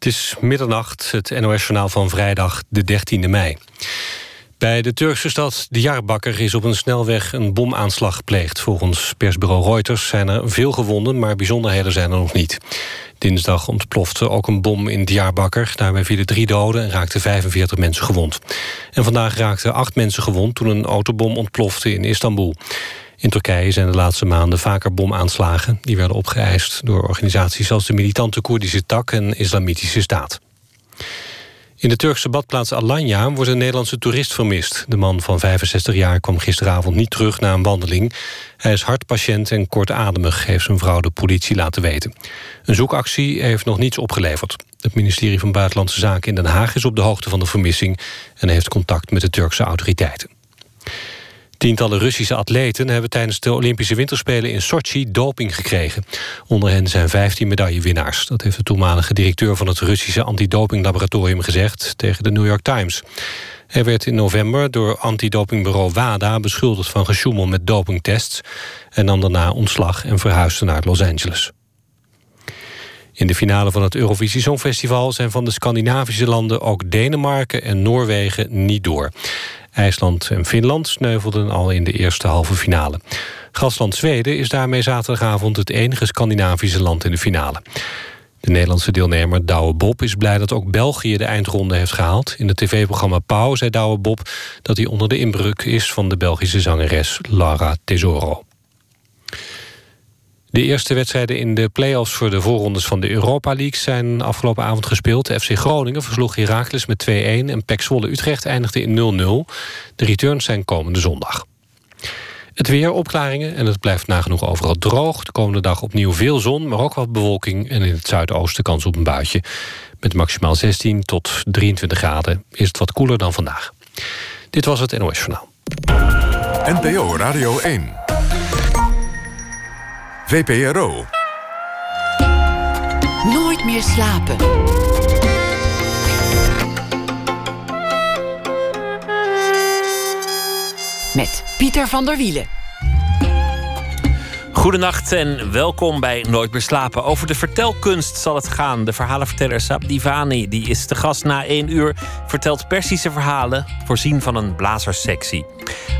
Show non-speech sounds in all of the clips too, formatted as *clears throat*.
Het is middernacht, het NOS-journaal van vrijdag de 13e mei. Bij de Turkse stad Diyarbakir is op een snelweg een bomaanslag gepleegd. Volgens persbureau Reuters zijn er veel gewonden, maar bijzonderheden zijn er nog niet. Dinsdag ontplofte ook een bom in Diyarbakir. Daarbij vielen drie doden en raakten 45 mensen gewond. En vandaag raakten acht mensen gewond toen een autobom ontplofte in Istanbul. In Turkije zijn de laatste maanden vaker bomaanslagen. Die werden opgeëist door organisaties als de militante Koerdische tak en Islamitische Staat. In de Turkse badplaats Alanya wordt een Nederlandse toerist vermist. De man van 65 jaar kwam gisteravond niet terug na een wandeling. Hij is hartpatiënt en kortademig, heeft zijn vrouw de politie laten weten. Een zoekactie heeft nog niets opgeleverd. Het ministerie van Buitenlandse Zaken in Den Haag is op de hoogte van de vermissing... en heeft contact met de Turkse autoriteiten. Tientallen Russische atleten hebben tijdens de Olympische Winterspelen in Sochi doping gekregen. Onder hen zijn 15 medaillewinnaars. Dat heeft de toenmalige directeur van het Russische antidopinglaboratorium gezegd tegen de New York Times. Hij werd in november door antidopingbureau WADA beschuldigd van gesjoemel met dopingtests en nam daarna ontslag en verhuisde naar Los Angeles. In de finale van het Eurovisie Songfestival zijn van de Scandinavische landen ook Denemarken en Noorwegen niet door. IJsland en Finland sneuvelden al in de eerste halve finale. Gastland Zweden is daarmee zaterdagavond het enige Scandinavische land in de finale. De Nederlandse deelnemer Douwe Bob is blij dat ook België de eindronde heeft gehaald. In het tv-programma Pauw zei Douwe Bob dat hij onder de inbruk is van de Belgische zangeres Lara Tesoro. De eerste wedstrijden in de play-offs voor de voorrondes van de Europa League zijn afgelopen avond gespeeld. FC Groningen versloeg Heracles met 2-1 en PEC Zwolle Utrecht eindigde in 0-0. De returns zijn komende zondag. Het weer, opklaringen en het blijft nagenoeg overal droog. De komende dag opnieuw veel zon, maar ook wat bewolking... en in het zuidoosten kans op een buitje. Met maximaal 16 tot 23 graden is het wat koeler dan vandaag. Dit was het NOS Journaal. NPO Radio 1. VPRO. Nooit meer slapen. Met Pieter van der Wielen. Goedenacht en welkom bij Nooit meer slapen. Over de vertelkunst zal het gaan. De verhalenverteller Sab Divani die is te gast na één uur. Vertelt Persische verhalen, voorzien van een blazerssectie.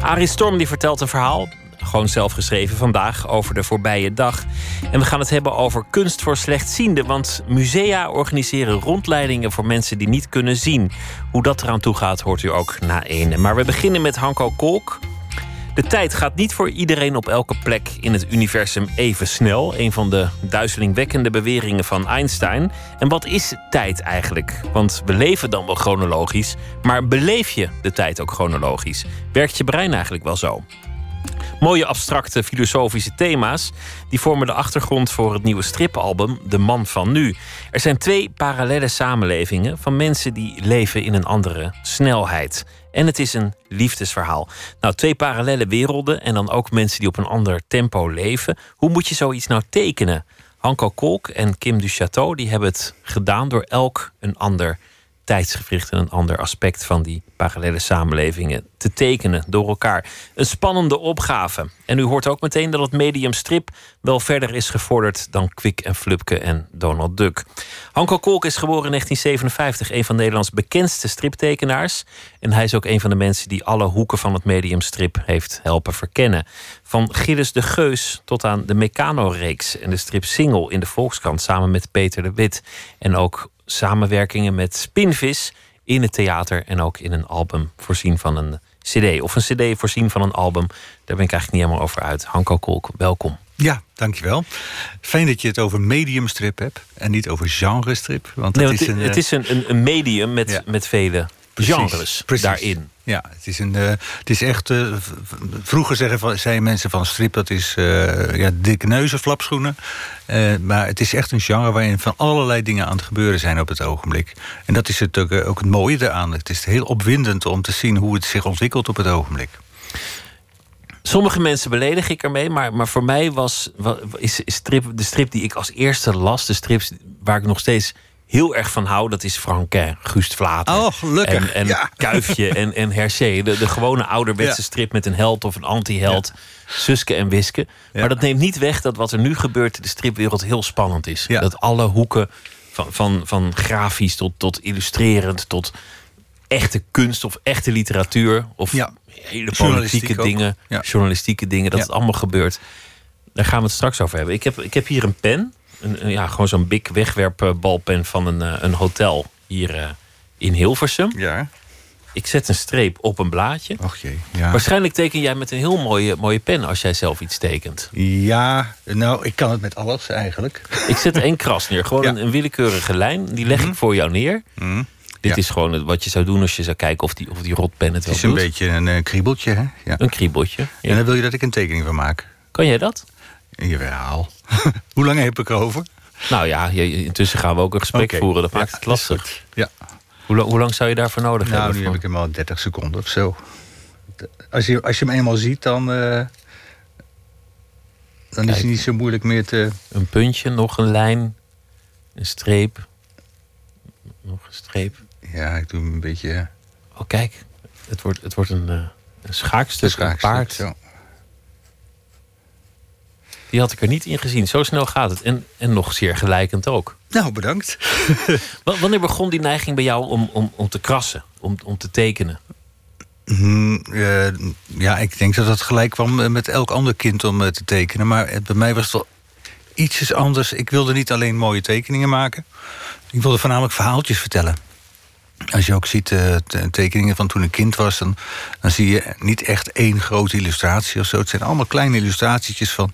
Arie Storm die vertelt een verhaal gewoon zelf geschreven vandaag over de voorbije dag. En we gaan het hebben over kunst voor slechtzienden. Want musea organiseren rondleidingen voor mensen die niet kunnen zien. Hoe dat eraan toe gaat, hoort u ook na één. Maar we beginnen met Hanko Kolk. De tijd gaat niet voor iedereen op elke plek in het universum even snel. Een van de duizelingwekkende beweringen van Einstein. En wat is tijd eigenlijk? Want we leven dan wel chronologisch, maar beleef je de tijd ook chronologisch? Werkt je brein eigenlijk wel zo? Mooie abstracte filosofische thema's die vormen de achtergrond voor het nieuwe stripalbum De Man van Nu. Er zijn twee parallele samenlevingen van mensen die leven in een andere snelheid. En het is een liefdesverhaal. Nou, twee parallele werelden en dan ook mensen die op een ander tempo leven. Hoe moet je zoiets nou tekenen? Hanko Kolk en Kim Duchateau die hebben het gedaan door elk een ander tijdsgevricht en een ander aspect van die parallele samenlevingen te tekenen door elkaar. Een spannende opgave. En u hoort ook meteen dat het medium strip wel verder is gevorderd dan Kwik en Flupke en Donald Duck. Hanko Kolk is geboren in 1957, een van Nederlands bekendste striptekenaars. En hij is ook een van de mensen die alle hoeken van het medium strip heeft helpen verkennen. Van Gilles de Geus tot aan de Meccano-reeks en de strip Single in de Volkskrant samen met Peter de Wit. En ook samenwerkingen met Spinvis in het theater en ook in een album voorzien van een CD. Of een CD voorzien van een album. Daar ben ik eigenlijk niet helemaal over uit. Hanko Kolk, welkom. Ja, dankjewel. Fijn dat je het over mediumstrip hebt en niet over genrestrip. Want, nee, het, is een, het is een, een medium met, met vele genres precies. daarin. Ja, het is, een, uh, het is echt. Uh, vroeger zeggen van, zeiden mensen van strip dat is uh, ja, dikke neuzen, flapschoenen. maar het is echt een genre waarin van allerlei dingen aan het gebeuren zijn op het ogenblik. En dat is het ook, ook het mooie eraan. Het is heel opwindend om te zien hoe het zich ontwikkelt op het ogenblik. Sommige mensen beledig ik ermee, maar, maar voor mij was, is, is strip, de strip die ik als eerste las, de strips waar ik nog steeds heel erg van hou, dat is Franquin, Gust Vlater. Oh, gelukkig. En, en Kuifje en, en Hergé. De, de gewone ouderwetse strip met een held of een anti-held. Suske en Wiske. Maar dat neemt niet weg dat wat er nu gebeurt in de stripwereld heel spannend is. Dat alle hoeken Van, van, van grafisch tot, tot illustrerend, tot echte kunst of echte literatuur. Of Ja. hele politieke dingen, Ja. journalistieke dingen. Dat Ja. het allemaal gebeurt. Daar gaan we het straks over hebben. Ik heb, ik heb hier een pen. Een, ja, gewoon zo'n big wegwerpbalpen van een, eh, een hotel hier eh, in Hilversum. Ja. Ik zet een streep op een blaadje. Och jee. Ja. Waarschijnlijk teken jij met een heel mooie, mooie pen als jij zelf iets tekent. ja, nou, ik kan het met alles eigenlijk. Ik zet één kras neer. Gewoon Ja. Mhm. een, een willekeurige lijn. Die leg ik voor jou neer. Dit Ja. is gewoon het- wat je zou doen als je zou kijken of die, of die rotpen het Het wel is een doet. beetje een eh, kriebeltje, hè? Ja. Een kriebeltje. En dan wil je dat ik een tekening van maak. Kan jij dat? Jawel. *laughs* Hoe lang heb ik erover? Nou ja, intussen gaan we ook een gesprek voeren. Dat Ja, maakt het lastig. Ja. Hoe, la- hoe lang zou je daarvoor nodig Nou, hebben? nu heb ik hem al 30 seconden of zo. Als je, als je hem eenmaal ziet, dan, eh, dan is hij niet zo moeilijk meer te... Een puntje, nog een lijn, een streep. Nog een streep. Ja, ik doe hem een beetje... eh, Oh, kijk. Het wordt, het wordt een, eh, een schaakstuk, een schaakstuk, paard. Zo. Die had ik er niet in gezien. Zo snel gaat het. En, en nog zeer gelijkend ook. Nou, bedankt. *laughs* Wa- Wanneer begon die neiging bij jou om, om, om te krassen? Om, om te tekenen? Hmm, eh, ja, ik denk dat dat gelijk kwam eh, met elk ander kind om eh, te tekenen. Maar bij mij was het wel ietsjes anders. Ik wilde niet alleen mooie tekeningen maken. Ik wilde voornamelijk verhaaltjes vertellen. Als je ook ziet te- tekeningen van toen ik kind was... Dan, dan zie je niet echt één grote illustratie of zo. Het zijn allemaal kleine illustratietjes van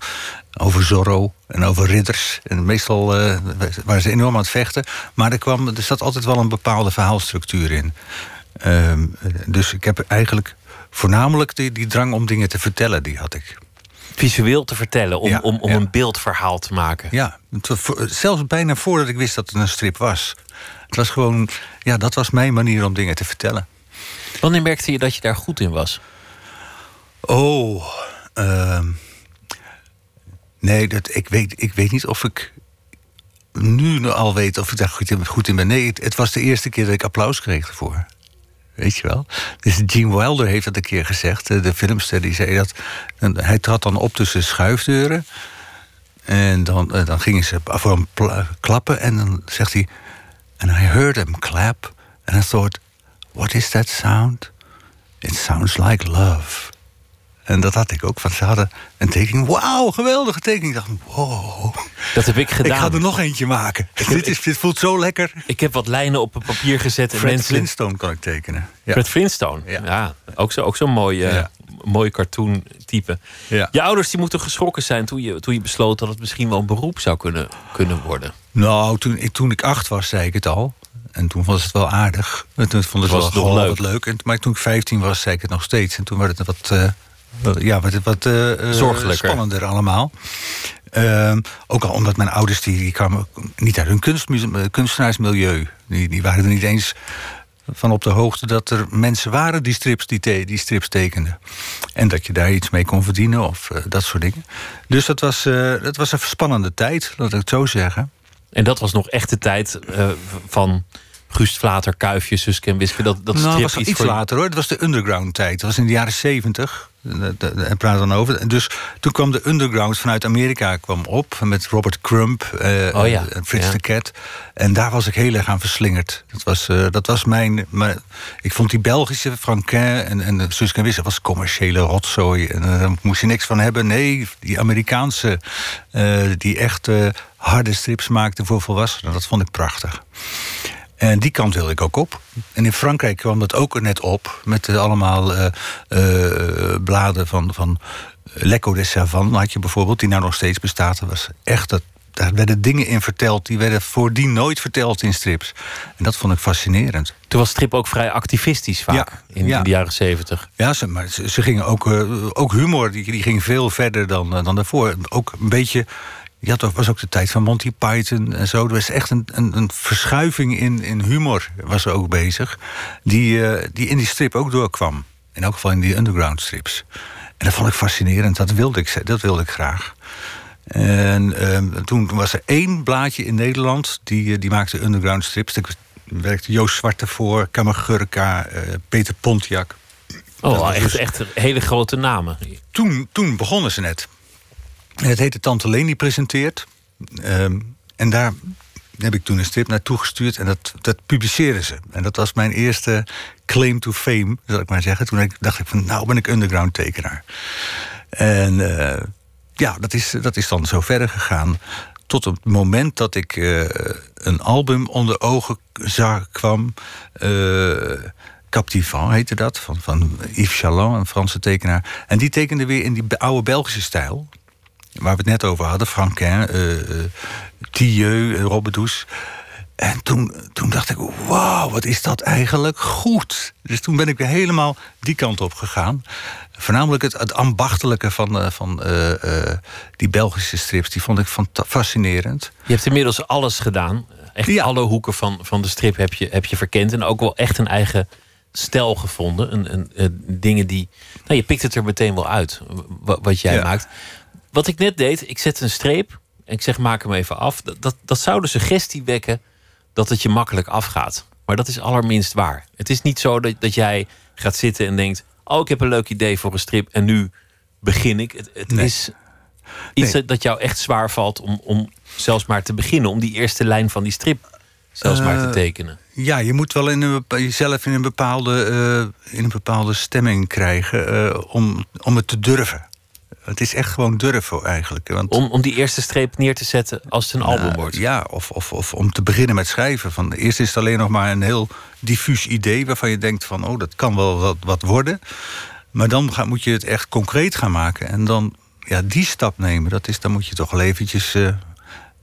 over Zorro en over ridders. En meestal eh, waren ze enorm aan het vechten. Maar er, kwam, er zat altijd wel een bepaalde verhaalstructuur in. Ehm, dus ik heb eigenlijk voornamelijk die, die drang om dingen te vertellen, die had ik. Visueel te vertellen, om, Ja, om, om ja. een beeldverhaal te maken. Ja, zelfs bijna voordat ik wist dat het een strip was. Het was gewoon, ja, dat was mijn manier om dingen te vertellen. Wanneer merkte je dat je daar goed in was? Oh, ehm, nee, dat, ik, weet, ik weet niet of ik nu al weet of ik daar goed in, goed in ben. Nee, het, het was de eerste keer dat ik applaus kreeg ervoor. Weet je wel? Dus Gene Wilder heeft dat een keer gezegd. De filmster die zei dat. en Hij trad dan op tussen schuifdeuren. En dan, eh, dan gingen ze voor hem klappen. En dan zegt hij. And I heard him clap. And I thought, what is that sound? It sounds like love. En dat had ik ook. Van, ze hadden een tekening. Wauw, geweldige tekening. Ik dacht, wow. Dat heb ik gedaan. Ik ga er nog eentje maken. dit, is, dit voelt zo lekker. Ik heb wat lijnen op een papier gezet. En Fred mensen... Flintstone kan ik tekenen. Ja. Fred Flintstone. Ja, Ja. ook zo'n ook zo mooi, mooi cartoon type. Ja. Je ouders die moeten geschrokken zijn toen je, toen je besloot dat het misschien wel een beroep zou kunnen, kunnen worden. Nou, toen ik, toen ik acht was, zei ik het al. En toen was het wel aardig. En toen vond Was het het wel leuk? wat leuk. En, maar toen ik 15 was, zei ik het nog steeds. En toen werd het wat, wel- ja, werd het wat eh, eh, spannender allemaal. Ehm, ook al omdat mijn ouders die, die kwamen niet uit eh, kunstenaarsmilieu. Die, die waren er niet eens van op de hoogte dat er mensen waren die strips, die, te- die strips tekenden. En dat je daar iets mee kon verdienen of dat soort dingen. Dus dat was, dat was een spannende tijd, laat ik het zo zeggen. En dat was nog echt de tijd eh, van Gust Vlater, Kuifje, Suske en Wiske. Dat, dat nou, was iets iets later hoor. Het was de underground tijd. Dat was in de jaren zeventig. Daar praat dan over. En Dus toen kwam de underground vanuit Amerika kwam op. Met Robert Crump eh, Oh ja, en Fritz ja. de Cat. En daar was ik heel erg aan verslingerd. Dat was, eh, dat was mijn... Maar ik vond die Belgische Franquin en, en Suske en Wiske... was commerciële rotzooi. En eh, daar moest je niks van hebben. Nee, die Amerikaanse... eh, die echt eh, harde strips maakten voor volwassenen. Dat vond ik prachtig. En die kant wilde ik ook op. En in Frankrijk kwam dat ook net op. Met eh, allemaal eh, eh, bladen van, van L'Echo de had je bijvoorbeeld. Die nou nog steeds bestaat. Dat was echt dat, daar werden dingen in verteld. Die werden voordien nooit verteld in strips. En dat vond ik fascinerend. Toen was strip ook vrij activistisch vaak Ja, in, ja. in de jaren zeventig. Ja, ze, maar ze, ze gingen ook, ook humor, die, die ging veel verder dan, dan daarvoor. Ook een beetje, ja, dat was ook de tijd van Monty Python en zo. Er was echt een, een, een verschuiving in, in humor, was er ook bezig. Die, eh, die in die strip ook doorkwam. In elk geval in die underground strips. En dat vond ik fascinerend, dat wilde ik, dat wilde ik graag. En ehm, toen was er één blaadje in Nederland, die, eh, die maakte underground strips. Daar werkte Joost Zwarte voor, Kammergurka, eh, Peter Pontiac. Oh, echt, dus- echt hele grote namen. toen, toen begonnen ze net. Het heette Tante Leen die presenteert. Ehm, en daar heb ik toen een strip naartoe gestuurd en dat, dat publiceerden ze. En dat was mijn eerste claim to fame, zal ik maar zeggen. Toen dacht ik van, nou ben ik underground tekenaar. En eh, ja, dat is, dat is dan zo verder gegaan. Tot het moment dat ik uh, een album onder ogen zag, kwam. Uh, Captivant heette dat, van, van Yves Chaland, een Franse tekenaar. En die tekende weer in die oude Belgische stijl. Waar we het net over hadden, Franquin, uh, Thieu, Robbedouce. En toen, toen dacht ik, wauw, wat is dat eigenlijk goed. Dus toen ben ik weer helemaal die kant op gegaan. Voornamelijk het, het ambachtelijke van, van uh, uh, die Belgische strips. Die vond ik fascinerend. Je hebt inmiddels alles gedaan. Echt ja. alle hoeken van, van de strip heb je, heb je verkend. En ook wel echt een eigen stijl gevonden. Een, een, dingen die... Nou, je pikt het er meteen wel uit, wat, wat jij ja. maakt. Wat ik net deed, ik zet een streep... en ik zeg, maak hem even af. Dat, dat, dat zou de suggestie wekken dat het je makkelijk afgaat. Maar dat is allerminst waar. Het is niet zo dat, dat jij gaat zitten en denkt... oh, ik heb een leuk idee voor een strip en nu begin ik. Het, het nee. is iets nee. dat jou echt zwaar valt om, om zelfs maar te beginnen... om die eerste lijn van die strip zelfs uh, maar te tekenen. Ja, je moet wel in een, jezelf in een bepaalde, uh, in een bepaalde stemming krijgen... Uh, om, om het te durven. Het is echt gewoon durven eigenlijk. Want, om, om die eerste streep neer te zetten als het een album uh, wordt? Ja, of, of, of om te beginnen met schrijven. Van, eerst is het alleen nog maar een heel diffuus idee... waarvan je denkt van, oh, dat kan wel wat, wat worden. Maar dan ga, moet je het echt concreet gaan maken. En dan ja, die stap nemen, dat is, dan moet je toch wel eventjes... Uh,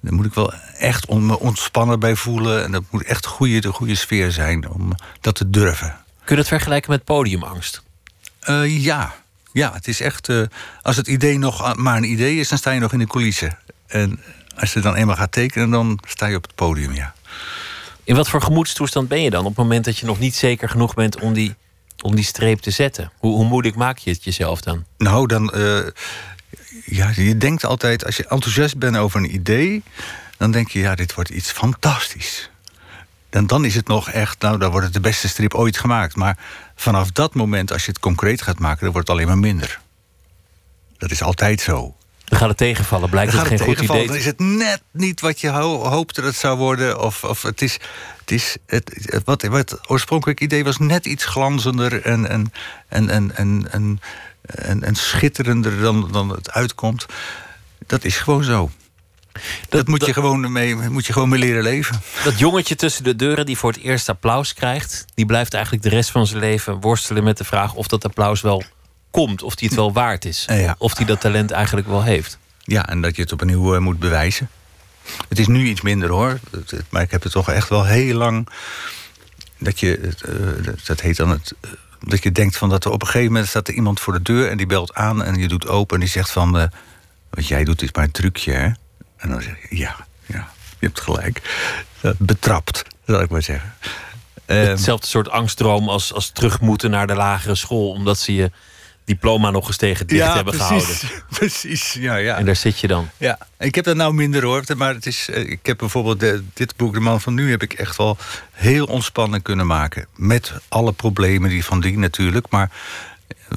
daar moet ik wel echt ontspannen bij voelen. En dat moet echt goede, de goede sfeer zijn om dat te durven. Kun je dat vergelijken met podiumangst? Uh, ja, ja, het is echt. Uh, als het idee nog maar een idee is, dan sta je nog in de coulissen. En als je dan eenmaal gaat tekenen, dan sta je op het podium, ja. In wat voor gemoedstoestand ben je dan op het moment dat je nog niet zeker genoeg bent om die, om die streep te zetten? Hoe, hoe moeilijk maak je het jezelf dan? Nou, dan. Uh, ja, je denkt altijd, als je enthousiast bent over een idee, dan denk je, ja, dit wordt iets fantastisch. En dan is het nog echt, nou, dan wordt het de beste strip ooit gemaakt. Maar vanaf dat moment, als je het concreet gaat maken, dan wordt het alleen maar minder. Dat is altijd zo. Dan gaat het tegenvallen, blijkt dan het geen goed idee. Dan is het net niet wat je ho hoopte dat het zou worden. Of, of het is, het is het, wat, wat oorspronkelijk idee was net iets glanzender en, en, en, en, en, en, en, en schitterender dan, dan het uitkomt. Dat is gewoon zo. Dat, moet, je gewoon mee, moet je gewoon mee leren leven. Dat jongetje tussen de deuren die voor het eerst applaus krijgt... die blijft eigenlijk de rest van zijn leven worstelen met de vraag... of dat applaus wel komt, of die het wel waard is. Ja. Of die dat talent eigenlijk wel heeft. Ja, en dat je het opnieuw uh, moet bewijzen. Het is nu iets minder hoor. Maar ik heb het toch echt wel heel lang... dat je, uh, dat heet dan het... Uh, dat je denkt van dat er op een gegeven moment staat er iemand voor de deur... en die belt aan en je doet open en die zegt van... wat jij doet is maar een trucje, hè? En dan zeg je, ja, ja, je hebt gelijk. Betrapt, zal ik maar zeggen. Hetzelfde soort angstdroom als, als terug moeten naar de lagere school... omdat ze je diploma nog eens tegen dicht ja, hebben precies, gehouden. *laughs* Precies, ja, ja. En daar zit je dan. Ja, ik heb dat nou minder hoor. Maar het is, ik heb bijvoorbeeld de, dit boek, De Man van Nu... heb ik echt wel heel ontspannen kunnen maken. Met alle problemen die van die natuurlijk. Maar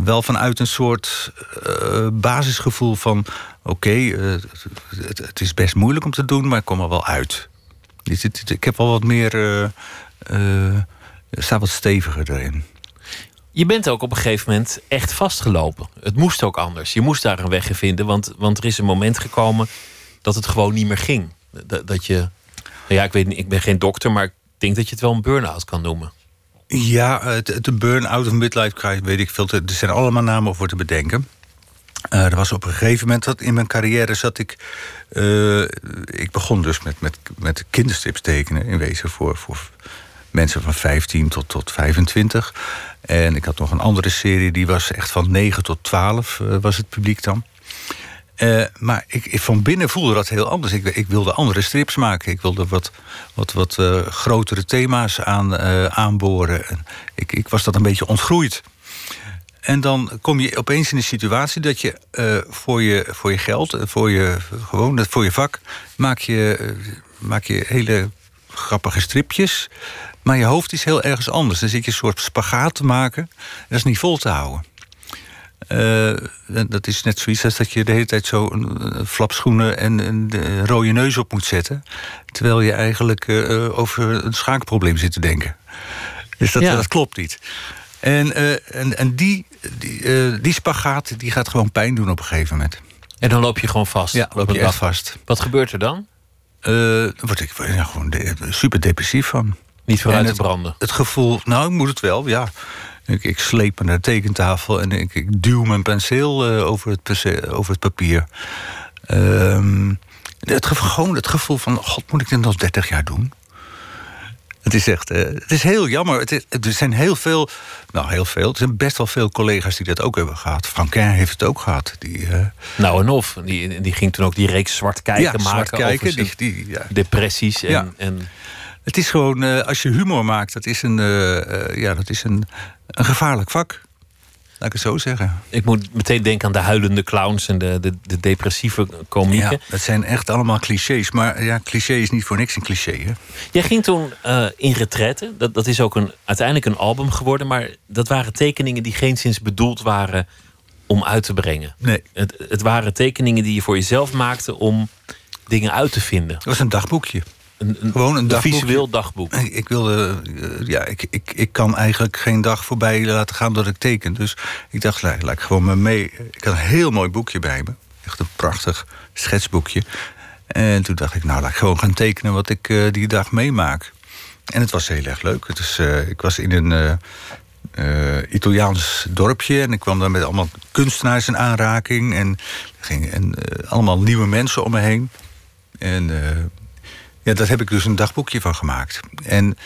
wel vanuit een soort uh, basisgevoel van... oké, uh, het, is best moeilijk om te doen, maar ik kom er wel uit. Ik heb wel wat meer... Uh, staat wat steviger erin. Je bent ook op een gegeven moment echt vastgelopen. Het moest ook anders. Je moest daar een weg in vinden, want, want er is een moment gekomen... dat het gewoon niet meer ging. Dat, dat je... Ja, ik, weet ik ben geen dokter, maar ik denk dat je het wel een burn-out kan noemen. Ja, de burn-out of midlife crisis, weet ik veel. Er zijn allemaal namen voor te bedenken. Uh, er was op een gegeven moment dat in mijn carrière zat ik. Uh, ik begon dus met, met, met kinderstrips tekenen, in wezen voor, voor mensen van 15 tot, tot 25. En ik had nog een andere serie, die was echt van 9 tot 12, uh, was het publiek dan. Uh, maar ik, van binnen voelde dat heel anders. Ik, ik, wilde andere strips maken. Ik wilde wat, wat, wat uh, grotere thema's aan, uh, aanboren. En ik, ik was dat een beetje ontgroeid. En dan kom je opeens in een situatie dat je voor, je voor je geld, voor je, gewoon, voor je vak, maak je, maak je hele grappige stripjes. Maar je hoofd is heel ergens anders. Dan zit je een soort spagaat te maken. Dat is niet vol te houden. Eh, dat is net zoiets als dat je de hele tijd zo een, een flapschoenen en een, rode neus op moet zetten. Terwijl je eigenlijk uh, over een schaakprobleem zit te denken. Dus dat, dat klopt niet. En, en, en die, die, die spagaat die gaat gewoon pijn doen op een gegeven moment. En dan loop je gewoon vast? Ja, loop je echt vast. Wat gebeurt er dan? dan word ik gewoon super depressief van. Niet vooruit te branden? Het gevoel, nou, ik moet het wel, ja. Ik, ik sleep naar de tekentafel en ik, ik duw mijn penseel uh, over, het, over het papier. Uh, het, gewoon het gevoel van, god, moet ik dit nog 30 jaar doen? Het is echt, uh, het is heel jammer. Het is, er zijn heel veel, nou heel veel, er zijn best wel veel collega's die dat ook hebben gehad. Franquin heeft het ook gehad. Die, uh, nou en of, die, die ging toen ook die reeks Zwart Kijken ja, maken. Zwart kijken, die, die, ja. depressies en, ja. en het is gewoon, uh, als je humor maakt, dat is een, uh, uh, ja, dat is een, een gevaarlijk vak. Laat ik het zo zeggen. Ik moet meteen denken aan de huilende clowns en de, de, de depressieve komieken. Ja, dat zijn echt allemaal clichés. Maar ja, cliché is niet voor niks een cliché. Hè? Jij ging toen in retraite. Dat, dat is ook een, uiteindelijk een album geworden. Maar dat waren tekeningen die geen sinds bedoeld waren om uit te brengen. Nee. Het, het waren tekeningen die je voor jezelf maakte om dingen uit te vinden. Het was een dagboekje. Een, een, Gewoon een, dagboek. visueel dagboek. Ik, wilde, uh, ja, ik, ik, ik kan eigenlijk geen dag voorbij laten gaan dat ik teken. Dus ik dacht, laat, laat ik gewoon me mee. Ik had een heel mooi boekje bij me. Echt een prachtig schetsboekje. En toen dacht ik, nou, laat ik gewoon gaan tekenen wat ik uh, die dag meemaak. En het was heel erg leuk. Het is, uh, ik was in een Italiaans dorpje en ik kwam daar met allemaal kunstenaars in aanraking. En, ging, en allemaal nieuwe mensen om me heen. En ja, daar heb ik dus een dagboekje van gemaakt. En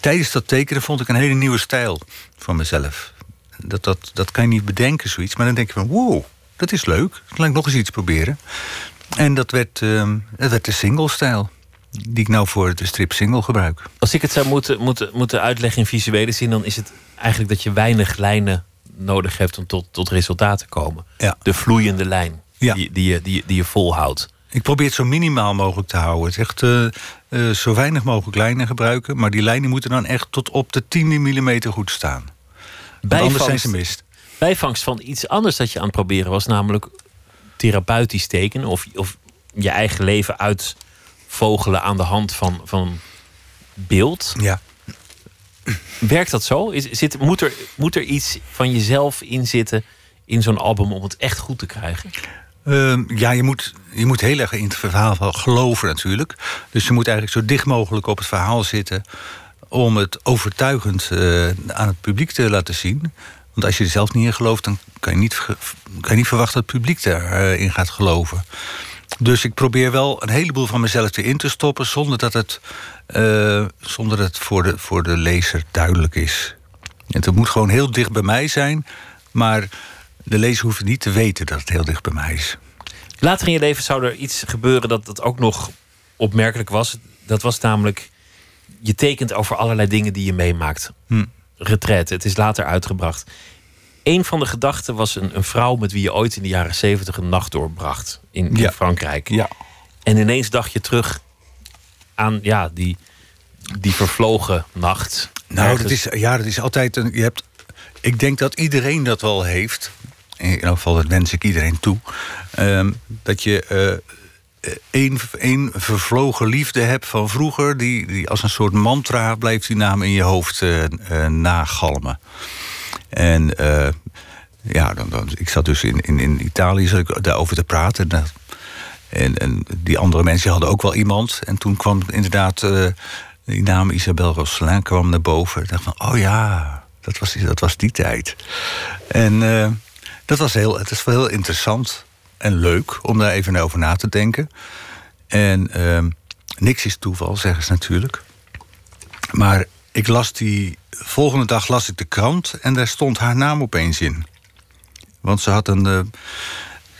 tijdens dat tekenen vond ik een hele nieuwe stijl van mezelf. Dat, dat, dat kan je niet bedenken, zoiets. Maar dan denk je van, wow, dat is leuk. Laat ik nog eens iets proberen. En dat werd, uh, dat werd de single-stijl. Die ik nou voor de strip single gebruik. Als ik het zou moeten, moeten, moeten uitleggen in visuele zin... dan is het eigenlijk dat je weinig lijnen nodig hebt... om tot, tot resultaat te komen. Ja. De vloeiende lijn ja. die, die, je, die, die je volhoudt. Ik probeer het zo minimaal mogelijk te houden. Het echt uh, uh, zo weinig mogelijk lijnen gebruiken. Maar die lijnen moeten dan echt tot op de tiende millimeter goed staan. Bijvangst, anders zijn ze mist. Bijvangst van iets anders dat je aan het proberen was. Namelijk therapeutisch tekenen. Of, of je eigen leven uitvogelen aan de hand van, van beeld. Ja. Werkt dat zo? Is, zit, moet, er, moet er iets van jezelf in zitten in zo'n album om het echt goed te krijgen? Uh, ja, je moet, je moet heel erg in het verhaal geloven natuurlijk. Dus je moet eigenlijk zo dicht mogelijk op het verhaal zitten... om het overtuigend uh, aan het publiek te laten zien. Want als je er zelf niet in gelooft... dan kan je niet, kan je niet verwachten dat het publiek erin uh, gaat geloven. Dus ik probeer wel een heleboel van mezelf erin te stoppen... zonder dat het, uh, zonder dat het voor, de, voor de lezer duidelijk is. Het moet gewoon heel dicht bij mij zijn... maar de lezer hoeft niet te weten dat het heel dicht bij mij is. Later in je leven zou er iets gebeuren dat, dat ook nog opmerkelijk was. Dat was namelijk, je tekent over allerlei dingen die je meemaakt. Hm. Het is later uitgebracht. Een van de gedachten was een, een, vrouw met wie je ooit in de jaren zeventig een nacht doorbracht in, in ja. Frankrijk. Ja. En ineens dacht je terug aan ja, die, die vervlogen nacht. Nou, dat is, ja, dat is altijd een. Je hebt, ik denk dat iedereen dat wel heeft in elk geval dat wens ik iedereen toe. Uh, dat je uh, één, één vervlogen liefde hebt van vroeger... die, die als een soort mantra blijft die naam in je hoofd uh, nagalmen. En ja, dan, dan, ik zat dus in, in, in Italië zat ik daarover te praten. En, en die andere mensen hadden ook wel iemand. En toen kwam inderdaad die naam Isabelle Rosselin kwam naar boven. Ik dacht van, oh ja, dat was, dat was die tijd. En dat was heel, het is wel heel interessant en leuk om daar even over na te denken. En uh, niks is toeval, zeggen ze natuurlijk. Maar ik las die. Volgende dag las ik de krant en daar stond haar naam opeens in. Want ze had een. Uh,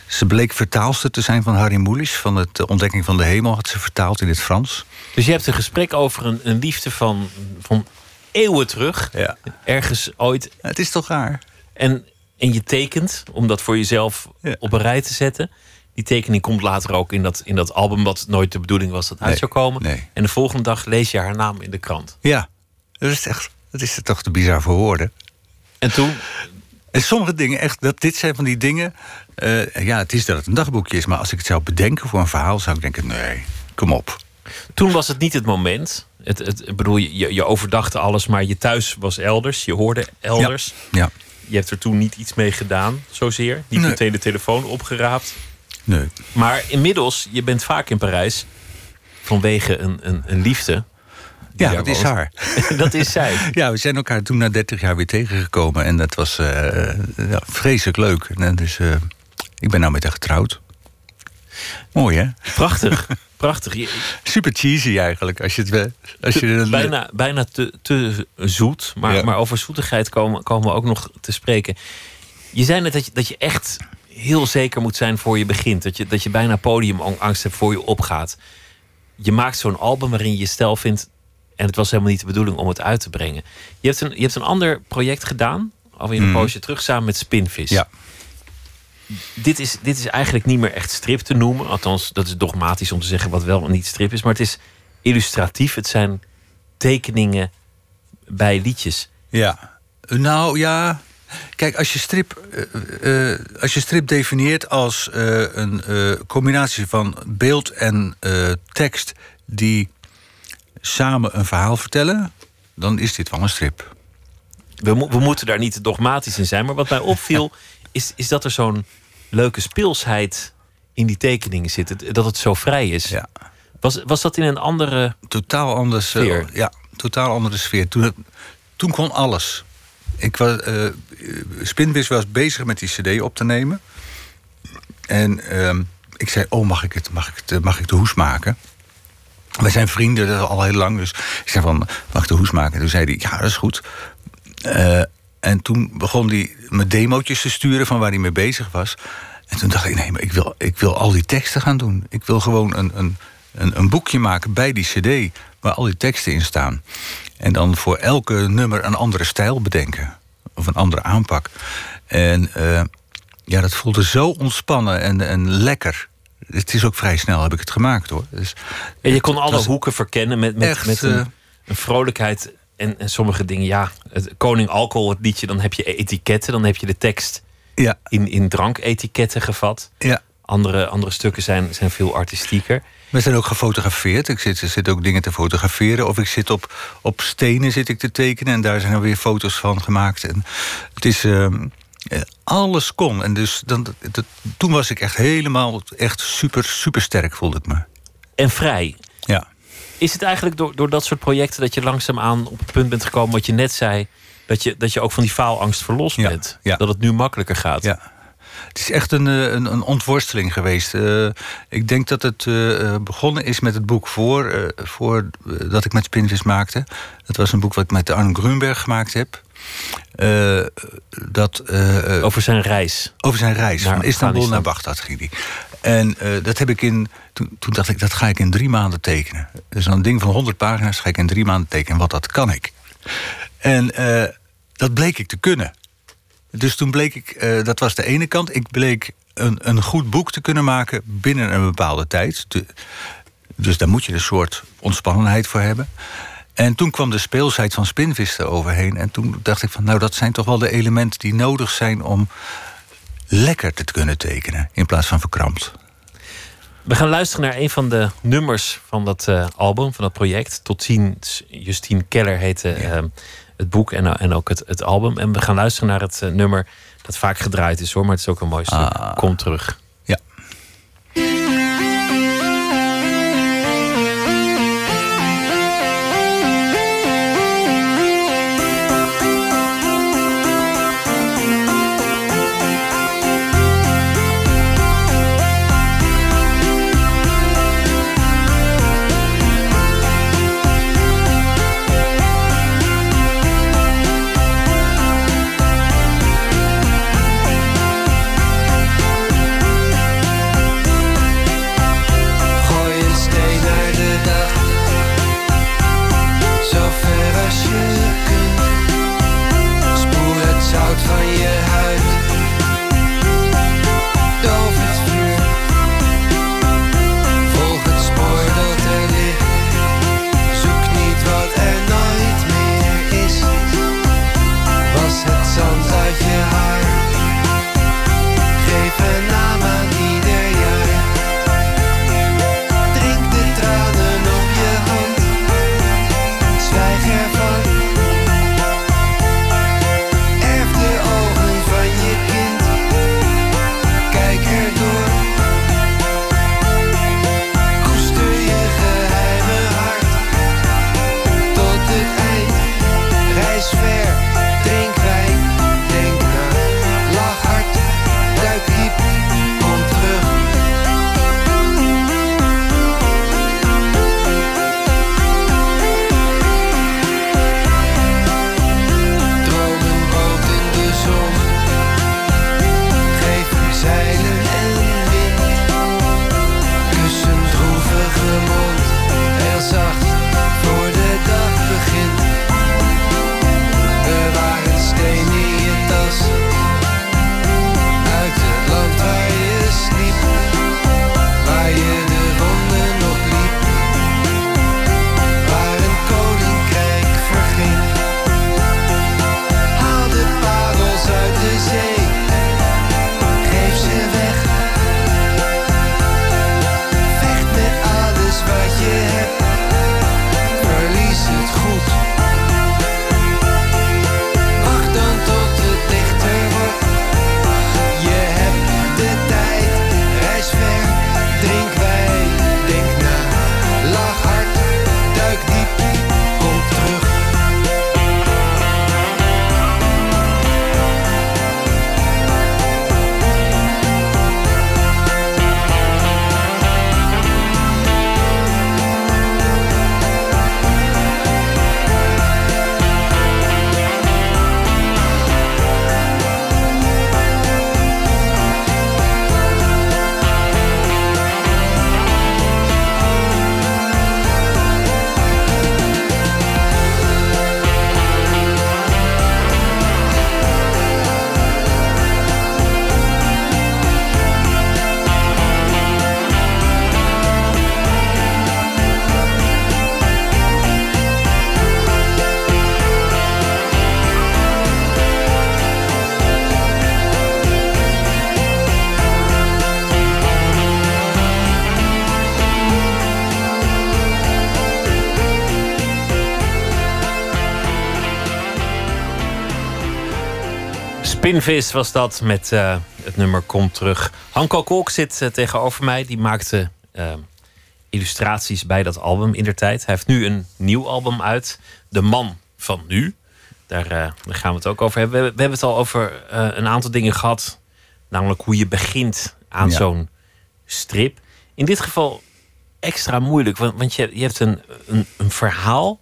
ze bleek vertaalster te zijn van Harry Mulisch. Van het Ontdekking van de Hemel had ze vertaald in het Frans. Dus je hebt een gesprek over een, een liefde van, van eeuwen terug. Ja. Ergens ooit. Het is toch raar? En en je tekent om dat voor jezelf ja. op een rij te zetten. Die tekening komt later ook in dat, in dat album, wat nooit de bedoeling was dat uit zou komen. Nee. En de volgende dag lees je haar naam in de krant. Ja, dat is, echt, dat is toch te bizar voor woorden. En toen? En sommige dingen, echt, dat, dit zijn van die dingen. eh, ja, het is dat het een dagboekje is, maar als ik het zou bedenken voor een verhaal, zou ik denken: nee, kom op. Toen was het niet het moment. Het, het, ik bedoel, je, je overdachte alles, maar je thuis was elders. Je hoorde elders. Ja, Je hebt er toen niet iets mee gedaan, zozeer. Niet Nee. meteen de telefoon opgeraapt. nee. Maar inmiddels, je bent vaak in Parijs vanwege een, een, een liefde. Ja, dat is haar. *laughs* dat is zij. *laughs* Ja, we zijn elkaar toen na 30 jaar weer tegengekomen. En dat was eh, ja, vreselijk leuk. En dus eh, ik ben nou met haar getrouwd. Mooi, hè? Prachtig. *laughs* Prachtig. Je- Super cheesy eigenlijk. Als je het, als je bijna bijna te, te zoet. Maar, Ja. maar over zoetigheid komen, komen we ook nog te spreken. Je zei net dat je, dat je echt heel zeker moet zijn voor je begint. Dat je, dat je bijna podiumangst hebt voor je opgaat. Je maakt zo'n album waarin je je stijl vindt. En het was helemaal niet de bedoeling om het uit te brengen. Je hebt een, je hebt een ander project gedaan. Alweer een Mhm. poosje terug samen met Spinvis. Ja. Dit is, dit is eigenlijk niet meer echt strip te noemen. Althans, dat is dogmatisch om te zeggen wat wel en niet strip is. Maar het is illustratief. Het zijn tekeningen bij liedjes. Ja. Nou ja. Kijk, als je strip, eh, als je strip definieert als eh, een combinatie van beeld en tekst die samen een verhaal vertellen, dan is dit wel een strip. We, mo- we moeten daar niet dogmatisch in zijn. Maar wat mij opviel, *laughs* is, is dat er zo'n leuke speelsheid in die tekeningen zit. Dat het zo vrij is. Ja. Was, was dat in een andere. Totaal anders. eh, Sfeer. ja, totaal andere sfeer. Toen, toen kon alles. Ik was, eh Spinvis was bezig met die CD op te nemen. En ehm, ik zei: Oh, mag ik, het, mag, ik het, eh, mag ik de hoes maken? Wij zijn vrienden dat al heel lang. Dus ik zei: van, Mag ik de hoes maken? En toen zei hij: Ja, dat is goed. En toen begon hij me demootjes te sturen van waar hij mee bezig was. En toen dacht ik, nee, maar ik wil, ik wil al die teksten gaan doen. Ik wil gewoon een, een, een, een boekje maken bij die cd... waar al die teksten in staan. En dan voor elke nummer een andere stijl bedenken. Of een andere aanpak. En eh, ja, dat voelde zo ontspannen en, en lekker. Het is ook vrij snel heb ik het gemaakt, hoor. Dus, En je kon alle was hoeken verkennen met, met, echt, met een, eh, een vrolijkheid. En, en sommige dingen, ja. Het Koning Alcohol, het liedje, dan heb je etiketten. Dan heb je de tekst Ja, in, in dranketiketten gevat. ja. Andere, andere stukken zijn, zijn veel artistieker. We zijn ook gefotografeerd. Ik zit, er zitten ook dingen te fotograferen. Of ik zit op, op stenen zit ik te tekenen. En daar zijn er weer foto's van gemaakt. En het is... ehm, eh, alles kon. En dus dan, dat- toen was ik echt helemaal echt super, super sterk, voelde ik me. En vrij. Ja. Is het eigenlijk door, door dat soort projecten dat je langzaamaan op het punt bent gekomen wat je net zei, dat je, dat je ook van die faalangst verlost Ja, bent? ja. Dat het nu makkelijker gaat? ja. Het is echt een, eh, een, een ontworsteling geweest. Eh, ik denk dat het eh, begonnen is met het boek voor, voor dat ik met Spinvis maakte. Dat was een boek wat ik met Arne Grunberg gemaakt heb. Dat, Over zijn reis. Over zijn reis Naar van Istanbul naar Bagdad ging hij. En eh, dat heb ik in. Toen, toen dacht ik, dat ga ik in drie maanden tekenen. Dus een ding van 100 pagina's ga ik in drie maanden tekenen. Want dat kan ik. En eh, dat bleek ik te kunnen. Dus toen bleek ik, eh, dat was de ene kant. Ik bleek een, een goed boek te kunnen maken binnen een bepaalde tijd. Dus daar moet je een soort ontspannenheid voor hebben. En toen kwam de speelsheid van Spinvis er overheen. En toen dacht ik van, nou, dat zijn toch wel de elementen die nodig zijn om lekker te kunnen tekenen in plaats van verkrampt. We gaan luisteren naar een van de nummers van dat eh, album, van dat project. Tot ziens, Justine Keller heette eh, het boek en, en ook het, het album. En we gaan luisteren naar het eh, nummer dat vaak gedraaid is hoor, maar het is ook een mooi stuk. Ah. Kom terug. Ja. Spinvis was dat met uh, het nummer Komt terug. Hanko Kolk zit uh, tegenover mij. Die maakte uh, illustraties bij dat album in der tijd. Hij heeft nu een nieuw album uit. De Man van Nu. Daar, daar gaan we het ook over hebben. We, we hebben het al over een aantal dingen gehad. Namelijk hoe je begint aan ja. zo'n strip. In dit geval extra moeilijk. Want, want je, je hebt een, een, een verhaal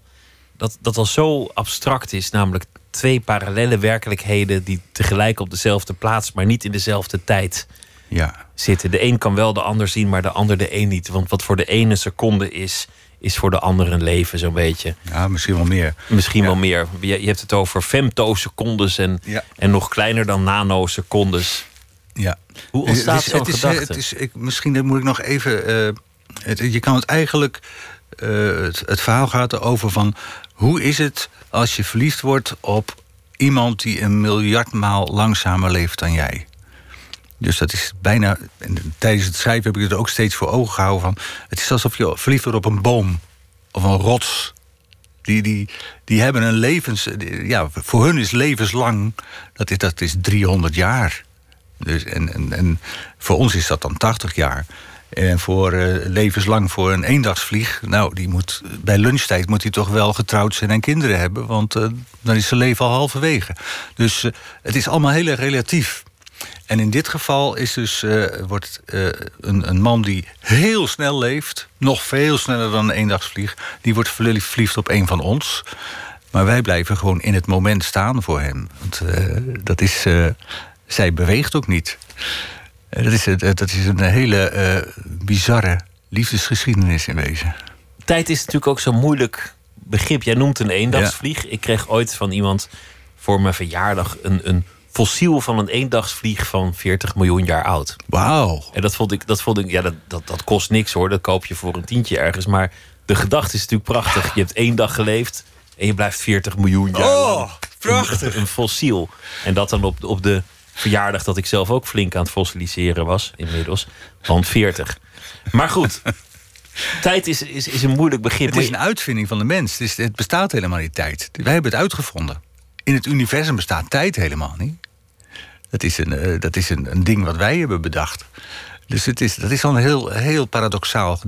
dat, dat al zo abstract is. Namelijk twee parallele werkelijkheden die tegelijk op dezelfde plaats, maar niet in dezelfde tijd ja. zitten. De een kan wel de ander zien, maar de ander de een niet. Want wat voor de ene seconde is, is voor de ander een leven, zo'n beetje. Ja, misschien wel meer. Misschien ja. wel meer. Je, je, hebt het over femtosecondes en, ja. en nog kleiner dan nanosecondes. Ja. Hoe ontstaat zo'n gedachte? Het is, ik, misschien moet ik nog even... Uh, het, je kan het eigenlijk... Uh, het, het verhaal gaat erover van... hoe is het als je verliefd wordt op iemand die een miljardmaal langzamer leeft dan jij. Dus dat is bijna. Tijdens het schrijven heb ik het ook steeds voor ogen gehouden. Van, het is alsof je verliefd wordt op een boom of een rots. Die, die, die hebben een levens. Ja, voor hun is levenslang. Dat is, dat is 300 jaar. Dus, en, en, en voor ons is dat dan 80 jaar. En voor uh, levenslang voor een eendagsvlieg... nou, die moet, bij lunchtijd moet hij toch wel getrouwd zijn en kinderen hebben... want uh, dan is zijn leven al halverwege. Dus uh, het is allemaal heel erg relatief. En in dit geval is dus, wordt een, een, man die heel snel leeft... nog veel sneller dan een eendagsvlieg... die wordt verliefd op een van ons... maar wij blijven gewoon in het moment staan voor hem. Want dat is... zij beweegt ook niet... Dat is, dat is een hele uh, bizarre liefdesgeschiedenis in wezen. Tijd is natuurlijk ook zo'n moeilijk begrip. Jij noemt een eendagsvlieg. Ja. Ik kreeg ooit van iemand voor mijn verjaardag een, een fossiel van een eendagsvlieg van 40 miljoen jaar oud. Wauw. En dat vond ik, dat vond ik ja, dat, dat, dat kost niks hoor. Dat koop je voor een tientje ergens. Maar de gedachte is natuurlijk prachtig. Je hebt één dag geleefd en je blijft 40 miljoen jaar oh, lang. Prachtig. Een, een fossiel. En dat dan op, op de verjaardag dat ik zelf ook flink aan het fossiliseren was, inmiddels. Van 40. Maar goed, *laughs* tijd is, is, is een moeilijk begrip. Het is een uitvinding van de mens. Het, is, het bestaat helemaal niet tijd. Wij hebben het uitgevonden. In het universum bestaat tijd helemaal niet. Dat is een, uh, dat is een, een ding wat wij hebben bedacht. Dus het is, dat is al een heel, heel paradoxaal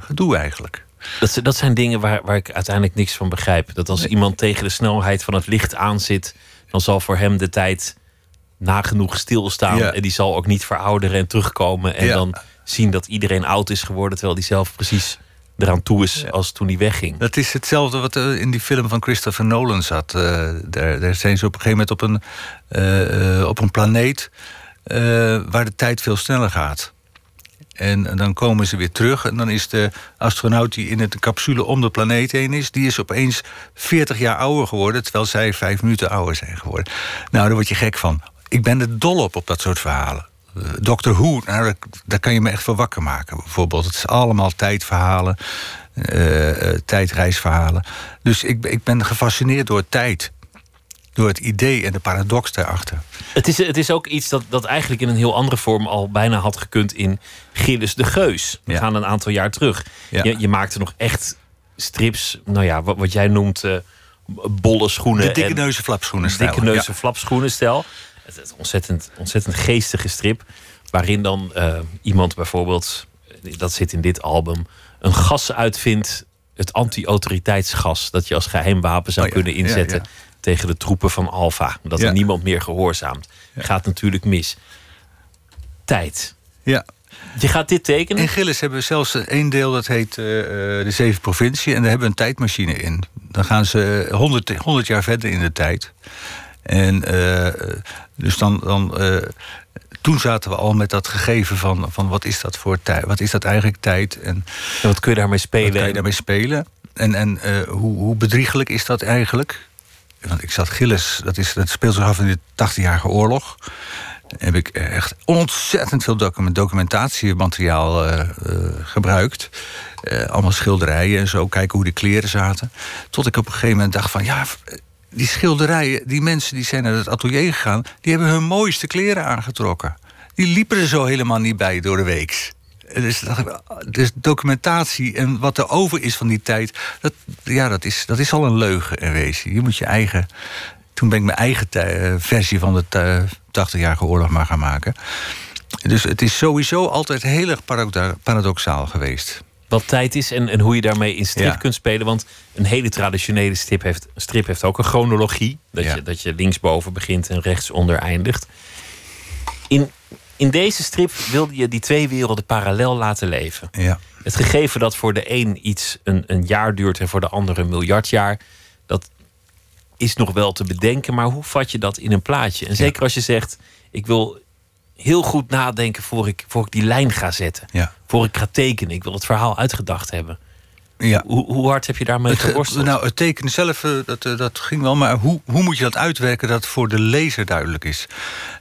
gedoe eigenlijk. Dat, dat zijn dingen waar, waar ik uiteindelijk niks van begrijp. Dat als nee. iemand tegen de snelheid van het licht aanzit, dan zal voor hem de tijd nagenoeg stilstaan. Ja. En die zal ook niet verouderen en terugkomen. En Ja. dan zien dat iedereen oud is geworden, terwijl die zelf precies eraan toe is als toen hij wegging. Dat is hetzelfde wat er in die film van Christopher Nolan zat. Eh, daar, daar zijn ze op een gegeven moment op een, eh, eh, op een planeet eh, waar de tijd veel sneller gaat. En dan komen ze weer terug. En dan is de astronaut die in de capsule om de planeet heen is... die is opeens 40 jaar ouder geworden... terwijl zij vijf minuten ouder zijn geworden. Nou, daar word je gek van. Ik ben er dol op, op dat soort verhalen. Doctor Who, nou, daar, kan je me echt voor wakker maken. Bijvoorbeeld, het is allemaal tijdverhalen. uh, tijdreisverhalen. Dus ik, ik ben gefascineerd door tijd. Door het idee en de paradox daarachter. Het is, het is ook iets dat, dat eigenlijk in een heel andere vorm al bijna had gekund in Gilles de Geus. We Ja. gaan een aantal jaar terug. Ja. Je, je maakte nog echt strips, nou ja, wat, wat jij noemt eh, bolle schoenen. De dikke en neuzen flapschoenen. dikke neuzen flapschoenen. Het is een ontzettend, ontzettend geestige strip. Waarin dan eh, iemand bijvoorbeeld, dat zit in dit album, een gas uitvindt. Het anti-autoriteitsgas. Dat je als geheim wapen zou Oh ja, kunnen inzetten ja. tegen de troepen van Alpha. Dat er niemand meer gehoorzaamt. Gaat natuurlijk mis. Tijd. Ja. Je gaat dit tekenen. In Gillis hebben we zelfs één deel dat heet eh, eh, de Zeven Provincie. En daar hebben we een tijdmachine in. Dan gaan ze 100, 100 jaar verder in de tijd. En eh, dus dan. dan eh, toen zaten we al met dat gegeven van, van wat is dat voor tijd? Wat is dat eigenlijk tijd? En En wat kun je daarmee wat spelen? kan je daarmee spelen? En, en eh, hoe, hoe bedriegelijk is dat eigenlijk? Want ik zat Gilles, dat, is, dat speelt zich af in de 80-jarige oorlog. Heb ik echt ontzettend veel document, documentatiemateriaal gebruikt. Allemaal schilderijen en zo, kijken hoe de kleren zaten. Tot ik op een gegeven moment dacht van ja, die schilderijen, die mensen die zijn naar het atelier gegaan, die hebben hun mooiste kleren aangetrokken. Die liepen er zo helemaal niet bij door de weeks. Dus, dus documentatie en wat er over is van die tijd, dat, ja, dat, is, dat is al een leugen in wezen. Je moet je eigen toen ben ik mijn eigen tij- versie van de ta- 80-jarige oorlog maar gaan maken. Dus het is sowieso altijd heel erg paradoxa- paradoxaal geweest. Wat tijd is en, en hoe je daarmee in strip Ja. kunt spelen. Want een hele traditionele strip heeft, strip heeft ook een chronologie. Dat, Ja. je, dat je linksboven begint en rechtsonder eindigt. In, in deze strip wilde je die twee werelden parallel laten leven. Ja. Het gegeven dat voor de een iets een, een jaar duurt en voor de ander een miljard jaar, dat is nog wel te bedenken. Maar hoe vat je dat in een plaatje? En zeker als je zegt: ik wil heel goed nadenken voor ik, voor ik die lijn ga zetten. Ja. Voor ik ga tekenen. Ik wil het verhaal uitgedacht hebben. Ja. Hoe, hoe hard heb je daarmee Het, geworsteld? nou, het tekenen zelf, eh, dat, eh, dat ging wel. Maar hoe, hoe moet je dat uitwerken dat voor de lezer duidelijk is?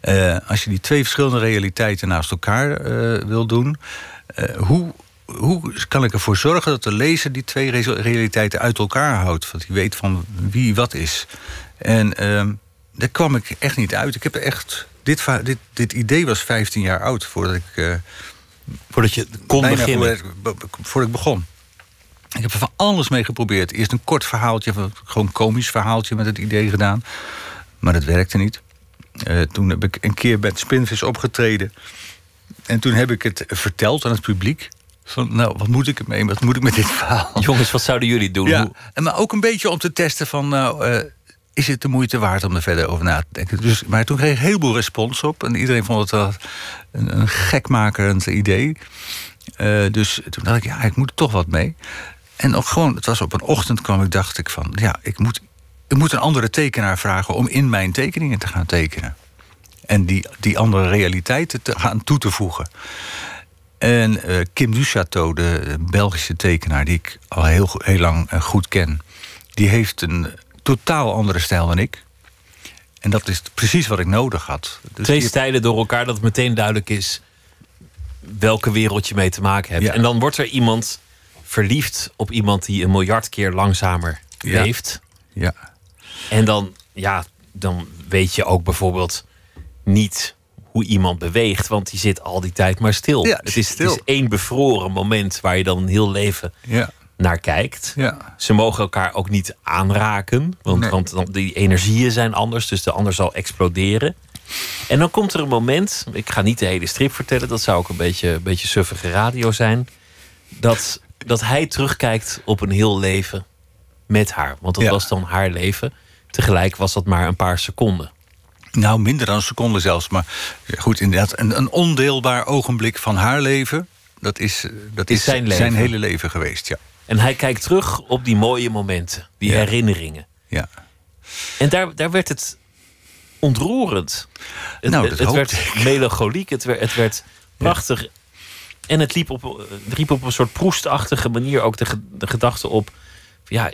Eh, als je die twee verschillende realiteiten naast elkaar eh, wil doen... eh, hoe, hoe kan ik ervoor zorgen dat de lezer die twee re- realiteiten uit elkaar houdt? Dat hij weet van wie wat is. En ehm, daar kwam ik echt niet uit. Ik heb echt... Dit, dit, dit idee was 15 jaar oud voordat ik... eh, Voordat je kon beginnen. Voordat, ik- voordat ik begon. Ik heb er van alles mee geprobeerd. Eerst een kort verhaaltje, gewoon een komisch verhaaltje met het idee gedaan. Maar dat werkte niet. Eh, toen heb ik een keer met Spinvis opgetreden. En toen heb ik het verteld aan het publiek. Van, nou, wat moet ik ermee? Wat moet ik met dit verhaal? Jongens, wat zouden jullie doen? Ja, maar ook een beetje om te testen van... Nou, eh, is het de moeite waard om er verder over na te denken? Dus, maar toen kreeg ik een heleboel respons op. En iedereen vond het wel een, een gekmakerend idee. Eh, dus toen dacht ik, ja, ik moet er toch wat mee. En ook gewoon, het was op een ochtend kwam ik, dacht ik van... ja, ik moet, ik moet een andere tekenaar vragen om in mijn tekeningen te gaan tekenen. En die, die andere realiteiten te gaan toe te voegen. En eh, Kim Duchateau, de Belgische tekenaar... die ik al heel, heel lang eh, goed ken... die heeft een totaal andere stijl dan ik. En dat is precies wat ik nodig had. Dus Twee stijlen door elkaar, dat het meteen duidelijk is welke wereld je mee te maken hebt. Ja. En dan wordt er iemand verliefd op iemand die een miljard keer langzamer Ja. leeft. Ja, En dan, ja, dan weet je ook bijvoorbeeld niet hoe iemand beweegt, want die zit al die tijd maar stil. Ja, het, is, stil. het is één bevroren moment waar je dan een heel leven ja, naar kijkt. ja. Ze mogen elkaar ook niet aanraken, want, Nee. want die energieën zijn anders, dus de ander zal exploderen. En dan komt er een moment, ik ga niet de hele strip vertellen, dat zou ook een beetje, een beetje suffige radio zijn, dat, dat hij terugkijkt op een heel leven met haar. Want dat Ja. was dan haar leven. Tegelijk was dat maar een paar seconden. Nou, minder dan een seconde zelfs. Maar goed, inderdaad, een, een ondeelbaar ogenblik van haar leven... dat is, eh, dat Is is, zijn zijn, hele leven geweest, ja. En hij kijkt terug op die mooie momenten, die Ja. herinneringen. ja. En daar, daar werd het ontroerend. Het, Nou, het, werd *laughs* melancholiek, het werd, het werd prachtig. En het liep op, het riep op een soort proestachtige manier ook de, de gedachte op... ja,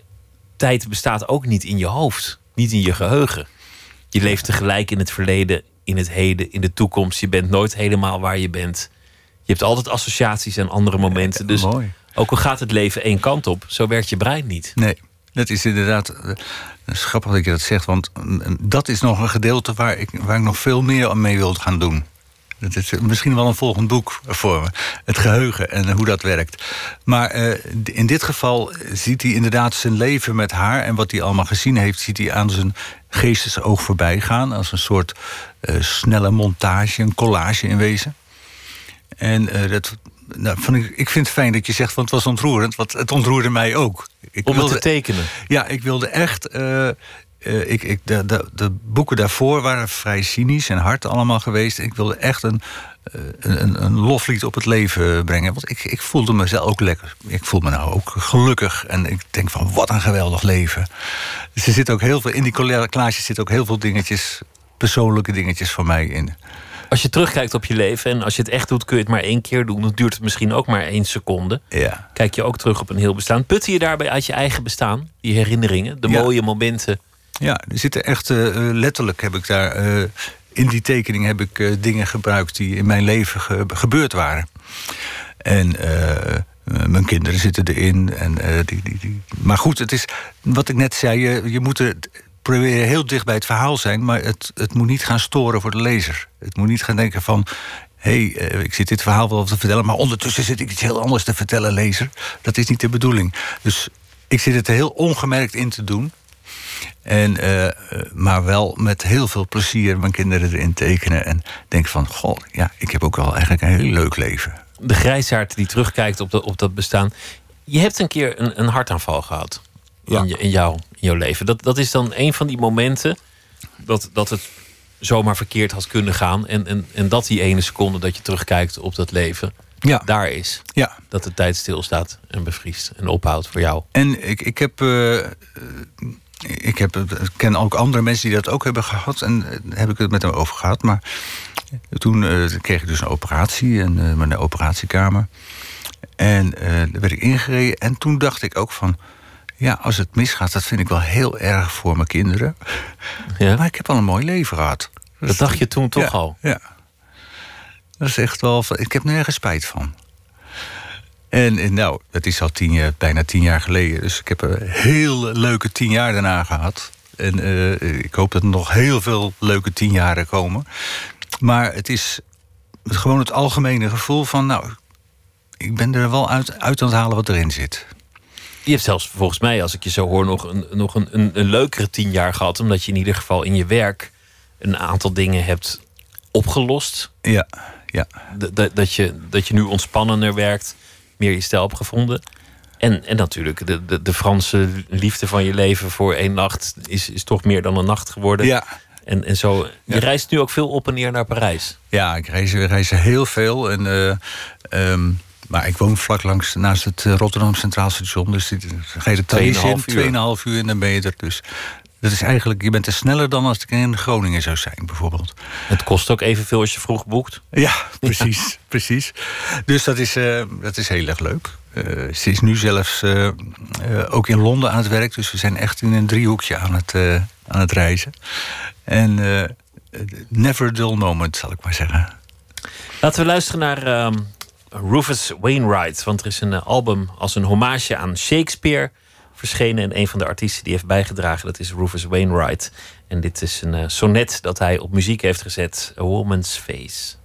tijd bestaat ook niet in je hoofd, niet in je geheugen. Je leeft tegelijk in het verleden, in het heden, in de toekomst. Je bent nooit helemaal waar je bent. Je hebt altijd associaties en andere momenten. Dus mooi. Ook al gaat het leven één kant op, zo werkt je brein niet. Nee, dat is inderdaad... eh, is grappig dat je dat zegt, want mm, dat is nog een gedeelte... waar ik, waar ik nog veel meer mee wil gaan doen. Dat is misschien wel een volgend boek voor me. Het geheugen en hoe dat werkt. Maar eh, in dit geval ziet hij inderdaad zijn leven met haar... en wat hij allemaal gezien heeft, ziet hij aan zijn geestesoog voorbij gaan... als een soort eh, snelle montage, een collage in wezen. En eh, dat, nou, vond ik, vind het fijn dat je zegt, want het was ontroerend. Want het ontroerde mij ook. Ik Om het te tekenen. ja, ik wilde echt. eh, eh, ik, ik, de, de, de boeken daarvoor waren vrij cynisch en hard allemaal geweest. Ik wilde echt een, eh, een, een loflied op het leven brengen. Want ik, ik voelde mezelf ook lekker. Ik voel me nou ook gelukkig. En ik denk van wat een geweldig leven. Dus er zit ook heel veel. In die collages zitten ook heel veel dingetjes. Persoonlijke dingetjes van mij in. Als je terugkijkt op je leven en als je het echt doet, kun je het maar één keer doen. Dan duurt het misschien ook maar één seconde. Ja. Kijk je ook terug op een heel bestaan. Putte je daarbij uit je eigen bestaan, die herinneringen, de Ja. mooie momenten. Ja, er zitten echt eh, eh, letterlijk heb ik daar. eh, in die tekening heb ik dingen gebruikt die in mijn leven ge- gebeurd waren. En mijn kinderen zitten erin. En, die, die, die. Maar goed, het is wat ik net zei. Je, je moet er proberen heel dicht bij het verhaal zijn. Maar het, het moet niet gaan storen voor de lezer. Het moet niet gaan denken van. Hé, hey, eh, ik zit dit verhaal wel te vertellen, maar ondertussen zit ik iets heel anders te vertellen, lezer. Dat is niet de bedoeling. Dus ik zit het er heel ongemerkt in te doen. En, eh, maar wel met heel veel plezier mijn kinderen erin tekenen. En denk van, goh, ja, ik heb ook wel eigenlijk een heel leuk leven. De grijsaard die terugkijkt op, dat op dat bestaan. Je hebt een keer een, een hartaanval gehad Ja. in, je, in, jouw, in jouw leven. Dat, dat is dan een van die momenten dat, dat het zomaar verkeerd had kunnen gaan. En, en, en dat die ene seconde dat je terugkijkt op dat leven, Ja, daar is. ja. Dat de tijd stilstaat en bevriest en ophoudt voor jou. En ik, ik heb. eh, eh, ik, heb, ik ken ook andere mensen die dat ook hebben gehad. En eh, heb ik het met hem over gehad. Maar toen eh, kreeg ik dus een operatie in eh, mijn operatiekamer. En eh daar werd ik ingereden. En toen dacht ik ook van. Ja, als het misgaat, dat vind ik wel heel erg voor mijn kinderen. Ja? Maar ik heb al een mooi leven gehad. Dat dacht je toen toch ja, al? Ja. Dat is echt wel. Ik heb nergens spijt van. En, en nou, dat is al tien jaar, bijna tien jaar geleden. Dus ik heb een heel leuke tien jaar daarna gehad. En eh, ik hoop dat er nog heel veel leuke tien jaren komen. Maar het is gewoon het algemene gevoel van... nou, ik ben er wel uit, uit aan het halen wat erin zit. Je hebt zelfs volgens mij, als ik je zo hoor, nog een, nog een, een, een leukere tien jaar gehad. Omdat je in ieder geval in je werk een aantal dingen hebt opgelost. Ja, ja. Dat- dat, je, dat je nu ontspannender werkt, meer je stijl hebt gevonden. En, en natuurlijk, de, de, de Franse liefde van je leven voor één nacht is, is toch meer dan een nacht geworden. Ja, En, en zo, je Ja. reist nu ook veel op en neer naar Parijs. Ja, ik reis, reis heel veel. En, eh, ehm, maar ik woon vlak langs naast het eh, Rotterdam Centraal Station. Dus dan ga je de Thalys in, 2,5 uur. 2,5 uur en dan ben je er. Dus dat is eigenlijk, je bent er sneller dan als ik in Groningen zou zijn, bijvoorbeeld. Het kost ook evenveel als je vroeg boekt. Ja, *laughs* precies. precies. Dus dat is, eh, dat is heel erg leuk. Eh, ze is nu zelfs ook in Londen aan het werk. Dus we zijn echt in een driehoekje aan het, aan het reizen. En never dull moment, zal ik maar zeggen. Laten we luisteren naar ehm, Rufus Wainwright. Want er is een eh, album als een hommage aan Shakespeare verschenen. En een van de artiesten die heeft bijgedragen, dat is Rufus Wainwright. En dit is een eh, sonnet dat hij op muziek heeft gezet. A Woman's Face.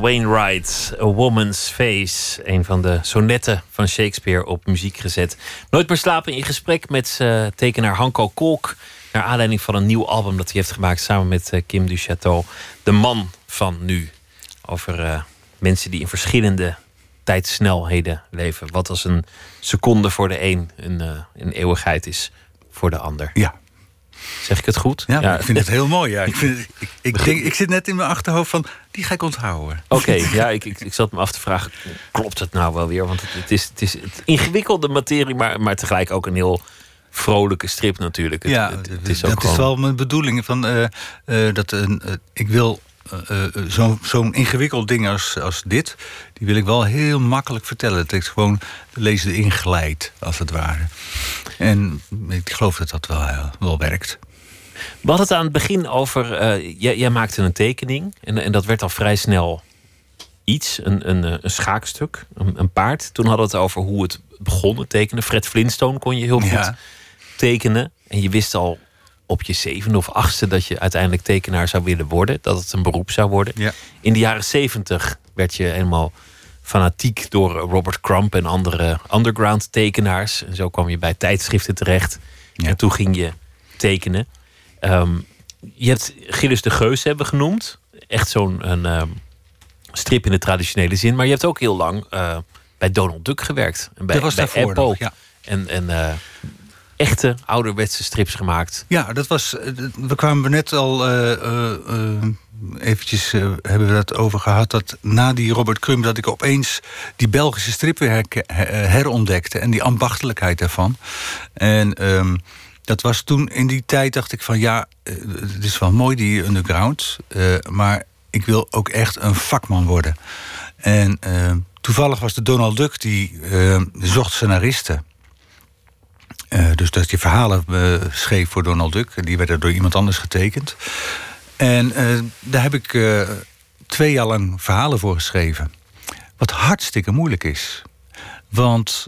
Wainwright, A Woman's Face. Een van de sonetten van Shakespeare op muziek gezet. Nooit meer slapen in gesprek met uh, tekenaar Hanko Kolk. Naar aanleiding van een nieuw album dat hij heeft gemaakt samen met uh, Kim Duchateau. De man van nu. Over uh, mensen die in verschillende tijdsnelheden leven. Wat als een seconde voor de een een, een eeuwigheid is voor de ander. Ja, Zeg ik het goed? Ja, ik vind het heel mooi. Ja. Ik, vind ik, ik, denk, ik zit net in mijn achterhoofd van, die ga ik onthouden. Oké, ja, ik, ik, ik zat me af te vragen, klopt het nou wel weer? Want het, het, is, het is het ingewikkelde materie, maar, maar tegelijk ook een heel vrolijke strip natuurlijk. Het, ja, het, is ook dat is wel mijn bedoeling. Van, uh, uh, dat, uh, ik wil zo'n zo ingewikkeld ding als, als dit... die wil ik wel heel makkelijk vertellen. Dat ik gewoon de lezer erin glijdt, als het ware. En ik geloof dat dat wel, wel werkt. We hadden het aan het begin over. Uh, jij, jij, maakte een tekening. En, en, dat werd al vrij snel iets. Een, een, een schaakstuk. Een, een, paard. Toen hadden we het over hoe het begon, het tekenen. Fred Flintstone kon je heel goed ja. tekenen. En je wist al op je zevende of achtste dat je uiteindelijk tekenaar zou willen worden. Dat het een beroep zou worden. Ja. In de jaren zeventig werd je helemaal fanatiek door Robert Crump en andere underground tekenaars. En zo kwam je bij tijdschriften terecht. Ja. En toen ging je tekenen. Um, je hebt Gilles de Geus hebben genoemd. Echt zo'n een, um, strip in de traditionele zin. Maar je hebt ook heel lang uh, bij Donald Duck gewerkt. En bij, dat was bij daarvoor Apple. nog, ja. En, en uh, echte ouderwetse strips gemaakt. Ja, dat was. We kwamen net al. Uh, eventjes hebben we dat over gehad. Dat na die Robert Crumb dat ik opeens die Belgische strip weer herontdekte. En die ambachtelijkheid daarvan. En um, dat was toen in die tijd dacht ik van ja, het is wel mooi die underground. Maar ik wil ook echt een vakman worden. En toevallig was de Donald Duck die zocht scenaristen. Uh, dus dat je verhalen uh, schreef voor Donald Duck. Die werden door iemand anders getekend. En uh, daar heb ik twee jaar lang verhalen voor geschreven. Wat hartstikke moeilijk is. Want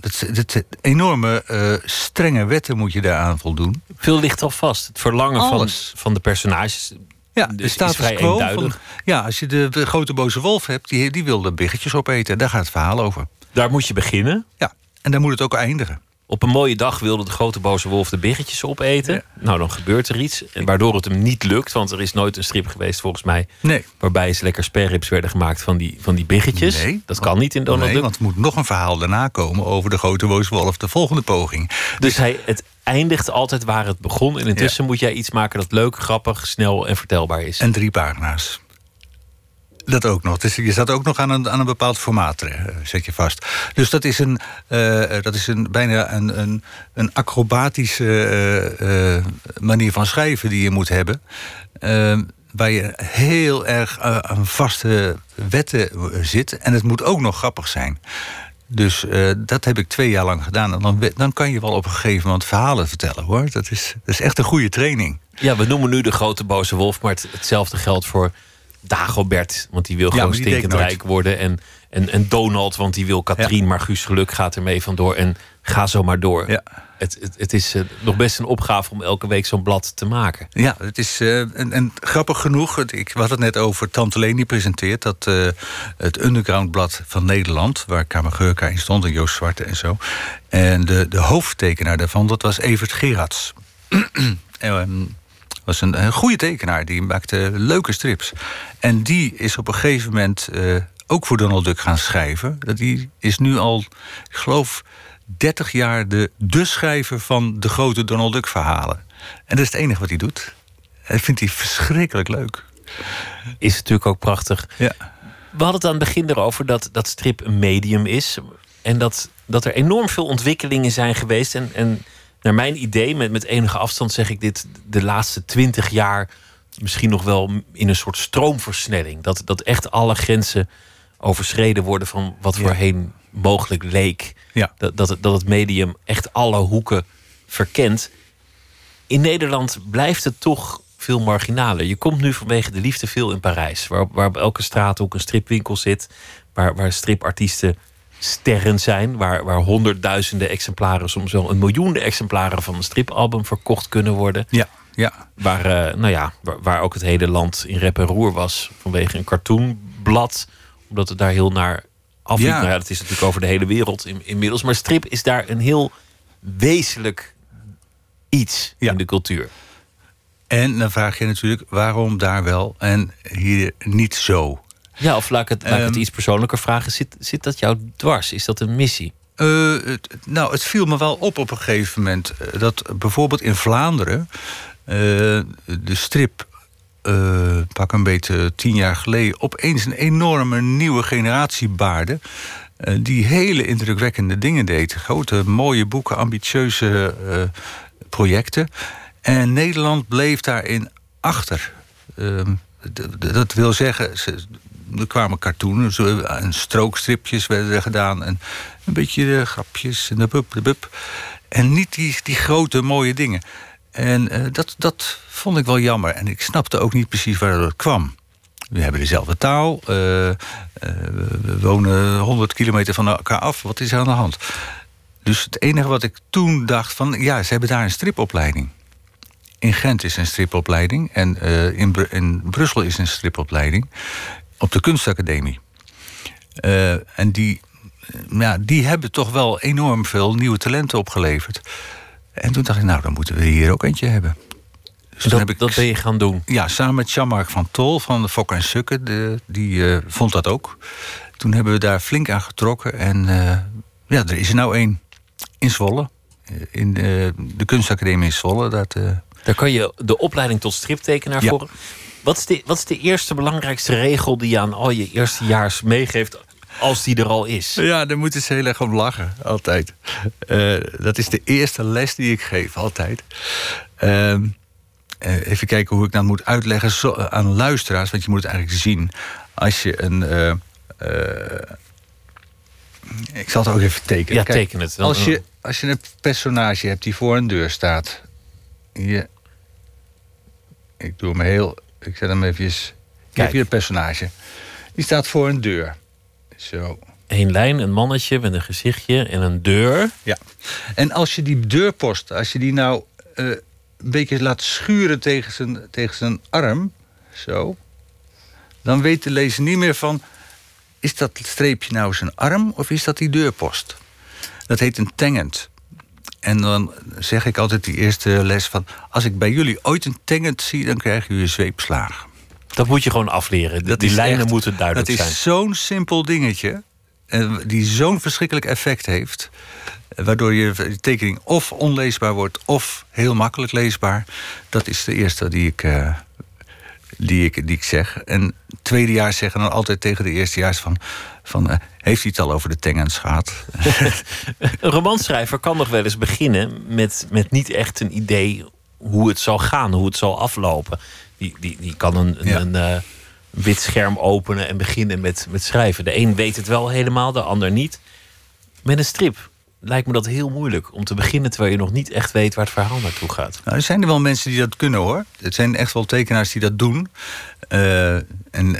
het, enorme strenge wetten moet je daaraan voldoen. Veel ligt al vast. Het verlangen van, van de personages. Ja, de status quo. Van, ja, als je de, de, grote boze wolf hebt, die, die wil de biggetjes opeten. Daar gaat het verhaal over. Daar moet je beginnen. Ja, en daar moet het ook eindigen. Op een mooie dag wilde de grote boze wolf de biggetjes opeten. Ja. Nou, dan gebeurt er iets. En waardoor het hem niet lukt. Want er is nooit een strip geweest, volgens mij. Nee. Waarbij ze lekker sperrips werden gemaakt van die, van die biggetjes. Nee, dat kan niet in Donald nee, Duck. want er moet nog een verhaal daarna komen over de grote boze wolf. De volgende poging. Dus hij, het eindigt altijd waar het begon. En intussen ja. moet jij iets maken dat leuk, grappig, snel en vertelbaar is. En drie pagina's. Dat ook nog. Dus je zat ook nog aan een, aan een bepaald formaat, uh, zet je vast. Dus dat is, een, uh, dat is een, bijna een, een, een acrobatische manier van schrijven die je moet hebben. waar je heel erg aan vaste wetten zit. En het moet ook nog grappig zijn. Dus dat heb ik twee jaar lang gedaan. En dan, dan kan je wel op een gegeven moment verhalen vertellen hoor. Dat is, dat is echt een goede training. Ja, we noemen nu de grote boze wolf, maar het, hetzelfde geldt voor Dagobert, want die wil gewoon ja, stinkend rijk worden. En, en, en Donald, want die wil Katrien, ja. maar Guus Geluk gaat ermee vandoor. En ga zo maar door. Ja. Het, het, het is uh, nog best een opgave om elke week zo'n blad te maken. Ja, het is uh, en, en, grappig genoeg. Ik had het net over Tante Leni presenteert. Dat uh, het Undergroundblad van Nederland, waar Kamergeurka in stond en Joost Zwarte en zo. En de, de hoofdtekenaar daarvan, dat was Evert Gerards. *clears throat* en, was een, een goede tekenaar. Die maakte leuke strips. En die is op een gegeven moment uh, ook voor Donald Duck gaan schrijven. Die is nu al, ik geloof, 30 jaar de, de schrijver van de grote Donald Duck verhalen. En dat is het enige wat hij doet. Dat vindt hij verschrikkelijk leuk. Is natuurlijk ook prachtig. Ja. We hadden het aan het begin erover dat, dat strip een medium is. En dat, dat er enorm veel ontwikkelingen zijn geweest. En, en naar mijn idee, met, met enige afstand zeg ik dit, de laatste twintig jaar misschien nog wel in een soort stroomversnelling. Dat, dat echt alle grenzen overschreden worden van wat Ja. voorheen mogelijk leek. Ja. Dat, dat, het, dat het medium echt alle hoeken verkent. In Nederland blijft het toch veel marginaler. Je komt nu vanwege de liefde veel in Parijs, waar, waar op elke straathoek een stripwinkel zit, waar, waar stripartiesten sterren zijn, waar, waar honderdduizenden exemplaren, soms wel een miljoen exemplaren van een stripalbum verkocht kunnen worden. Ja, Ja. Waar, eh, nou ja, waar, waar ook het hele land in rep en roer was vanwege een cartoonblad. Omdat het daar heel naar afliep. Ja. Nou ja, dat is natuurlijk over de hele wereld in, inmiddels. Maar strip is daar een heel wezenlijk iets Ja. in de cultuur. En dan vraag je natuurlijk waarom daar wel en hier niet zo. Ja, of laat ik het, laat ik het Ehm. iets persoonlijker vragen. Zit, zit dat jou dwars? Is dat een missie? Eh, het, nou, het viel me wel op op een gegeven moment eh, dat bijvoorbeeld in Vlaanderen eh, de strip. pak een beetje tien jaar geleden, opeens een enorme nieuwe generatie baarde. eh, die hele indrukwekkende dingen deed. Grote, mooie boeken, ambitieuze projecten. En Nederland bleef daarin achter. Ehm, dat wil zeggen, ze, er kwamen cartoons en strookstripjes werden er gedaan. En een beetje de grapjes en de bub, de. En niet die, die grote mooie dingen. En eh, dat, dat vond ik wel jammer. En ik snapte ook niet precies waar dat kwam. We hebben dezelfde taal. eh, eh, we- wonen 100 kilometer van elkaar af. Wat is er aan de hand? Dus het enige wat ik toen dacht van... ja, ze hebben daar een stripopleiding. In Gent is een stripopleiding. En eh, in, in Brussel is een stripopleiding. Op de kunstacademie. Eh, en die, eh, ja, die hebben toch wel enorm veel nieuwe talenten opgeleverd. En toen dacht ik, nou, dan moeten we hier ook eentje hebben. Dus dat, heb ik dat ben je gaan doen. ja, samen met Jean-Marc van Tol van de Fok en Sukken. De, die eh, vond dat ook. Toen hebben we daar flink aan getrokken. En ja, er is er nou één in Zwolle. In de, de kunstacademie in Zwolle. Dat, Daar kan je de opleiding tot striptekenaar Ja. voor. Wat is, de, wat is de eerste belangrijkste regel die je aan al je eerstejaars meegeeft, als die er al is? Ja, daar moeten ze heel erg om lachen, altijd. Eh, dat is de eerste les die ik geef, altijd. Ehm, eh, even kijken hoe ik dat moet uitleggen zo- aan luisteraars, want je moet het eigenlijk zien. Als je een. eh, eh, ik zal het ook even tekenen. Ja, Kijk, teken het. Dan- Als je, als je een personage hebt die voor een deur staat. Je, ik doe hem heel. Ik zet hem even. Kijk hier het personage. Die staat voor een deur. Zo. Eén lijn, een mannetje met een gezichtje en een deur. Ja. En als je die deurpost, als je die nou eh, een beetje laat schuren tegen zijn, tegen zijn arm, zo, dan weet de lezer niet meer van, is dat streepje nou zijn arm of is dat die deurpost? Dat heet een tangent. En dan zeg ik altijd die eerste les van, als ik bij jullie ooit een tangent zie, dan krijgen jullie zweepslagen. Dat moet je gewoon afleren. Die, die lijnen echt- moeten duidelijk Dat zijn. is zo'n simpel dingetje. eh, die zo'n verschrikkelijk effect heeft. eh, Waardoor je tekening of onleesbaar wordt of heel makkelijk leesbaar. Dat is de eerste die ik, eh, die ik, die ik zeg. En tweedejaars zeggen dan altijd tegen de eerstejaars van... van eh, heeft hij het al over de tangens *laughs* gehad? Een romanschrijver kan nog wel eens beginnen met, met niet echt een idee hoe het zal gaan, hoe het zal aflopen. Die, die, die kan een, Ja. een, eh, wit scherm openen en beginnen met, met schrijven. De een weet het wel helemaal, de ander niet. Met een strip lijkt me dat heel moeilijk om te beginnen terwijl je nog niet echt weet waar het verhaal naartoe gaat. Nou, er zijn er wel mensen die dat kunnen hoor. Het zijn echt wel tekenaars die dat doen. Eh, en eh,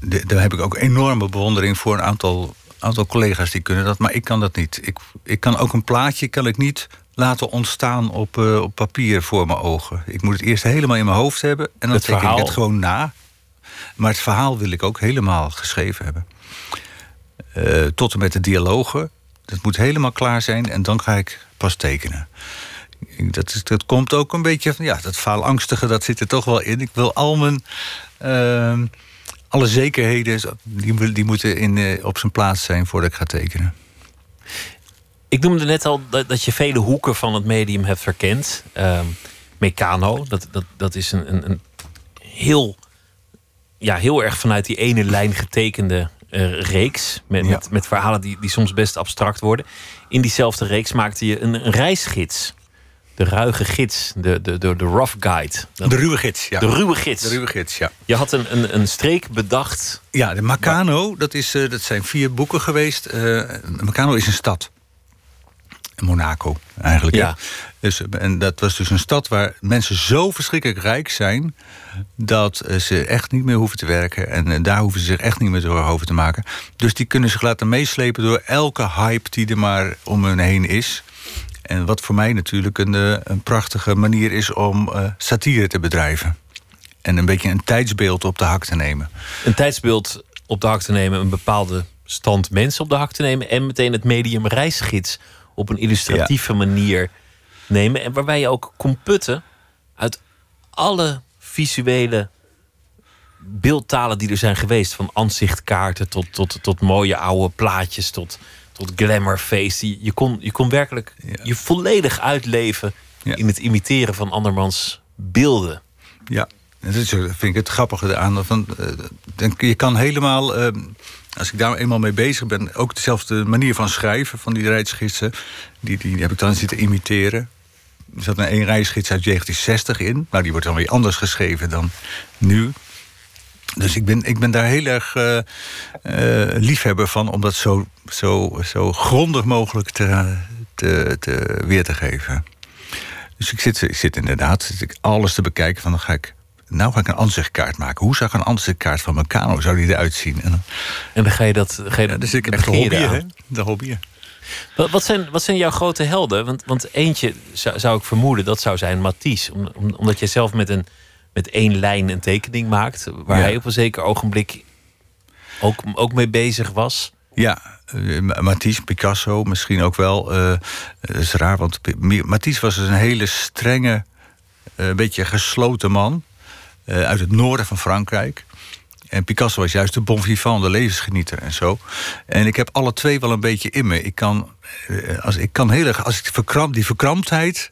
de- daar heb ik ook enorme bewondering voor een aantal, aantal collega's die kunnen dat. Maar ik kan dat niet. Ik, ik kan ook een plaatje kan ik niet laten ontstaan op, eh, op papier voor mijn ogen. Ik moet het eerst helemaal in mijn hoofd hebben. En dan Het teken verhaal. ik het gewoon na. Maar het verhaal wil ik ook helemaal geschreven hebben. Tot en met de dialogen. Dat moet helemaal klaar zijn en dan ga ik pas tekenen. Dat, is, dat komt ook een beetje van, ja, dat faalangstige, dat zit er toch wel in. Ik wil al mijn, ehm, alle zekerheden, die, die moeten in, eh, op zijn plaats zijn voordat ik ga tekenen. Ik noemde net al dat, dat je vele hoeken van het medium hebt verkend. Ehm Meccano, dat, dat, dat is een, een, een heel, ja, heel erg vanuit die ene lijn getekende eh, reeks. Met, Ja. met, met verhalen die, die soms best abstract worden. In diezelfde reeks maakte je een, een reisgids. De ruige gids, de, de, de, de rough guide. Dat- De ruwe gids, ja. de ruwe gids. De ruwe gids, ja. Je had een, een, een streek bedacht. Ja, de Macano, dat, is, eh, dat zijn vier boeken geweest. Eh Macano is een stad. Monaco, eigenlijk. Ja. Dus, en dat was dus een stad waar mensen zo verschrikkelijk rijk zijn... dat eh, ze echt niet meer hoeven te werken. En eh, daar hoeven ze zich echt niet meer door over te maken. Dus die kunnen zich laten meeslepen door elke hype die er maar om hun heen is. En wat voor mij natuurlijk een, eh, een prachtige manier is om uh, satire te bedrijven. En een beetje een tijdsbeeld op de hak te nemen. Een tijdsbeeld op de hak te nemen, een bepaalde stand mensen op de hak te nemen. En meteen het medium reisgids op een illustratieve manier nemen. En waarbij je ook kon putten uit alle visuele beeldtalen die er zijn geweest. Van aanzichtkaarten tot, tot, tot mooie oude plaatjes, tot, tot glamourface. Je kon, je kon werkelijk je volledig uitleven in het imiteren van andermans beelden. Ja, dat vind ik het grappige aan. Van, uh, je kan helemaal, uh, als ik daar eenmaal mee bezig ben, ook dezelfde manier van schrijven van die reisgidsen. Die, die heb ik dan zitten imiteren. Er zat een één reisgids uit 1960 in. Nou, die wordt dan weer anders geschreven dan nu. Dus ik ben, ik ben daar heel erg uh, liefhebber van om dat zo, zo, zo grondig mogelijk te, te, te, weer te geven. Dus ik zit, ik zit inderdaad zit ik alles te bekijken van dan ga ik. Nou ga ik een ansichtkaart maken. Hoe zag een ansichtkaart van mijn kano zou die eruit zien? En dan, en dan ga je dat. Ga je, ja, dus ik echt hobby, hè? De hobby. Wat, zijn, wat zijn jouw grote helden? Want, want eentje zou, zou ik vermoeden dat zou zijn Matisse. Om, omdat je zelf met een met één lijn een tekening maakt. Waar hij op een zeker ogenblik ook, ook mee bezig was. Ja, uh, Matisse, Picasso misschien ook wel. Uh, dat is raar, want Matisse was dus een hele strenge, een beetje gesloten man. Uit het noorden van Frankrijk. En Picasso was juist de bon vivant, de levensgenieter en zo. En ik heb alle twee wel een beetje in me. Ik kan, als, ik kan heel erg, als ik verkramp, die verkramptheid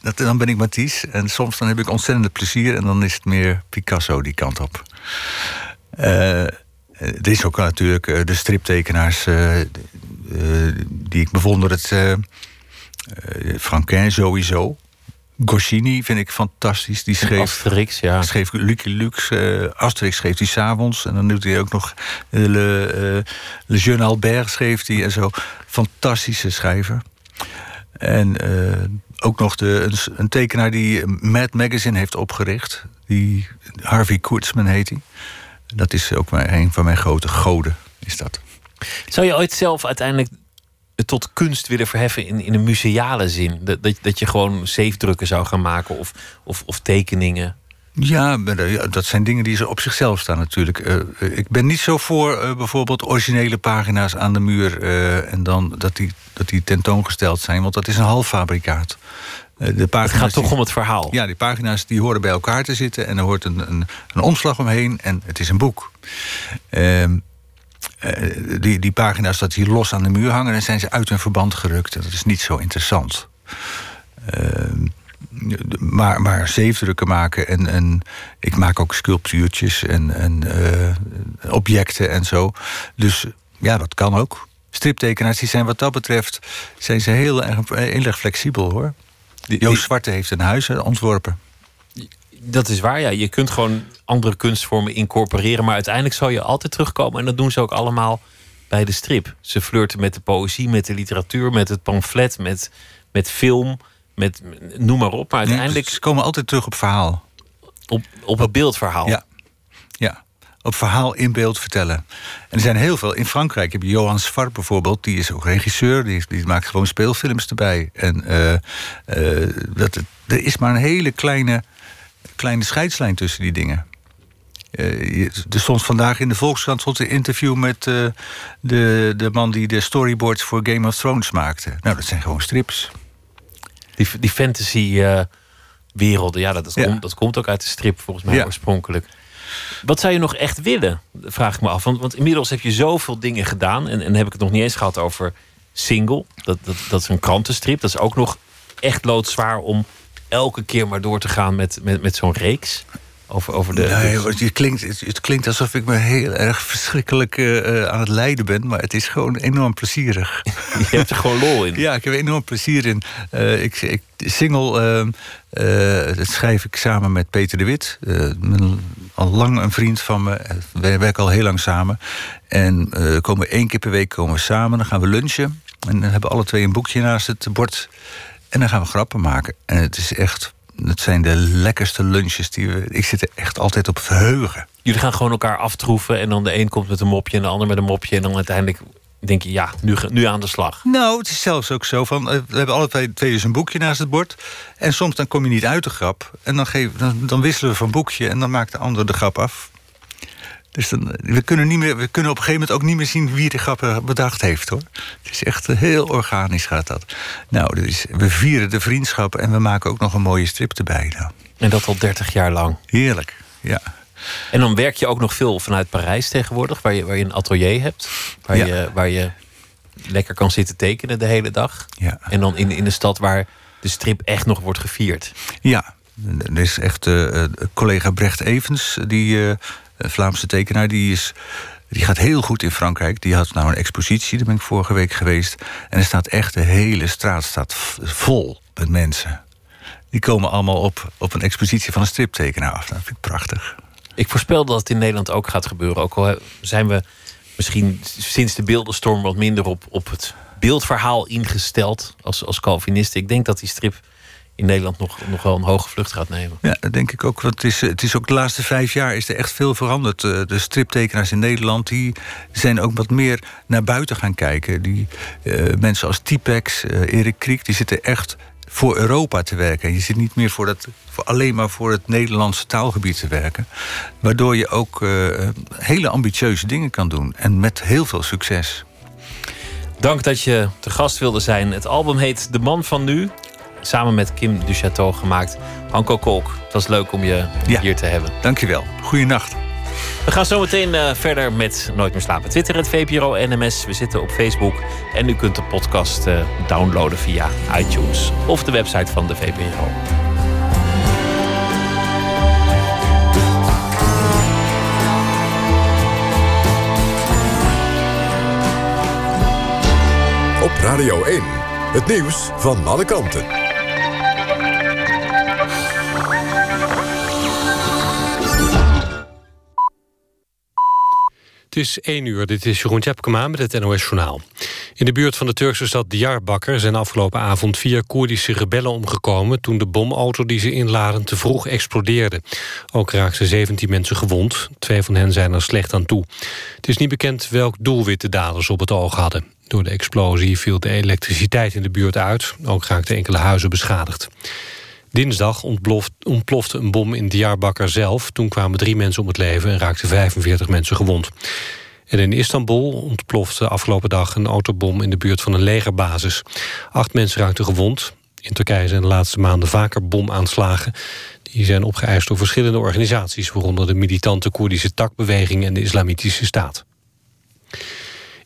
dat, dan ben ik Matisse. En soms dan heb ik ontzettend plezier. En dan is het meer Picasso die kant op. Uh, er is ook natuurlijk de striptekenaars die ik bewonder. Het Franquin sowieso. Goscinny vind ik fantastisch. Die schreef, Asterix, ja. schreef Lucky Lux. Asterix schreef hij s'avonds. En dan doet hij ook nog Le, Le Jeune Albert schreef hij en zo. Fantastische schrijver. En ook nog de, een, een, tekenaar die Mad Magazine heeft opgericht. Die Harvey Kurtzman heet hij. Dat is ook een van mijn grote goden, is dat. Zou je ooit zelf uiteindelijk tot kunst willen verheffen in, in een museale zin? Dat, dat, dat je gewoon zeefdrukken zou gaan maken of, of, of tekeningen? Ja, dat zijn dingen die ze op zichzelf staan natuurlijk. Uh, ik ben niet zo voor uh, bijvoorbeeld originele pagina's aan de muur... Uh, en dan dat die, dat die tentoongesteld zijn, want dat is een halffabrikaat. De pagina's het gaat toch om het verhaal? Ja, die pagina's die horen bij elkaar te zitten... en er hoort een, een, een omslag omheen en het is een boek. Ehm, die, die pagina's dat die los aan de muur hangen... dan zijn ze uit hun verband gerukt. Dat is niet zo interessant. Ehm maar, maar zeefdrukken maken. En, en ik maak ook sculptuurtjes en, en uh, objecten en zo. Dus ja, dat kan ook. Striptekenaars die zijn wat dat betreft zijn ze heel erg, heel erg flexibel hoor. Joost Zwarte heeft een huis ontworpen. Dat is waar, ja. Je kunt gewoon andere kunstvormen incorporeren. Maar uiteindelijk zal je altijd terugkomen. En dat doen ze ook allemaal bij de strip. Ze flirten met de poëzie, met de literatuur, met het pamflet, met, met film met noem maar op. Maar uiteindelijk. ze komen altijd terug op verhaal. Op, op het beeldverhaal. Ja. ja. Op verhaal in beeld vertellen. En er zijn heel veel. In Frankrijk heb je Johan Svar bijvoorbeeld. Die is ook regisseur. Die, die maakt gewoon speelfilms erbij. En uh, uh, dat, er is maar een hele kleine, kleine scheidslijn tussen die dingen. Uh, er stond vandaag in de Volkskrant stond een interview met de, de man die de storyboards voor Game of Thrones maakte. Nou, dat zijn gewoon strips. Die, die fantasy-werelden, ja, dat, dat, Komt, dat komt ook uit de strip volgens mij oorspronkelijk. Wat zou je nog echt willen? Vraag ik me af. Want, want inmiddels heb je zoveel dingen gedaan. En, en heb ik het nog niet eens gehad over single. Dat, dat, dat is een krantenstrip. Dat is ook nog echt loodzwaar om elke keer maar door te gaan met, met, met zo'n reeks. Over, over de, nee, het, klinkt, het, klinkt alsof ik me heel erg verschrikkelijk uh, aan het lijden ben. Maar het is gewoon enorm plezierig. *laughs* Je hebt er gewoon lol in. *laughs* Ja, ik heb er enorm plezier in. Uh, ik, ik, single, uh, dat schrijf ik samen met Peter de Wit. al lang een vriend van me. Wij werken al heel lang samen. En komen één keer per week komen we samen. Dan gaan we lunchen. En dan hebben alle twee een boekje naast het bord. En dan gaan we grappen maken. En het is echt het zijn de lekkerste lunches die we. Ik zit er echt altijd op verheugen. Jullie gaan gewoon elkaar aftroeven en dan de een komt met een mopje en de ander met een mopje en dan uiteindelijk denk je, ja, nu, nu aan de slag. Nou, het is zelfs ook zo van... we hebben alle twee, twee dus een boekje naast het bord. En soms dan kom je niet uit de grap. En dan, geef, dan, dan wisselen we van boekje en dan maakt de ander de grap af. Dus dan, we, kunnen niet meer, we kunnen op een gegeven moment ook niet meer zien wie de grappen bedacht heeft hoor. Het is echt heel organisch gaat dat. Nou, dus we vieren de vriendschap en we maken ook nog een mooie strip erbij. Nou. En dat al 30 jaar lang. Heerlijk, ja. En dan werk je ook nog veel vanuit Parijs tegenwoordig, waar je, waar je een atelier hebt. Waar, je, waar je lekker kan zitten tekenen de hele dag. Ja. En dan in, in de stad waar de strip echt nog wordt gevierd. Ja, er is echt uh, collega Brecht Evens, die uh, Vlaamse tekenaar, die is. Die gaat heel goed in Frankrijk. Die had nou een expositie, daar ben ik vorige week geweest. En er staat echt de hele straat staat vol met mensen. Die komen allemaal op, op een expositie van een striptekenaar af. Dat vind ik prachtig. Ik voorspel dat het in Nederland ook gaat gebeuren. Ook al zijn we misschien sinds de beeldenstorm wat minder op, op het beeldverhaal ingesteld als, als Calvinisten. Ik denk dat die strip in Nederland nog, nog wel een hoge vlucht gaat nemen. Ja, dat denk ik ook. Want het is, het is ook de laatste vijf jaar is er echt veel veranderd. Eh, de striptekenaars in Nederland die zijn ook wat meer naar buiten gaan kijken. Die, uh, mensen als Tipex, uh, Erik Kriek, die zitten echt voor Europa te werken. Je zit niet meer voor dat, voor alleen maar voor het Nederlandse taalgebied te werken. Waardoor je ook uh, hele ambitieuze dingen kan doen. En met heel veel succes. Dank dat je te gast wilde zijn. Het album heet De Man van Nu. Samen met Kim Duchateau gemaakt. Hanko Kolk, het was leuk om je ja. hier te hebben. Dankjewel. Goeienacht. We gaan zo meteen uh, verder met Nooit meer slapen. Twitter, het VPRO NMS. We zitten op Facebook. En u kunt de podcast uh, downloaden via iTunes of de website van de VPRO. Op Radio 1, het nieuws van alle kanten. Het is 1 uur, dit is Jeroen Tjepkema met het NOS Journaal. In de buurt van de Turkse stad Diyarbakir zijn afgelopen avond vier Koerdische rebellen omgekomen... toen de bomauto die ze inladen te vroeg explodeerde. Ook raakten 17 mensen gewond. Twee van hen zijn er slecht aan toe. Het is niet bekend welk doelwit de daders op het oog hadden. Door de explosie viel de elektriciteit in de buurt uit. Ook raakten enkele huizen beschadigd. Dinsdag ontplofte een bom in Diyarbakir zelf. Toen kwamen drie mensen om het leven en raakten 45 mensen gewond. En in Istanbul ontplofte afgelopen dag een autobom in de buurt van een legerbasis. Acht mensen raakten gewond. In Turkije zijn de laatste maanden vaker bomaanslagen. Die zijn opgeëist door verschillende organisaties... waaronder de militante Koerdische takbeweging en de Islamitische Staat.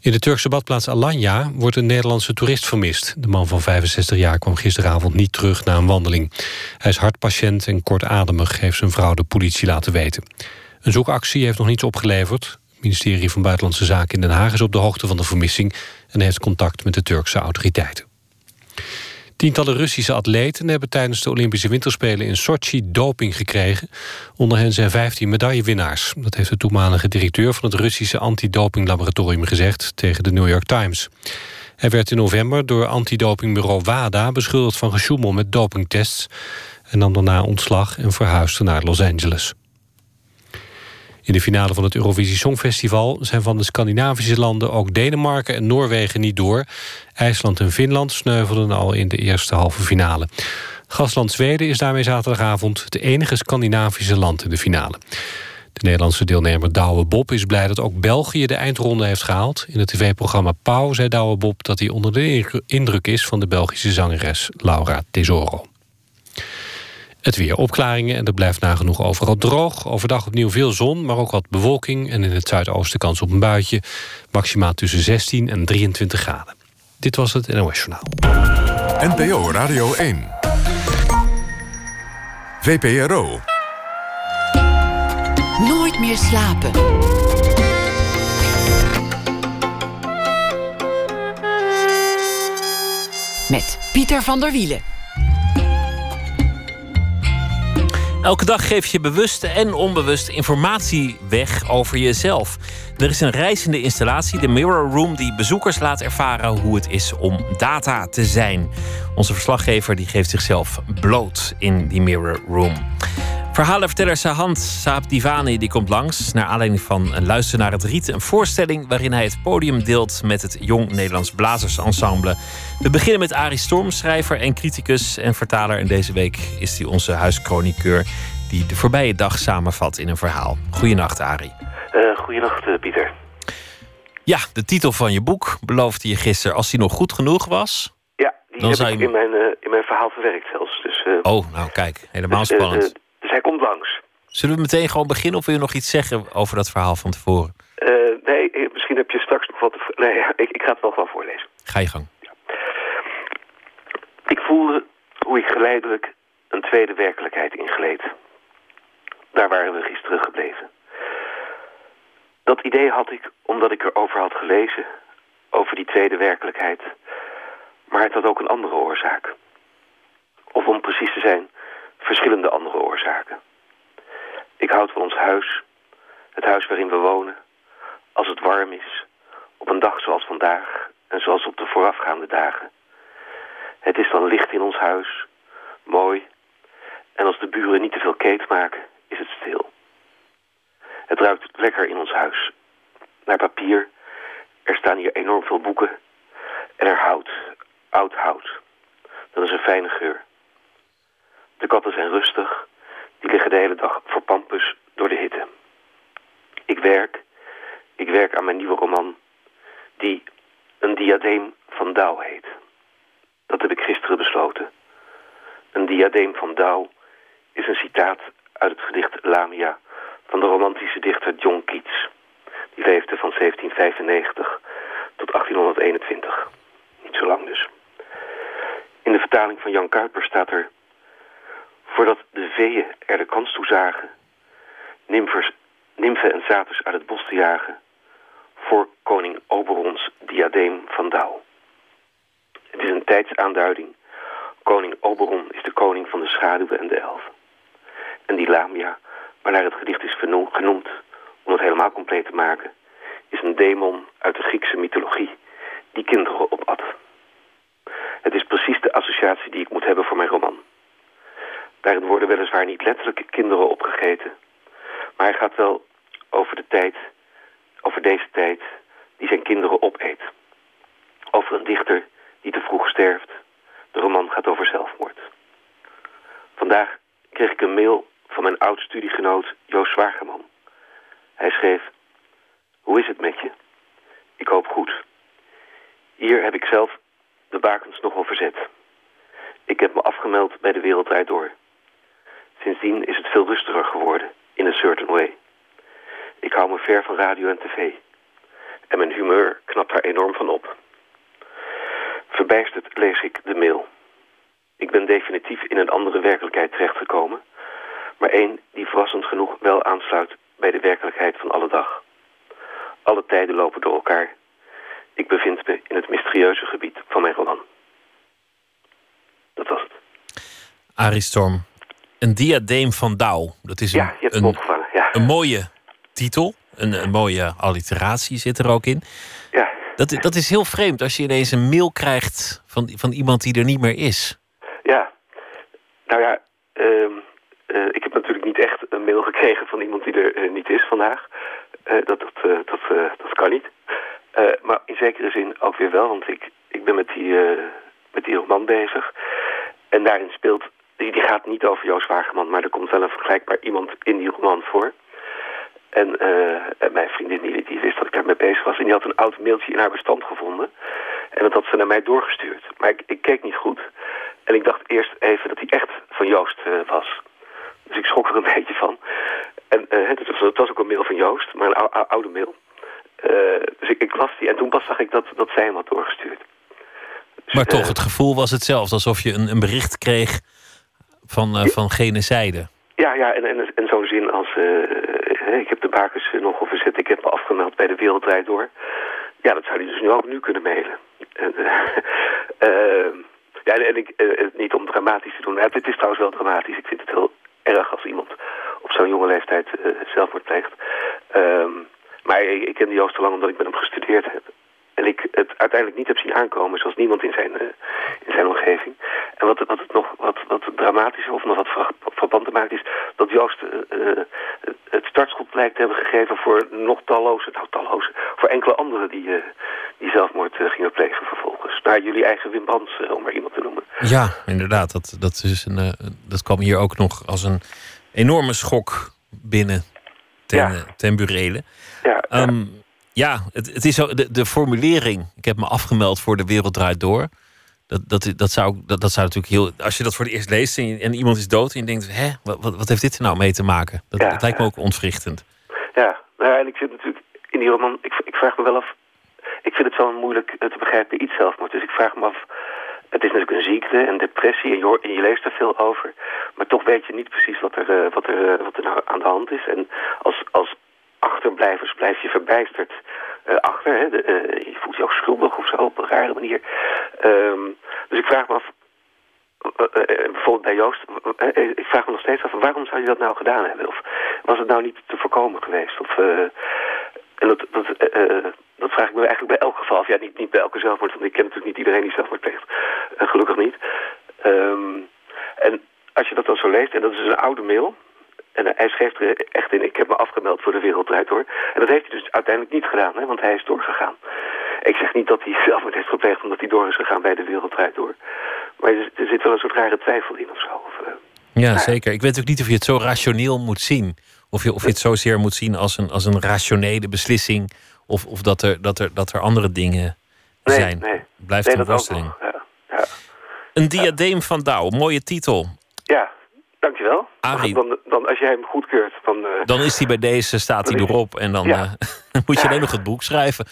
In de Turkse badplaats Alanya wordt een Nederlandse toerist vermist. De man van 65 jaar kwam gisteravond niet terug na een wandeling. Hij is hartpatiënt en kortademig, heeft zijn vrouw de politie laten weten. Een zoekactie heeft nog niets opgeleverd. Het ministerie van Buitenlandse Zaken in Den Haag is op de hoogte van de vermissing... en heeft contact met de Turkse autoriteiten. Tientallen Russische atleten hebben tijdens de Olympische Winterspelen in Sochi doping gekregen. Onder hen zijn 15 medaillewinnaars. Dat heeft de toenmalige directeur van het Russische antidopinglaboratorium gezegd tegen de New York Times. Hij werd in november door antidopingbureau WADA beschuldigd van gesjoemel met dopingtests en nam daarna ontslag en verhuisde naar Los Angeles. In de finale van het Eurovisie Songfestival zijn van de Scandinavische landen ook Denemarken en Noorwegen niet door. IJsland en Finland sneuvelden al in de eerste halve finale. Gastland Zweden is daarmee zaterdagavond het enige Scandinavische land in de finale. De Nederlandse deelnemer Douwe Bob is blij dat ook België de eindronde heeft gehaald. In het tv-programma Pauw zei Douwe Bob dat hij onder de indruk is van de Belgische zangeres Laura Tesoro. Het weer opklaringen en er blijft nagenoeg overal droog. Overdag opnieuw veel zon, maar ook wat bewolking... en in het zuidoosten kans op een buitje. Maximaal tussen 16 en 23 graden. Dit was het NOS Journaal. NPO Radio 1. VPRO. Nooit meer slapen. Met Pieter van der Wielen. Elke dag geef je bewust en onbewust informatie weg over jezelf. Er is een reizende installatie, de Mirror Room, die bezoekers laat ervaren hoe het is om data te zijn. Onze verslaggever die geeft zichzelf bloot in die Mirror Room. Verhalenverteller Sahand Saab Divani die komt langs... naar aanleiding van een Luister naar het Riet. Een voorstelling waarin hij het podium deelt... met het Jong Nederlands Blazersensemble. We beginnen met Arie Storm, schrijver en criticus en vertaler. En deze week is hij onze huischroniqueur... die de voorbije dag samenvat in een verhaal. Goedenacht, Arie. Uh, goedenacht, Pieter. Ja, de titel van je boek beloofde je gisteren... als die nog goed genoeg was... Ja, die dan heb ik je... in, mijn, uh, in mijn verhaal verwerkt zelfs. Dus, oh, nou kijk, helemaal dus, spannend. Dus hij komt langs. Zullen we meteen gewoon beginnen of wil je nog iets zeggen over dat verhaal van tevoren? Nee, misschien heb je straks nog wat te... Nee, ik, ik ga het wel gewoon voorlezen. Ga je gang. Ja. Ik voelde hoe ik geleidelijk een tweede werkelijkheid ingleed. Daar waren we gisteren gebleven. Dat idee had ik omdat ik erover had gelezen, over die tweede werkelijkheid. Maar het had ook een andere oorzaak. Of om precies te zijn, verschillende andere oorzaken. Ik houd van ons huis, het huis waarin we wonen, als het warm is, op een dag zoals vandaag en zoals op de voorafgaande dagen. Het is dan licht in ons huis, mooi, en als de buren niet te veel keet maken, is het stil. Het ruikt lekker in ons huis, naar papier, er staan hier enorm veel boeken en er hout, oud hout. Dat is een fijne geur. De katten zijn rustig. Die liggen de hele dag voor pampus door de hitte. Ik werk. Ik werk aan mijn nieuwe roman. Die een diadeem van Douw heet. Dat heb ik gisteren besloten. Een diadeem van Douw is een citaat uit het gedicht Lamia van de romantische dichter John Keats. Die leefde van 1795 tot 1821. Niet zo lang dus. In de vertaling van Jan Kuiper staat er... Voordat de veeën er de kans toe zagen, nymfen en zaters uit het bos te jagen, voor koning Oberons diadeem van Douw. Het is een tijdsaanduiding. Koning Oberon is de koning van de schaduwen en de elfen. En die Lamia, waarnaar het gedicht is genoemd, om het helemaal compleet te maken, is een demon uit de Griekse mythologie die kinderen opat. Het is precies de associatie die ik moet hebben voor mijn roman. Daarin worden weliswaar niet letterlijk kinderen opgegeten. Maar hij gaat wel over de tijd, over deze tijd, die zijn kinderen opeet. Over een dichter die te vroeg sterft. De roman gaat over zelfmoord. Vandaag kreeg ik een mail van mijn oud-studiegenoot Joost Zwagerman. Hij schreef... Hoe is het met je? Ik hoop goed. Hier heb ik zelf de bakens nogal verzet. Ik heb me afgemeld bij de Wereldrijd Door. Sindsdien is het veel rustiger geworden, in a certain way. Ik hou me ver van radio en tv. En mijn humeur knapt daar enorm van op. Verbijsterd lees ik de mail. Ik ben definitief in een andere werkelijkheid terechtgekomen, maar één die verrassend genoeg wel aansluit bij de werkelijkheid van alle dag. Alle tijden lopen door elkaar. Ik bevind me in het mysterieuze gebied van mijn roman. Dat was het. Arie Storm, een diadeem van Douw. Dat is een, ja, je hebt een, ja. een mooie titel. Een, een, mooie alliteratie zit er ook in. Ja. Dat, dat is heel vreemd als je ineens een mail krijgt van, van iemand die er niet meer is. Ja. Nou ja, uh, uh, ik heb natuurlijk niet echt een mail gekregen van iemand die er uh, niet is vandaag. Uh, dat, dat, dat, dat kan niet. maar in zekere zin ook weer wel, want ik, ik ben met die, met die roman bezig. En daarin speelt die, die gaat niet over Joost Wageman, maar er komt wel een vergelijkbaar iemand in die roman voor. En mijn vriendin die, die wist dat ik daarmee bezig was. En die had een oud mailtje in haar bestand gevonden. En dat had ze naar mij doorgestuurd. Maar ik, ik keek niet goed. En ik dacht eerst even dat hij echt van Joost was. Dus ik schrok er een *laughs* beetje van. En uh, het, was, het, was, ook een mail van Joost, maar een oude mail. dus ik, ik, las die en toen pas zag ik dat, dat zij hem had doorgestuurd. Dus, maar toch, het gevoel was hetzelfde. Alsof je een, een bericht kreeg van, van gene zijde. Ja, ja en, en, en zo'n zin als... Ik heb de bakens nogal verzet, ik heb me afgemeld bij de Wereldrijd Door. Ja, dat zou hij dus nu ook nu kunnen mailen. En, uh, *laughs* ja, en ik, niet om dramatisch te doen. Het is trouwens wel dramatisch. Ik vind het heel erg als iemand op zo'n jonge leeftijd zelfmoord pleegt. Ehm, maar ik, ken Joost al lang omdat ik met hem gestudeerd heb. en ik het uiteindelijk niet heb zien aankomen, zoals niemand in zijn, uh, in zijn omgeving. En wat, wat het nog wat, wat dramatischer of nog wat verbanter maakt is dat Joost uh, het startschot lijkt te hebben gegeven voor nog talloze, nou talloze, voor enkele anderen die, die zelfmoord gingen plegen vervolgens. Naar jullie eigen Wim om maar iemand te noemen. Ja, inderdaad. Dat, dat, is een, dat kwam hier ook nog als een enorme schok binnen ten, ja. ten burele. Ja, ja. Um, ja, het, het is zo, de, de formulering. Ik heb me afgemeld voor de wereld draait door. Dat, dat, dat, zou, dat, dat zou natuurlijk heel. Als je dat voor het eerst leest en, en iemand is dood en je denkt: hè, wat, wat, wat heeft dit er nou mee te maken? Dat, Ja, dat lijkt me ja. ook ontwrichtend. Ja, nou ja, en ik zit natuurlijk in die roman. Ik, ik vraag me wel af. Ik vind het zo moeilijk eh, te begrijpen iets zelfmoord. Dus ik vraag me af. Het is natuurlijk een ziekte en depressie en je, je leest er veel over. Maar toch weet je niet precies wat er, eh, wat er, eh, wat er nou aan de hand is. En als, als achterblijvers blijf je verbijsterd eh, achter. Hè? Je voelt je ook schuldig of zo op een rare manier. Ehm, dus ik vraag me af. bijvoorbeeld bij Joost, ik vraag me nog steeds af, waarom zou je dat nou gedaan hebben? Of was het nou niet te voorkomen geweest? Of, en dat, dat, dat vraag ik me eigenlijk bij elk geval af. Ja, niet, niet bij elke zelfmoord, want ik ken natuurlijk niet iedereen die zelfmoord pleegt. Eh, gelukkig niet. Ehm, en als je dat dan zo leest, en dat is een oude mail... En hij schreef er echt in, ik heb me afgemeld voor de wereld draait door. En dat heeft hij dus uiteindelijk niet gedaan, hè, want hij is doorgegaan. Ik zeg niet dat hij *laughs* zelfmoord heeft gepleegd omdat hij door is gegaan bij de wereld draait door. Maar er, zit wel een soort rare twijfel in of zo. Of, eh, Ja, zeker. Ik weet ook niet of je het zo rationeel moet zien. Of je, of je het zozeer moet zien als een, als een rationele beslissing. Of, of dat, er, dat, er, dat er andere dingen nee, zijn. nee. Blijft nee, een worsteling. Ja, ja. Een diadeem van Douw, mooie titel. ja, dankjewel. Arie. Dan, dan, als jij hem goedkeurt, dan... eh, Dan is hij bij deze, staat hij Dan erop. En dan Ja. eh, *laughs* moet je alleen nog het boek schrijven.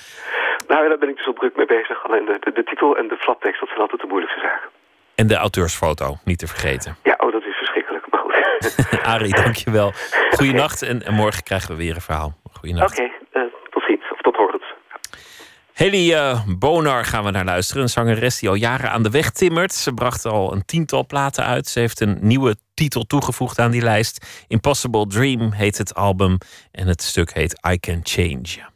Nou, daar ben ik dus al druk mee bezig. Alleen de, de, de titel en de flaptekst, dat zijn altijd de moeilijkste zaken. En de auteursfoto, niet te vergeten. Ja, oh, dat is verschrikkelijk, maar *laughs* *laughs* goed. Arie, dankjewel. Goeienacht en, en morgen krijgen we weer een verhaal. Goeienacht. Oké, tot ziens, of tot horens. Haley eh, Bonar gaan we naar luisteren. Een zangeres die al jaren aan de weg timmert. Ze bracht al een tiental platen uit. Ze heeft een nieuwe titel toegevoegd aan die lijst. Impossible Dream heet het album. En het stuk heet I Can Change.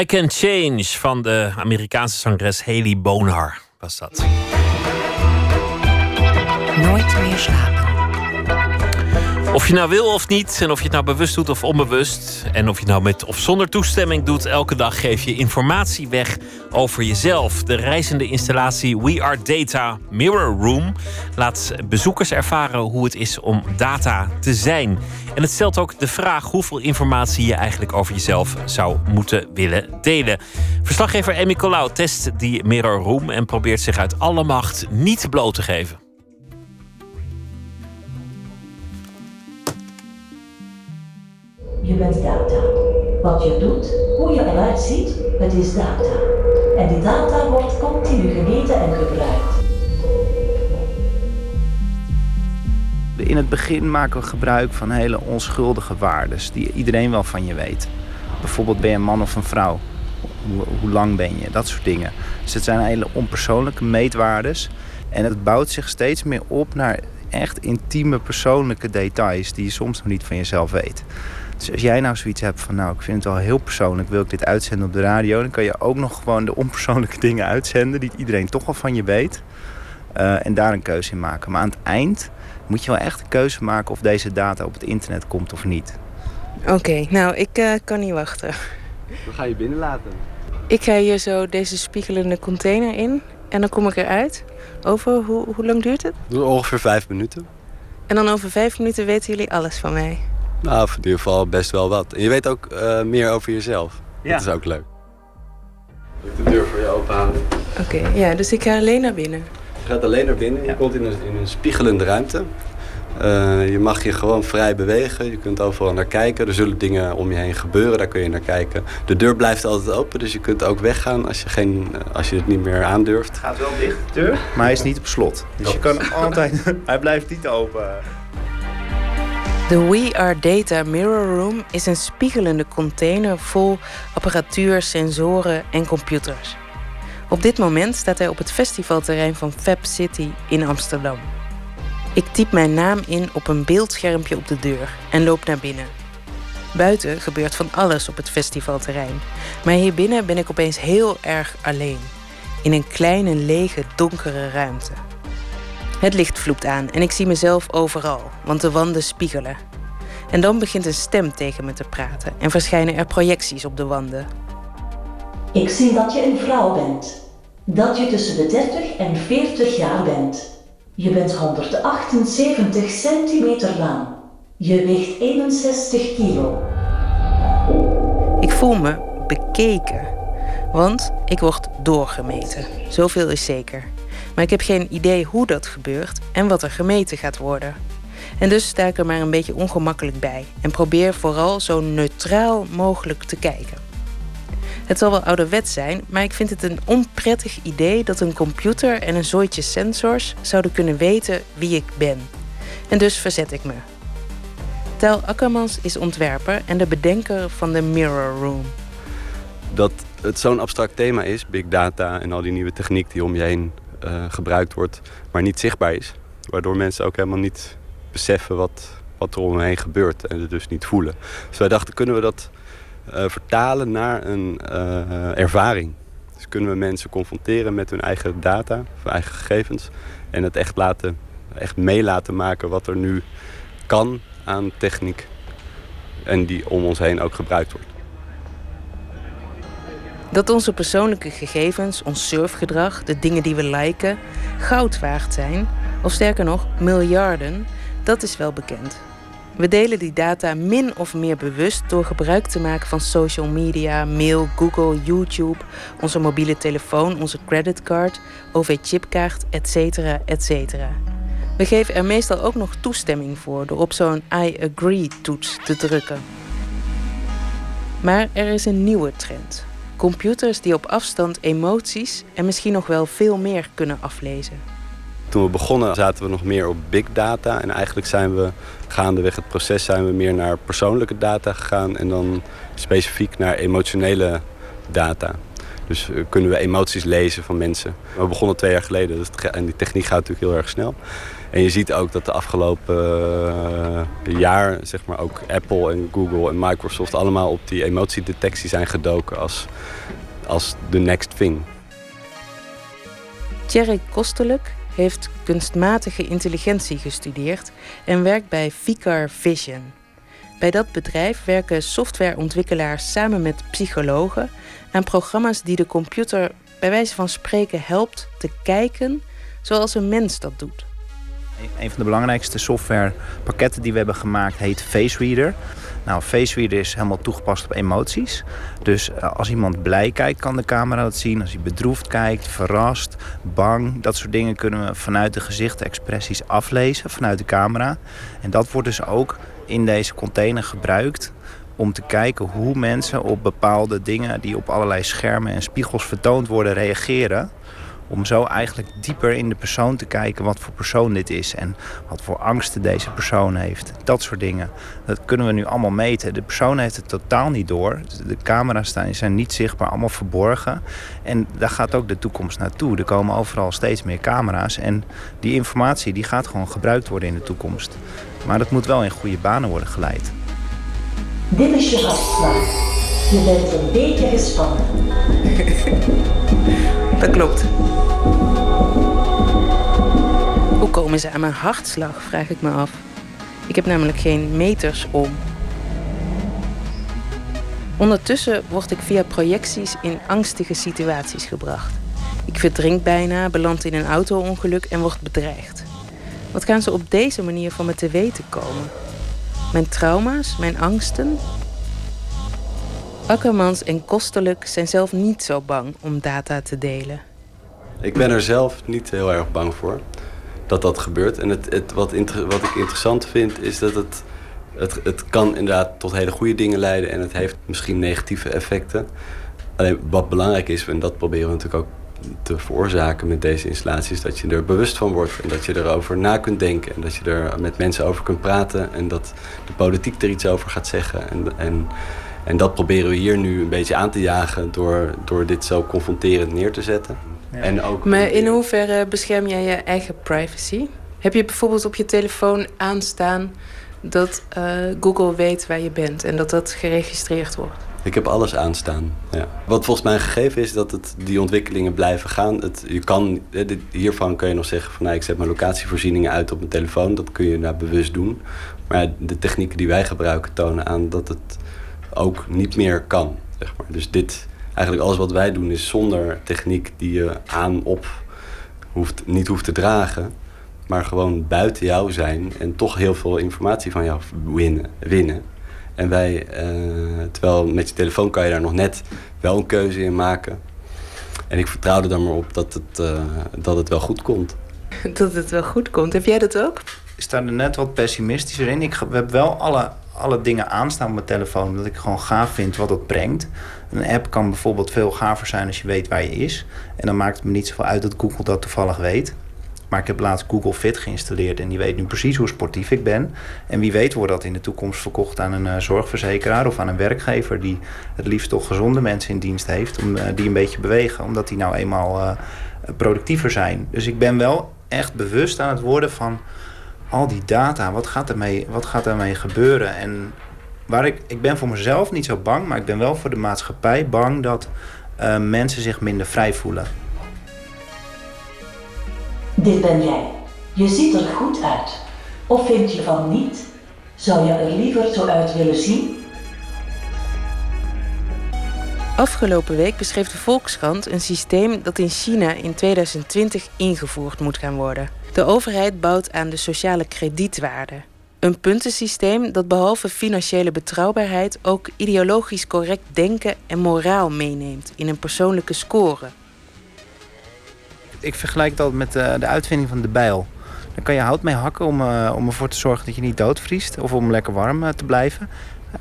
I Can Change van de Amerikaanse zangeres Haley Bonhar was dat. Nooit meer slapen. Of je nou wil of niet, en of je het nou bewust doet of onbewust, en of je het nou met of zonder toestemming doet, elke dag geef je informatie weg over jezelf. De reizende installatie We Are Data Mirror Room laat bezoekers ervaren hoe het is om data te zijn. En het stelt ook de vraag hoeveel informatie je eigenlijk over jezelf zou moeten willen delen. Verslaggever Emmy Colau test die Mirror Room en probeert zich uit alle macht niet bloot te geven. Je bent data. Wat je doet, hoe je eruit ziet, het is data. En die data wordt continu gemeten en gebruikt. In het begin maken we gebruik van hele onschuldige waarden die iedereen wel van je weet. Bijvoorbeeld ben je een man of een vrouw? Hoe, lang ben je? Dat soort dingen. Dus het zijn hele onpersoonlijke meetwaardes. En het bouwt zich steeds meer op naar echt intieme persoonlijke details die je soms nog niet van jezelf weet. Dus als jij nou zoiets hebt van, nou, ik vind het wel heel persoonlijk, wil ik dit uitzenden op de radio, dan kan je ook nog gewoon de onpersoonlijke *laughs* dingen uitzenden die iedereen toch wel van je weet. Eh, en daar een keuze in maken. Maar aan het eind moet je wel echt een keuze maken of deze data op het internet komt of niet. Oké, nou, ik eh, kan niet wachten. Dan ga je binnenlaten. Ik ga hier zo deze spiegelende container in en dan kom ik eruit. Over, hoe, hoe lang duurt het? Doe ongeveer vijf minuten. En dan over vijf minuten weten jullie alles van mij. Nou, in ieder geval best wel wat. En je weet ook eh, meer over jezelf. Ja. Dat is ook leuk. Ik de deur voor je openhouden? Oké, ja, dus ik ga alleen naar binnen. Je gaat alleen naar binnen. Je komt in een, in een spiegelende ruimte. Eh, je mag je gewoon vrij bewegen. Je kunt overal naar kijken. Er zullen dingen om je heen gebeuren. Daar kun je naar kijken. De deur blijft altijd open. Dus je kunt ook weggaan als je, geen, als je het niet meer aandurft. Het gaat wel dicht, de deur. Maar hij is niet op slot. Dus je kan altijd... *laughs* hij blijft niet open. De We Are Data Mirror Room is een spiegelende container vol apparatuur, sensoren en computers. Op dit moment staat hij op het festivalterrein van Fab City in Amsterdam. Ik typ mijn naam in op een beeldschermpje op de deur en loop naar binnen. Buiten gebeurt van alles op het festivalterrein, maar hier binnen ben ik opeens heel erg alleen. In een kleine, lege, donkere ruimte. Het licht vloept aan en ik zie mezelf overal, want de wanden spiegelen. En dan begint een stem tegen me te praten en verschijnen er projecties op de wanden. Ik zie dat je een vrouw bent. Dat je tussen de 30 en 40 jaar bent. Je bent 178 centimeter lang. Je weegt 61 kilo. Ik voel me bekeken, want ik word doorgemeten. Zoveel is zeker. Maar ik heb geen idee hoe dat gebeurt en wat er gemeten gaat worden. En dus sta ik er maar een beetje ongemakkelijk bij en probeer vooral zo neutraal mogelijk te kijken. Het zal wel ouderwet zijn, maar ik vind het een onprettig idee dat een computer en een zooitje sensors zouden kunnen weten wie ik ben. En dus verzet ik me. Tel Akkermans is ontwerper en de bedenker van de Mirror Room. Dat het zo'n abstract thema is, big data en al die nieuwe techniek die om je heen eh, gebruikt wordt, maar niet zichtbaar is. Waardoor mensen ook helemaal niet beseffen wat, wat er om me heen gebeurt en het dus niet voelen. Dus wij dachten, kunnen we dat vertalen naar een eh, ervaring? Dus kunnen we mensen confronteren met hun eigen data, hun eigen gegevens en het echt laten, echt mee laten maken wat er nu kan aan techniek en die om ons heen ook gebruikt wordt. Dat onze persoonlijke gegevens, ons surfgedrag, de dingen die we liken, goud waard zijn, of sterker nog, miljarden, dat is wel bekend. We delen die data min of meer bewust door gebruik te maken van social media, mail, Google, YouTube, onze mobiele telefoon, onze creditcard, OV-chipkaart, etc. etc. We geven er meestal ook nog toestemming voor door op zo'n I agree-toets te drukken. Maar er is een nieuwe trend. Computers die op afstand emoties en misschien nog wel veel meer kunnen aflezen. Toen we begonnen zaten we nog meer op big data. En eigenlijk zijn we gaandeweg het proces zijn we meer naar persoonlijke data gegaan. En dan specifiek naar emotionele data. Dus eh, kunnen we emoties lezen van mensen. We begonnen twee jaar geleden dus en die techniek gaat natuurlijk heel erg snel. En je ziet ook dat de afgelopen eh, jaar, zeg maar, ook Apple en Google en Microsoft allemaal op die emotiedetectie zijn gedoken als, als the next thing. Thierry Kostelijk heeft kunstmatige intelligentie gestudeerd en werkt bij Vicar Vision. Bij dat bedrijf werken softwareontwikkelaars samen met psychologen aan programma's die de computer bij wijze van spreken helpt te kijken zoals een mens dat doet. Een van de belangrijkste softwarepakketten die we hebben gemaakt heet FaceReader. Nou, FaceReader is helemaal toegepast op emoties. Dus eh, als iemand blij kijkt, kan de camera dat zien. Als hij bedroefd kijkt, verrast, bang, dat soort dingen kunnen we vanuit de gezichtexpressies aflezen vanuit de camera. En dat wordt dus ook in deze container gebruikt om te kijken hoe mensen op bepaalde dingen die op allerlei schermen en spiegels vertoond worden reageren. Om zo eigenlijk dieper in de persoon te kijken wat voor persoon dit is en wat voor angsten deze persoon heeft. Dat soort dingen. Dat kunnen we nu allemaal meten. De persoon heeft het totaal niet door. De camera's staan- zijn niet zichtbaar, allemaal verborgen. En daar gaat ook de toekomst naartoe. Er komen overal steeds meer camera's. En die informatie die gaat gewoon gebruikt worden in de toekomst. Maar dat moet wel in goede banen worden geleid. Dit is je hartslag. Je bent een beetje gespannen. *laughs* Dat klopt. Hoe komen ze aan mijn hartslag, vraag ik me af. Ik heb namelijk geen meters om. Ondertussen word ik via projecties in angstige situaties gebracht. Ik verdrink bijna, beland in een auto-ongeluk en word bedreigd. Wat gaan ze op deze manier van me te weten komen? Mijn trauma's, mijn angsten? Akkermans en Kostelijk zijn zelf niet zo bang om data te delen. Ik ben er zelf niet heel erg bang voor dat dat gebeurt. En het, het, wat, wat ik interessant vind is dat het, het, het kan inderdaad tot hele goede dingen leiden en het heeft misschien negatieve effecten. Alleen wat belangrijk is, en dat proberen we natuurlijk ook te veroorzaken met deze installatie, is dat je er bewust van wordt en dat je erover na kunt denken en dat je er met mensen over kunt praten en dat de politiek er iets over gaat zeggen. En, en, en dat proberen we hier nu een beetje aan te jagen door, door dit zo confronterend neer te zetten. En ook Maar in hoeverre bescherm jij je eigen privacy? Heb je bijvoorbeeld op je telefoon aanstaan dat eh, Google weet waar je bent en dat dat geregistreerd wordt? Ik heb alles aanstaan. Ja. Wat volgens mij een gegeven is dat het, die ontwikkelingen blijven gaan. Het, je kan, dit- hiervan kun je nog zeggen van nou, ik zet mijn locatievoorzieningen uit op mijn telefoon. Dat kun je nou bewust doen. Maar de technieken die wij gebruiken tonen aan dat het ook niet meer kan. Zeg maar. Dus dit, eigenlijk alles wat wij doen is zonder techniek die je aan op hoeft, niet hoeft te dragen. Maar gewoon buiten jou zijn en toch heel veel informatie van jou winnen. winnen. En wij, eh, terwijl met je telefoon kan je daar nog net wel een keuze in maken. En ik vertrouw er dan maar op dat het, eh, dat het wel goed komt. *laughs* Dat het wel goed komt. Heb jij dat ook? Ik sta er net wat pessimistischer in. Ik hebben wel alle, alle dingen aanstaan op mijn telefoon. Dat ik gewoon gaaf vind wat het brengt. Een app kan bijvoorbeeld veel gaver zijn als je weet waar je is. En dan maakt het me niet zoveel uit dat Google dat toevallig weet. Maar ik heb laatst Google Fit geïnstalleerd en die weet nu precies hoe sportief ik ben. En wie weet wordt dat in de toekomst verkocht aan een eh, zorgverzekeraar of aan een werkgever die het liefst toch gezonde mensen in dienst heeft. Om, eh, die een beetje bewegen, omdat die nou eenmaal eh, productiever zijn. Dus ik ben wel echt bewust aan het worden van al die data, wat gaat ermee, wat gaat ermee gebeuren? En waar ik, ik ben voor mezelf niet zo bang, maar ik ben wel voor de maatschappij bang dat eh, mensen zich minder vrij voelen. Dit ben jij. Je ziet er goed uit. Of vind je van niet? Zou je er liever zo uit willen zien? Afgelopen week beschreef de Volkskrant een systeem dat in China in 2020 ingevoerd moet gaan worden. De overheid bouwt aan de sociale kredietwaarde. Een puntensysteem dat behalve financiële betrouwbaarheid ook ideologisch correct denken en moraal meeneemt in een persoonlijke score. Ik vergelijk altijd met eh, de uitvinding van de bijl. Daar kan je hout mee hakken om, eh, om ervoor te zorgen dat je niet doodvriest of om lekker warm eh, te blijven.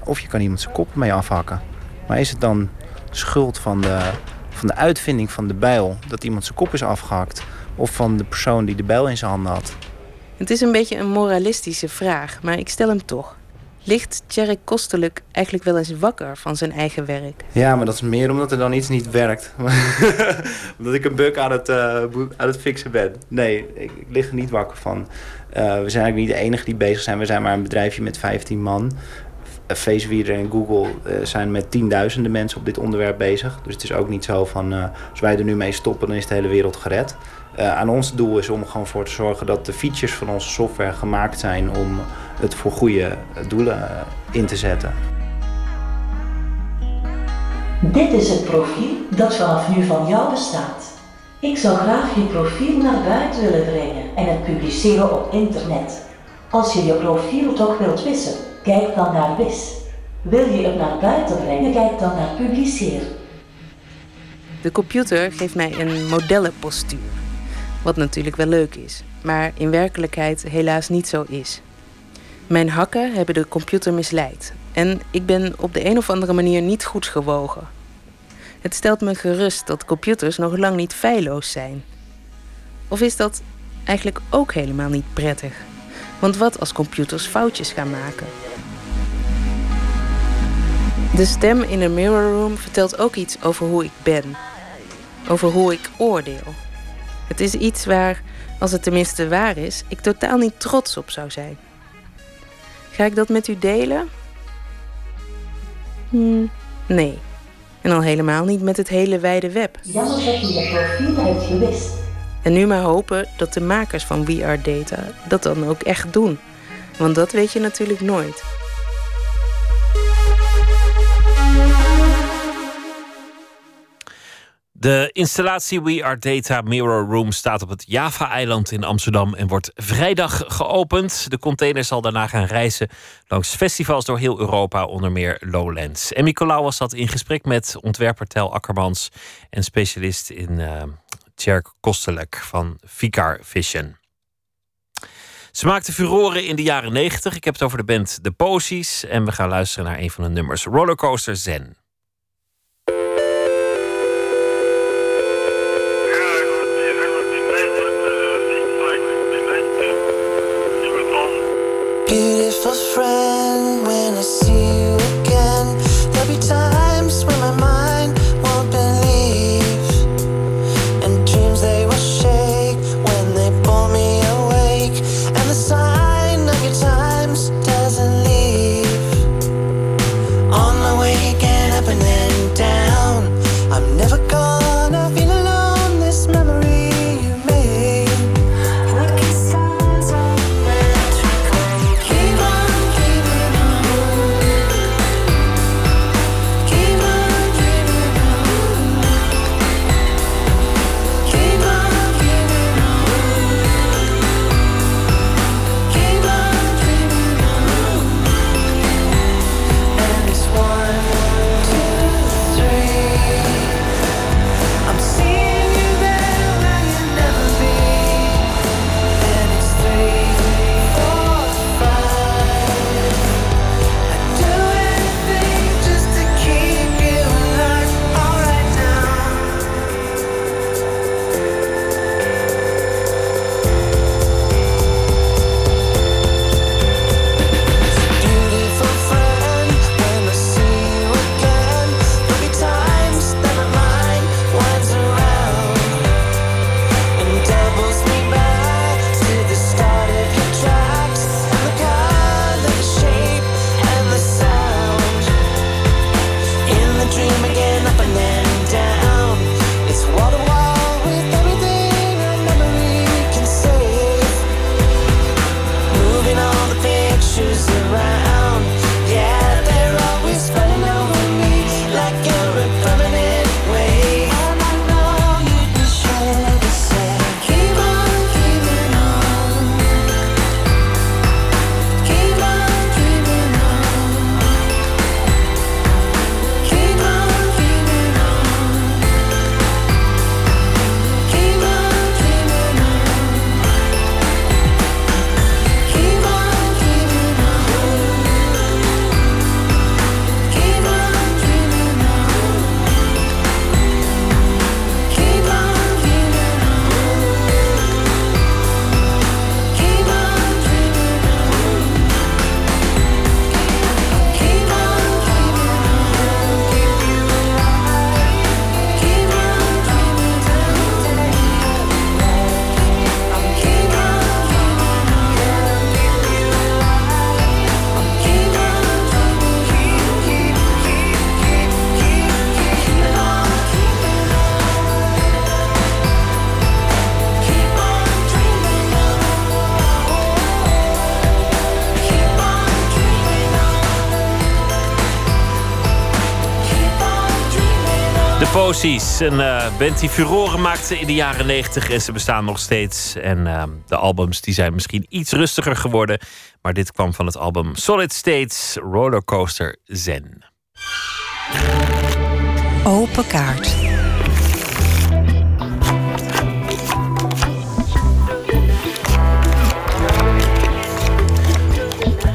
Of je kan iemand zijn kop mee afhakken. Maar is het dan schuld van de, van de uitvinding van de bijl dat iemand zijn kop is afgehakt? Of van de persoon die de bijl in zijn handen had? Het is een beetje een moralistische vraag, maar ik stel hem toch. ligt Tjerk Kostelijk eigenlijk wel eens wakker van zijn eigen werk? Ja, maar dat is meer omdat er dan iets niet werkt. *laughs* omdat ik een bug aan het, uh, aan het fixen ben. Nee, ik, ik lig er niet wakker van. Uh, we zijn eigenlijk niet de enige die bezig zijn. We zijn maar een bedrijfje met 15 man. Facereader en Google uh, zijn met tienduizenden mensen op dit onderwerp bezig. Dus het is ook niet zo van, als wij er nu mee stoppen, dan is de hele wereld gered. Aan ons doel is om gewoon voor te zorgen dat de features van onze software gemaakt zijn om het voor goede doelen in te zetten. Dit is het profiel dat vanaf nu van jou bestaat. Ik zou graag je profiel naar buiten willen brengen en het publiceren op internet. Als je je profiel toch wilt wissen, kijk dan naar WIS. Wil je het naar buiten brengen, kijk dan naar publiceer. De computer geeft mij een modellenpostuur. Wat natuurlijk wel leuk is, maar in werkelijkheid helaas niet zo is. Mijn hakken hebben de computer misleid en ik ben op de een of andere manier niet goed gewogen. Het stelt me gerust dat computers nog lang niet feilloos zijn. Of is dat eigenlijk ook helemaal niet prettig? Want wat als computers foutjes gaan maken? De stem in de mirror room vertelt ook iets over hoe ik ben. Over hoe ik oordeel. Het is iets waar, als het tenminste waar is, ik totaal niet trots op zou zijn. Ga ik dat met u delen? Hmm, nee. En al helemaal niet met het hele wijde web. Jammer dat je je profiel hebt gewist. En nu maar hopen dat de makers van We Are Data dat dan ook echt doen. Want dat weet je natuurlijk nooit. De installatie We Are Data Mirror Room staat op het Java-eiland in Amsterdam en wordt vrijdag geopend. De container zal daarna gaan reizen langs festivals door heel Europa, onder meer Lowlands. En Nicolaou was dat in gesprek met ontwerper Tel Akkermans en specialist in uh, Tjerk Kostelek van Vicar Vision. Ze maakte furoren in de jaren 90. Ik heb het over de band The Posies en we gaan luisteren naar een van de nummers, Rollercoaster Zen. Beautiful friend, when I see you Metamfosies. Een eh, band die furoren maakte in de jaren 90 en ze bestaan nog steeds. En eh, de albums die zijn misschien iets rustiger geworden. Maar dit kwam van het album Solid States Rollercoaster Zen. Open kaart.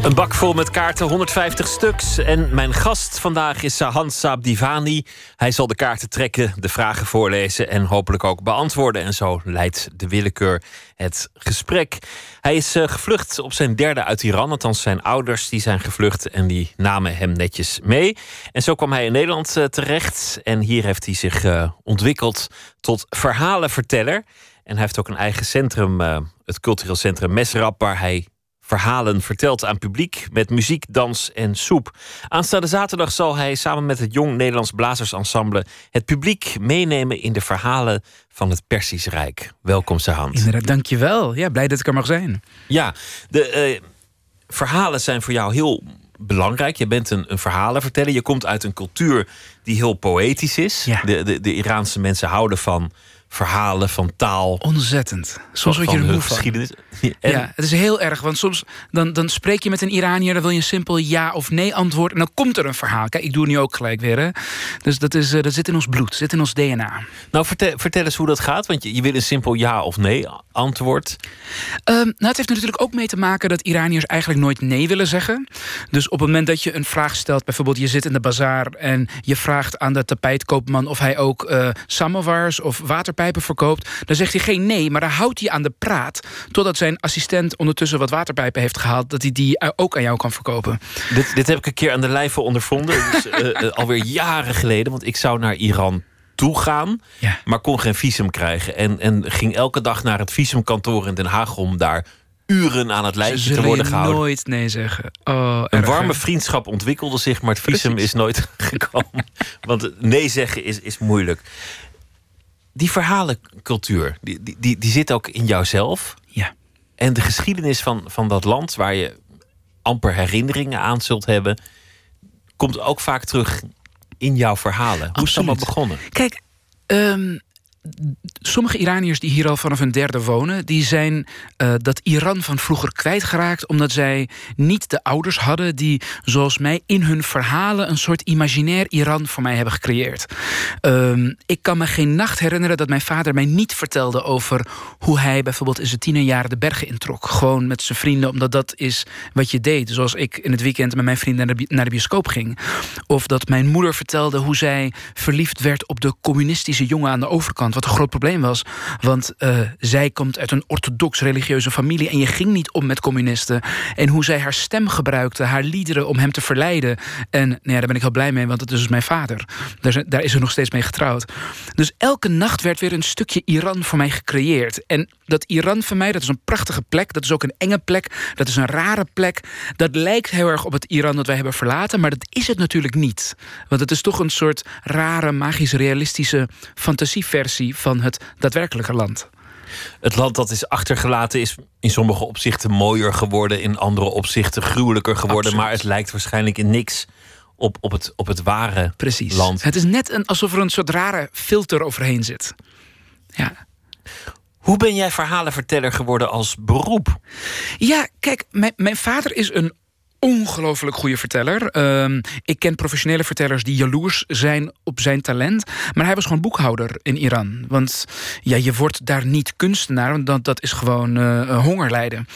Een bak vol met kaarten, 150 stuks. En mijn gast vandaag is Hans Saabdivani. Hij zal de kaarten trekken, de vragen voorlezen en hopelijk ook beantwoorden. En zo leidt de willekeur het gesprek. Hij is eh, gevlucht op zijn derde uit Iran. Althans, zijn ouders die zijn gevlucht en die namen hem netjes mee. En zo kwam hij in Nederland eh, terecht. En hier heeft hij zich eh, ontwikkeld tot verhalenverteller. En hij heeft ook een eigen centrum, het cultureel centrum Mesrap, waar hij verhalen vertelt aan publiek met muziek, dans en soep. Aanstaande zaterdag zal hij samen met het Jong Nederlands Blazersensemble het publiek meenemen in de verhalen van het Persisch Rijk. Welkom, Sahand. Inderdaad, dankjewel. Ja, blij dat ik er mag zijn. Ja, de eh, verhalen zijn voor jou heel belangrijk. Je bent een, een verhalenverteller. Je komt uit een cultuur die heel poëtisch is. De, de, de Iraanse mensen houden van verhalen, van taal. Ontzettend. Soms word je er moe van. geschiedenis. Ja, *laughs* het is heel erg. Want soms dan, dan spreek je met een Iranier... dan wil je een simpel ja of nee antwoord... en dan komt er een verhaal. Kijk, ik doe het nu ook gelijk weer. Hè. Dus dat, is, uh, dat zit in ons bloed, zit in ons DNA. Nou, vertel, vertel eens hoe dat gaat. Want je, je wil een simpel ja of nee antwoord. Um, nou, het heeft natuurlijk ook mee te maken... dat Iraniërs eigenlijk nooit nee willen zeggen. Dus op het moment dat je een vraag stelt... bijvoorbeeld je zit in de bazaar... en je vraagt aan de tapijtkoopman... of hij ook uh, samovars of waterpijpen verkoopt, dan zegt hij geen nee, maar dan houdt hij aan de praat totdat zijn assistent ondertussen wat waterpijpen heeft gehaald, dat hij die ook aan jou kan verkopen. Dit, dit heb ik een keer aan de lijve ondervonden, dus, uh, *laughs* alweer jaren geleden, want ik zou naar Iran toe gaan, ja. maar kon geen visum krijgen en, en ging elke dag naar het visumkantoor in Den Haag om daar uren aan het lijstje te worden gehouden. nooit nee zeggen. Oh, een warme vriendschap ontwikkelde zich, maar het visum is nooit *laughs* gekomen. Want nee zeggen is, is moeilijk die verhalencultuur, die, die, die zit ook in jouzelf. Ja. En de geschiedenis van, van dat land, waar je amper herinneringen aan zult hebben, komt ook vaak terug in jouw verhalen. Hoe is het allemaal begonnen? Kijk, um, sommige Iraniërs die hier al vanaf hun derde wonen, die zijn uh, dat Iran van vroeger kwijtgeraakt omdat zij niet de ouders hadden die, zoals mij, in hun verhalen een soort imaginair Iran voor mij hebben gecreëerd. Um, ik kan me geen nacht herinneren dat mijn vader mij niet vertelde over hoe hij bijvoorbeeld in zijn tienerjaren de bergen introk. Gewoon met zijn vrienden, omdat dat is wat je deed. Zoals ik in het weekend met mijn vrienden naar de, naar de bioscoop ging. Of dat mijn moeder vertelde hoe zij verliefd werd op de communistische jongen aan de overkant wat een groot probleem was. Want uh, zij komt uit een orthodox religieuze familie en je ging niet om met communisten. En hoe zij haar stem gebruikte, haar liederen om hem te verleiden. En nou ja, daar ben ik heel blij mee, want het is dus mijn vader. Daar, daar is ze nog steeds mee getrouwd. Dus elke nacht werd weer een stukje Iran voor mij gecreëerd. En dat Iran voor mij, dat is een prachtige plek. Dat is ook een enge plek. Dat is een rare plek. Dat lijkt heel erg op het Iran dat wij hebben verlaten. Maar dat is het natuurlijk niet. Want het is toch een soort rare, magisch realistische van het daadwerkelijke land. Het land dat is achtergelaten is in sommige opzichten mooier geworden, in andere opzichten gruwelijker geworden. Absoluut. Maar het lijkt waarschijnlijk in niks op, op, het, op het ware Precies. land. Het is net een, alsof er een soort rare filter overheen zit. Ja. Hoe ben jij verhalenverteller geworden als beroep? Ja, kijk, mijn, mijn vader is een ongelooflijk goede verteller. Um, ik ken professionele vertellers die jaloers zijn op zijn talent. Maar hij was gewoon boekhouder in Iran. Want ja, je wordt daar niet kunstenaar, want dat, dat is gewoon uh, honger lijden.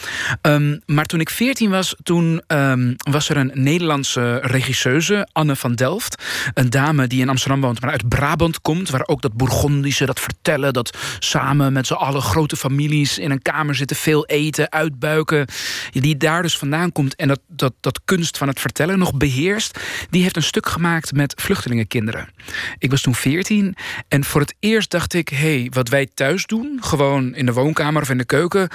Um, maar toen ik veertien was, toen um, was er een Nederlandse regisseuse, Anne van Delft. Een dame die in Amsterdam woont, maar uit Brabant komt. Waar ook dat Bourgondische, dat vertellen, dat samen met z'n allen grote families in een kamer zitten, veel eten, uitbuiken. Die daar dus vandaan komt en dat, dat dat kunst van het vertellen nog beheerst, die heeft een stuk gemaakt met vluchtelingenkinderen. Ik was toen 14 en voor het eerst dacht ik: hé, hey, wat wij thuis doen, gewoon in de woonkamer of in de keuken,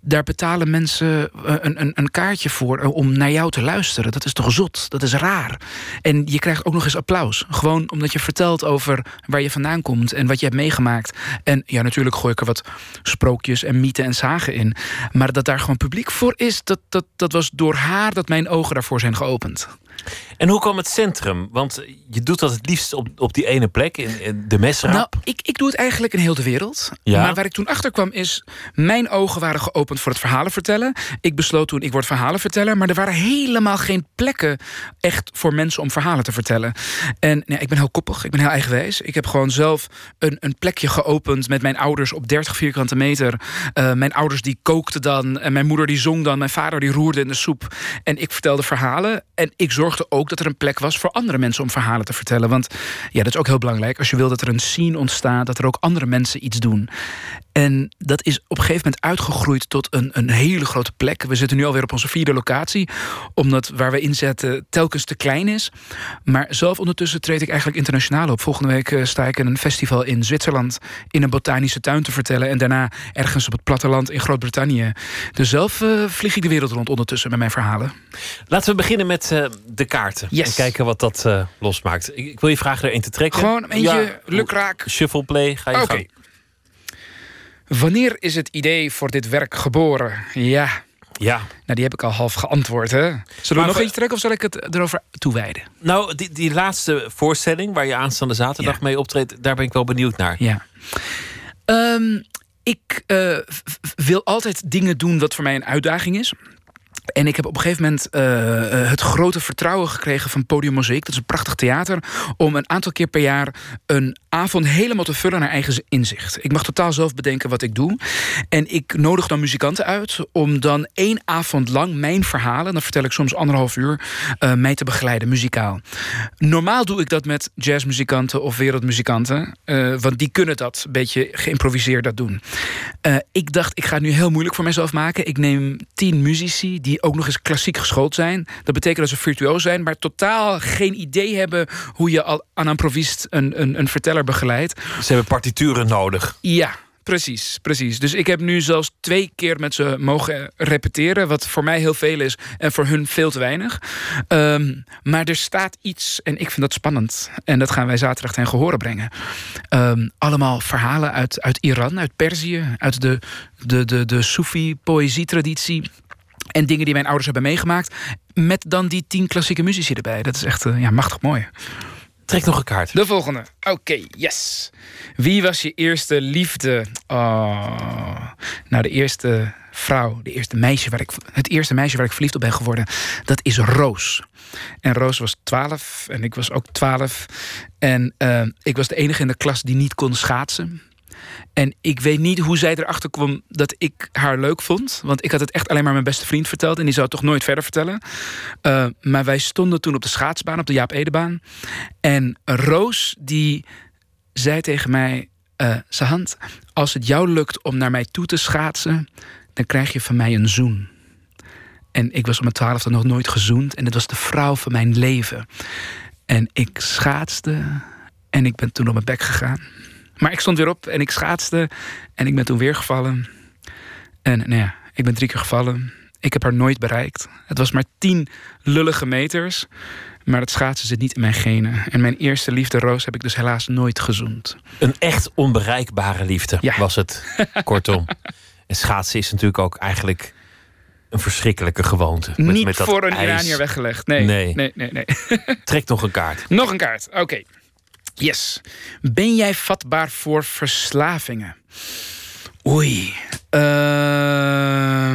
daar betalen mensen een, een, een kaartje voor om naar jou te luisteren. Dat is toch zot? Dat is raar. En je krijgt ook nog eens applaus. Gewoon omdat je vertelt over waar je vandaan komt en wat je hebt meegemaakt. En ja, natuurlijk gooi ik er wat sprookjes en mythen en zagen in. Maar dat daar gewoon publiek voor is, dat, dat, dat was door haar dat mijn ogen daarvoor zijn geopend. En hoe kwam het centrum? Want je doet dat het liefst op, op die ene plek, in, in de mesraap. Nou, ik, ik doe het eigenlijk in heel de wereld. Ja. Maar waar ik toen achter kwam is... mijn ogen waren geopend voor het verhalen vertellen. Ik besloot toen, ik word verhalenverteller. Maar er waren helemaal geen plekken echt voor mensen om verhalen te vertellen. En nee, ik ben heel koppig, ik ben heel eigenwijs. Ik heb gewoon zelf een, een plekje geopend met mijn ouders op 30 vierkante meter. Eh, mijn ouders die kookten dan. En mijn moeder die zong dan. Mijn vader die roerde in de soep. En ik vertelde verhalen. En ik zorgde ook dat er een plek was voor andere mensen om verhalen te vertellen. Want ja, dat is ook heel belangrijk. Als je wil dat er een scene ontstaat, dat er ook andere mensen iets doen. En dat is op een gegeven moment uitgegroeid tot een, een hele grote plek. We zitten nu alweer op onze vierde locatie. Omdat waar we inzetten telkens te klein is. Maar zelf ondertussen treed ik eigenlijk internationaal op. Volgende week eh, sta ik in een festival in Zwitserland... in een botanische tuin te vertellen. En daarna ergens op het platteland in Groot-Brittannië. Dus zelf eh, vlieg ik de wereld rond ondertussen met mijn verhalen. Laten we beginnen met eh, de kaarten. Yes. En kijken wat dat eh, losmaakt. Ik, ik wil je vragen er één te trekken. Gewoon eentje, lukraak. Shuffleplay, ga je Oké. gang. Wanneer is het idee voor dit werk geboren? Ja. Ja. Nou, die heb ik al half geantwoord, hè? Zullen we nog eentje trekken of zal ik het erover toewijden? Nou, die, die laatste voorstelling waar je aanstaande zaterdag mee optreedt, daar ben ik wel benieuwd naar. Ja. Ehm, ik eh, wil altijd dingen doen wat voor mij een uitdaging is. En ik heb op een gegeven moment eh, eh, het grote vertrouwen gekregen van Podium Mozaïek. Dat is een prachtig theater. Om een aantal keer per jaar een avond helemaal te vullen naar eigen inzicht. Ik mag totaal zelf bedenken wat ik doe. En ik nodig dan muzikanten uit om dan één avond lang mijn verhalen, dan vertel ik soms anderhalf uur, eh, mij te begeleiden, muzikaal. Normaal doe ik dat met jazzmuzikanten of wereldmuzikanten. want die kunnen dat een beetje geïmproviseerd dat doen. Ik dacht, ik ga het nu heel moeilijk voor mezelf maken. Ik neem tien muzici die ook nog eens klassiek geschoold zijn. Dat betekent dat ze virtuoos zijn, maar totaal geen idee hebben hoe je al aan een provist een, een, een verteller begeleidt. Ze hebben partituren nodig. Ja, precies, precies. Dus ik heb nu zelfs twee keer met ze mogen repeteren, wat voor mij heel veel is en voor hun veel te weinig. Ehm, maar er staat iets en ik vind dat spannend. En dat gaan wij zaterdag ten gehore brengen. Ehm, allemaal verhalen uit, uit Iran, uit Perzië, uit de, de, de, de Soefi-poëzietraditie. En dingen die mijn ouders hebben meegemaakt. Met dan die tien klassieke muzici erbij. Dat is echt eh, ja, machtig mooi. Trek nog een kaart. De volgende. Oké, yes. Wie was je eerste liefde? Oh. Nou, de eerste vrouw, de eerste meisje waar ik, het eerste meisje waar ik verliefd op ben geworden, dat is Roos. En Roos was 12 en ik was ook 12. En eh, ik was de enige in de klas die niet kon schaatsen. En ik weet niet hoe zij erachter kwam dat ik haar leuk vond. Want ik had het echt alleen maar mijn beste vriend verteld. En die zou het toch nooit verder vertellen. Uh, maar wij stonden toen op de schaatsbaan, op de Jaap Edebaan. En Roos die zei tegen mij... Uh, Sahand, als het jou lukt om naar mij toe te schaatsen... dan krijg je van mij een zoen. En ik was op mijn twaalfde nog nooit gezoend. En het was de vrouw van mijn leven. En ik schaatste en ik ben toen op mijn bek gegaan. Maar ik stond weer op en ik schaatste en ik ben toen weer gevallen. En nou ja, ik ben drie keer gevallen. Ik heb haar nooit bereikt. Het was maar tien lullige meters. Maar het schaatsen zit niet in mijn genen. En mijn eerste liefde, Roos, heb ik dus helaas nooit gezoend. Een echt onbereikbare liefde ja. was het, *laughs* kortom. En schaatsen is natuurlijk ook eigenlijk een verschrikkelijke gewoonte. Met, niet met voor een ijs. Iranier weggelegd. Nee, nee, nee. nee, nee. Trek nog een kaart. Nog een kaart, oké. Okay. Yes. Ben jij vatbaar voor verslavingen? Oei. Uh,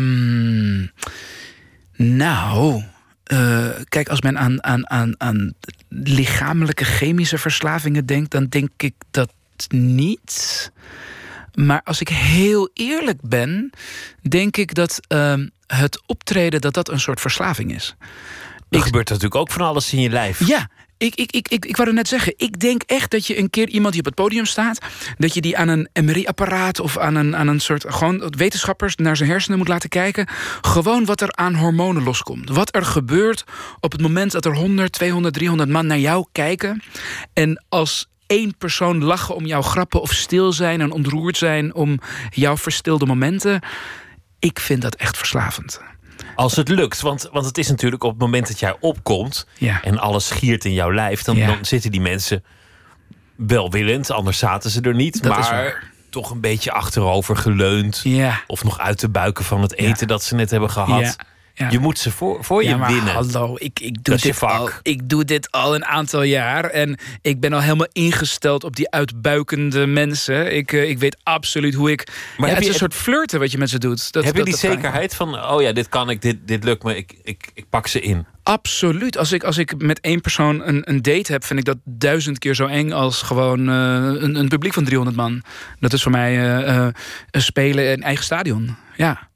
nou. Uh, kijk, als men aan, aan, aan, aan lichamelijke chemische verslavingen denkt, dan denk ik dat niet. Maar als ik heel eerlijk ben, denk ik dat uh, het optreden dat dat een soort verslaving is. Er ik, gebeurt natuurlijk ook van alles in je lijf. Ja, ik, ik, ik, ik, ik wou net zeggen, ik denk echt dat je een keer iemand die op het podium staat, dat je die aan een MRI-apparaat of aan een, aan een soort gewoon wetenschappers naar zijn hersenen moet laten kijken. Gewoon wat er aan hormonen loskomt. Wat er gebeurt op het moment dat er 100, 200, 300 man naar jou kijken. En als één persoon lachen om jouw grappen of stil zijn en ontroerd zijn om jouw verstilde momenten. Ik vind dat echt verslavend. Als het lukt, want, want het is natuurlijk op het moment dat jij opkomt ja. en alles giert in jouw lijf, dan, ja. dan zitten die mensen welwillend, anders zaten ze er niet, dat maar toch een beetje achterover geleund ja. of nog uit de buiken van het eten dat ze net hebben gehad. Ja. Je moet ze voor, voor je ja, maar winnen. hallo, ik, ik, doe je dit al, ik doe dit al een aantal jaar. En ik ben al helemaal ingesteld op die uitbuikende mensen. Ik, eh, ik weet absoluut hoe ik... Maar heb het is je- een soort flirten wat je met ze doet. Dat, Heb je dat- die ik wel. zekerheid van, oh ja, dit kan ik, dit, dit lukt me, ik, ik, ik pak ze in? Absoluut. Als ik, als ik met één persoon een, een date heb, vind ik dat duizend keer zo eng als gewoon eh, een, een publiek van 300 man. Dat is voor mij een spelen in eigen stadion. Ja.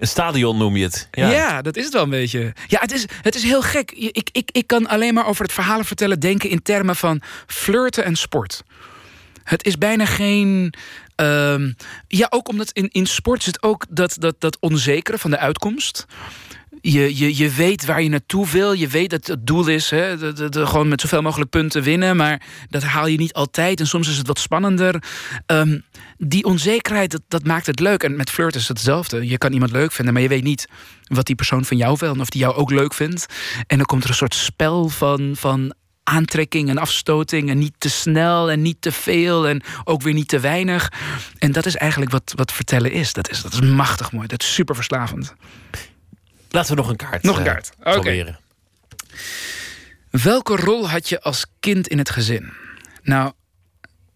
Een stadion noem je het. Ja. dat is het wel een beetje. Ja, het is, het is heel gek. Ik, ik, ik kan alleen maar over het verhalen vertellen denken in termen van flirten en sport. Het is bijna geen. ehm, ja, ook omdat in, in sport zit ook dat, dat, dat onzekere van de uitkomst. Je, je, je weet waar je naartoe wil. Je weet dat het doel is. Hè, de, de, gewoon met zoveel mogelijk punten winnen. Maar dat haal je niet altijd. En soms is het wat spannender. Ehm, die onzekerheid, dat, dat maakt het leuk. En met flirt is het hetzelfde. Je kan iemand leuk vinden, maar je weet niet wat die persoon van jou wil. En of die jou ook leuk vindt. En dan komt er een soort spel van, van aantrekking en afstoting. En niet te snel en niet te veel. En ook weer niet te weinig. En dat is eigenlijk wat, wat vertellen is. Dat is, dat is machtig mooi. Dat is super verslavend. Laten we nog een kaart Nog een eh, kaart. Oké. proberen. Welke rol had je als kind in het gezin? Nou,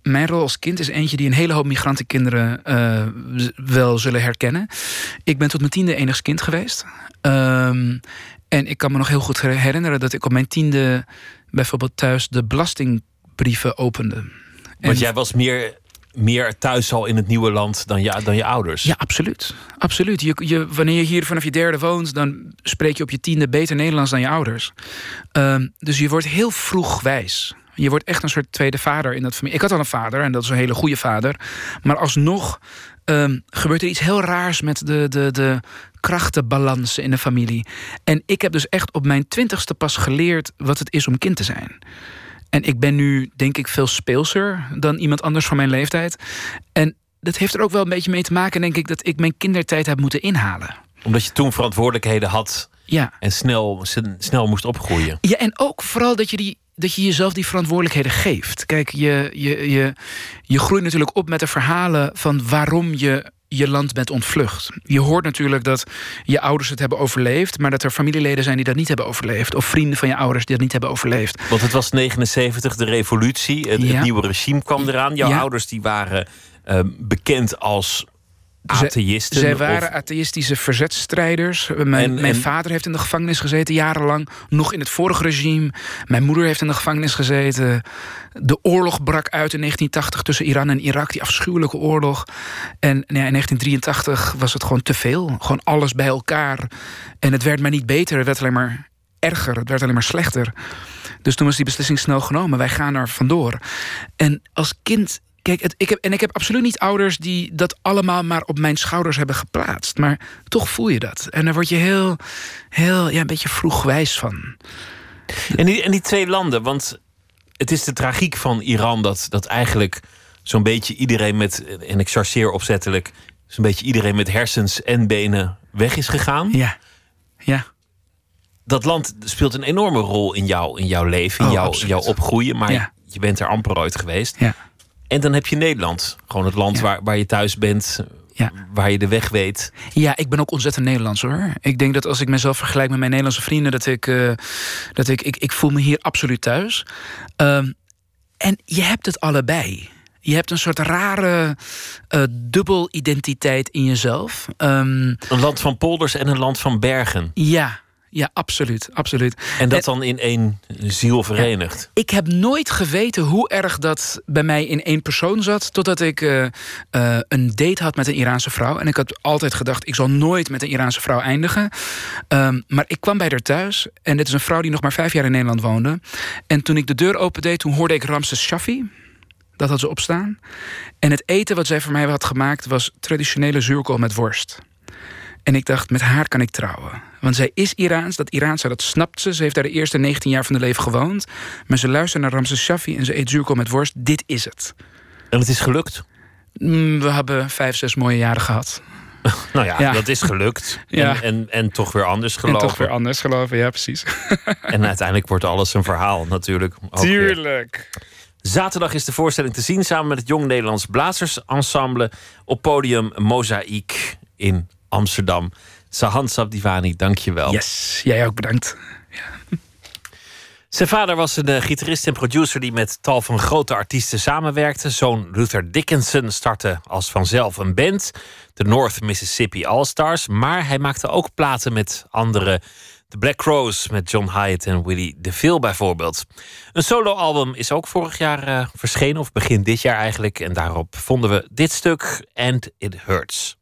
mijn rol als kind is eentje die een hele hoop migrantenkinderen eh, wel zullen herkennen. Ik ben tot mijn tiende enigst kind geweest. Ehm, en ik kan me nog heel goed herinneren dat ik op mijn tiende bijvoorbeeld thuis de belastingbrieven opende. Want En- jij was meer, meer thuis al in het nieuwe land dan je, dan je ouders. Ja, absoluut. Absoluut. Je, je, wanneer je hier vanaf je derde woont, dan spreek je op je tiende beter Nederlands dan je ouders. Ehm, dus je wordt heel vroeg wijs. Je wordt echt een soort tweede vader in dat familie. Ik had al een vader en dat is een hele goede vader. Maar alsnog ehm, gebeurt er iets heel raars met de, de, de krachtenbalansen in de familie. En ik heb dus echt op mijn twintigste pas geleerd wat het is om kind te zijn. En ik ben nu, denk ik, veel speelser dan iemand anders van mijn leeftijd. En dat heeft er ook wel een beetje mee te maken, denk ik, dat ik mijn kindertijd heb moeten inhalen. Omdat je toen verantwoordelijkheden had Ja. en snel, sn- snel moest opgroeien. Ja, en ook vooral dat je, die, dat je jezelf die verantwoordelijkheden geeft. Kijk, je, je, je, je groeit natuurlijk op met de verhalen van waarom je je land bent ontvlucht. Je hoort natuurlijk dat je ouders het hebben overleefd, maar dat er familieleden zijn die dat niet hebben overleefd. Of vrienden van je ouders die dat niet hebben overleefd. Want het was 79, de revolutie. Het, nieuwe regime kwam eraan. Jouw Ja. ouders die waren eh, bekend als atheïsten. Zij of- waren atheïstische verzetstrijders. Mijn, En- mijn en- vader heeft in de gevangenis gezeten, jarenlang. Nog in het vorige regime. Mijn moeder heeft in de gevangenis gezeten. De oorlog brak uit in 1980 tussen Iran en Irak. Die afschuwelijke oorlog. En nou ja, in 1983 was het gewoon te veel. Gewoon alles bij elkaar. En het werd maar niet beter. Het werd alleen maar erger. Het werd alleen maar slechter. Dus toen was die beslissing snel genomen. Wij gaan er vandoor. En als kind. Kijk, het, ik heb, en ik heb absoluut niet ouders die dat allemaal maar op mijn schouders hebben geplaatst. Maar toch voel je dat. En daar word je heel, heel ja, een beetje vroeg wijs van. En die, en die twee landen, want het is de tragiek van Iran dat, dat eigenlijk zo'n beetje iedereen met, en ik chargeer opzettelijk, zo'n beetje iedereen met hersens en benen weg is gegaan. Ja. Ja. Dat land speelt een enorme rol in, jou, in jouw leven, in Oh, jouw, jouw opgroeien, maar Ja. je bent er amper ooit geweest. Ja. En dan heb je Nederland, gewoon het land waar, waar je thuis bent, Ja. waar je de weg weet. Ja, ik ben ook ontzettend Nederlands hoor. Ik denk dat als ik mezelf vergelijk met mijn Nederlandse vrienden, dat ik, eh, dat ik, ik, ik voel me hier absoluut thuis. Ehm, en je hebt het allebei. Je hebt een soort rare eh dubbel identiteit in jezelf. Ehm, Een land van polders en een land van bergen. ja, ja, absoluut, absoluut. En dat dan in één ziel verenigd. Ik heb nooit geweten hoe erg dat bij mij in één persoon zat. Totdat ik eh, eh, een date had met een Iraanse vrouw. En ik had altijd gedacht, ik zal nooit met een Iraanse vrouw eindigen. Ehm, maar ik kwam bij haar thuis. En dit is een vrouw die nog maar vijf jaar in Nederland woonde. En toen ik de deur opendeed, toen hoorde ik Ramses Shaffi. Dat had ze opstaan. En het eten wat zij voor mij had gemaakt was traditionele zuurkool met worst. En ik dacht, met haar kan ik trouwen. Want zij is Iraans, dat Iraanse, dat snapt ze. Ze heeft daar de eerste 19 jaar van haar leven gewoond. Maar ze luistert naar Ramses Shaffi en ze eet zuurkool met worst. Dit is het. En het is gelukt. Mm, We hebben vijf, zes mooie jaren gehad. *laughs* Nou ja, Ja. dat is gelukt. Ja. En, en, en toch weer anders En gelopen. toch weer anders geloven, ja precies. *laughs* En uiteindelijk wordt alles een verhaal natuurlijk. Tuurlijk. Zaterdag is de voorstelling te zien samen met het Jong Nederlands Blazersensemble op podium Mozaïek in Amsterdam. Sahan Sabdivani, dank je wel. Yes, jij ook bedankt. Zijn vader was een eh, gitarist en producer die met tal van grote artiesten samenwerkte. Zoon Luther Dickinson startte als vanzelf een band, de North Mississippi All Stars. Maar hij maakte ook platen met anderen. The Black Crows met John Hyatt en Willie DeVille bijvoorbeeld. Een soloalbum is ook vorig jaar eh, verschenen, of begin dit jaar eigenlijk. En daarop vonden we dit stuk, And It Hurts.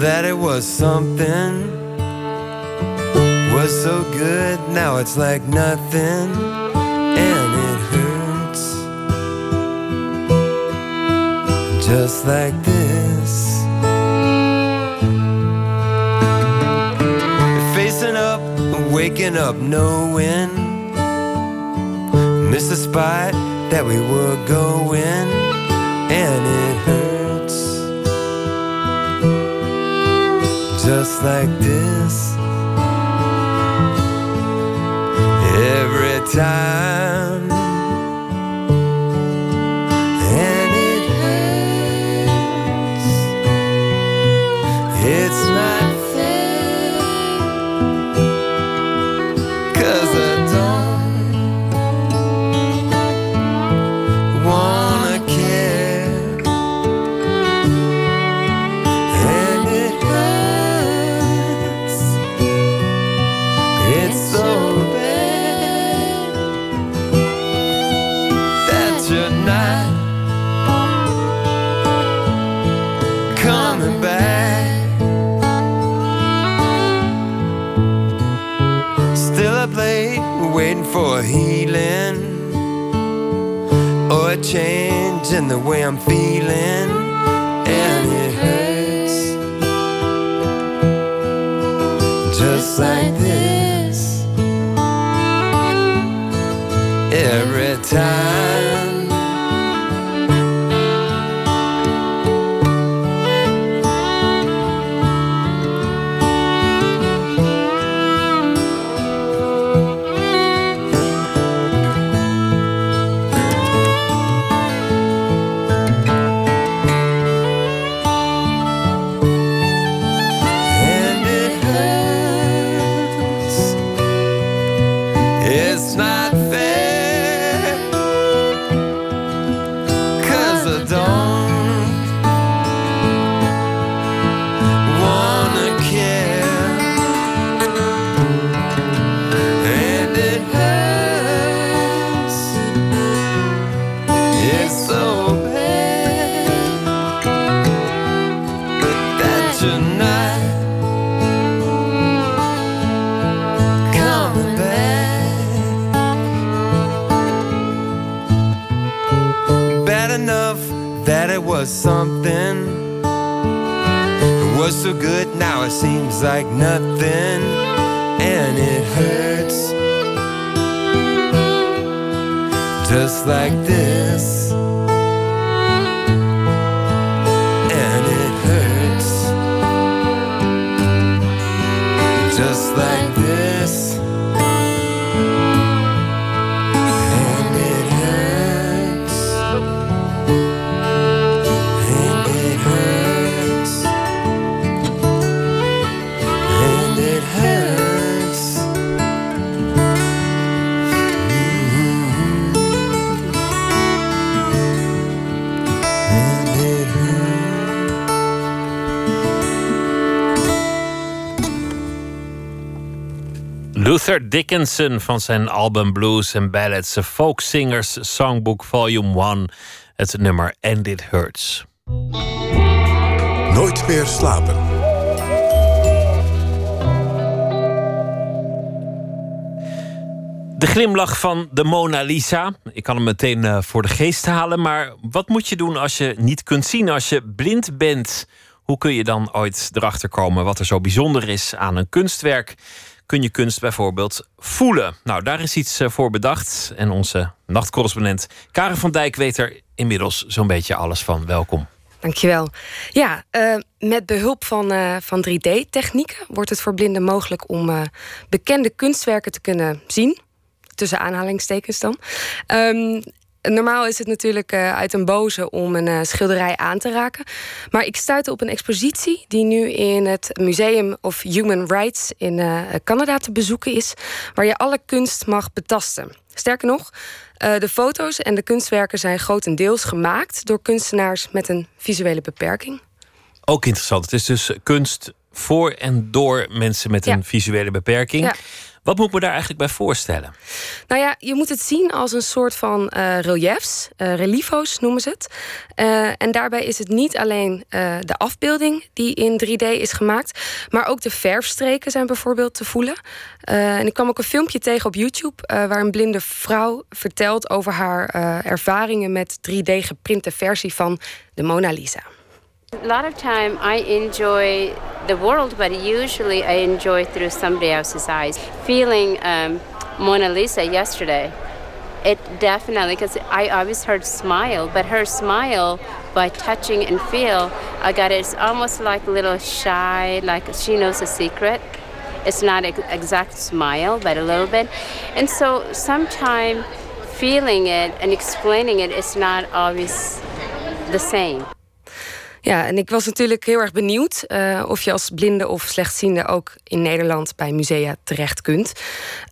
That it was something. Was so good, now it's like nothing. And it hurts. Just like this. Facing up, waking up, knowing. Missed the spot that we were going. And it hurts just like this. Every time, Dickinson van zijn album Blues and Ballads, A Folk Singers Songbook Volume 1. Het nummer And It Hurts. Nooit meer slapen. De glimlach van de Mona Lisa. Ik kan hem meteen eh, voor de geest halen. Maar wat moet je doen als je niet kunt zien? Als je blind bent, hoe kun je dan ooit erachter komen wat er zo bijzonder is aan een kunstwerk? Kun je kunst bijvoorbeeld voelen. Nou, daar is iets eh, voor bedacht. En onze nachtcorrespondent Karen van Dijk weet er inmiddels zo'n beetje alles van. Welkom. Dankjewel. Ja, uh, met behulp van, uh, van 3D-technieken wordt het voor blinden mogelijk om bekende kunstwerken te kunnen zien. Tussen aanhalingstekens dan. Um, Normaal is het natuurlijk uh, uit een boze om een uh, schilderij aan te raken. Maar ik stuitte op een expositie die nu in het Museum of Human Rights in uh, Canada te bezoeken is, waar je alle kunst mag betasten. Sterker nog, de foto's en de kunstwerken zijn grotendeels gemaakt door kunstenaars met een visuele beperking. Ook interessant. Het is dus kunst voor en door mensen met een ja. visuele beperking. Ja. Wat moet ik me daar eigenlijk bij voorstellen? Nou ja, je moet het zien als een soort van uh, reliefs, uh, reliefo's noemen ze het. Uh, en daarbij is het niet alleen de afbeelding die in 3D is gemaakt, maar ook de verfstreken zijn bijvoorbeeld te voelen. en ik kwam ook een filmpje tegen op YouTube waar een blinde vrouw vertelt over haar ervaringen met 3D geprinte versie van de Mona Lisa. A lot of time I enjoy the world, but usually I enjoy through somebody else's eyes. Feeling um, Mona Lisa yesterday, it definitely because I always heard smile, but her smile by touching and feel, I got it. It's almost like a little shy, like she knows a secret. It's not an exact smile, but a little bit, and so sometimes feeling it and explaining it is not always the same. Ja, en ik was natuurlijk heel erg benieuwd uh, of je als blinde of slechtziende ook in Nederland bij musea terecht kunt.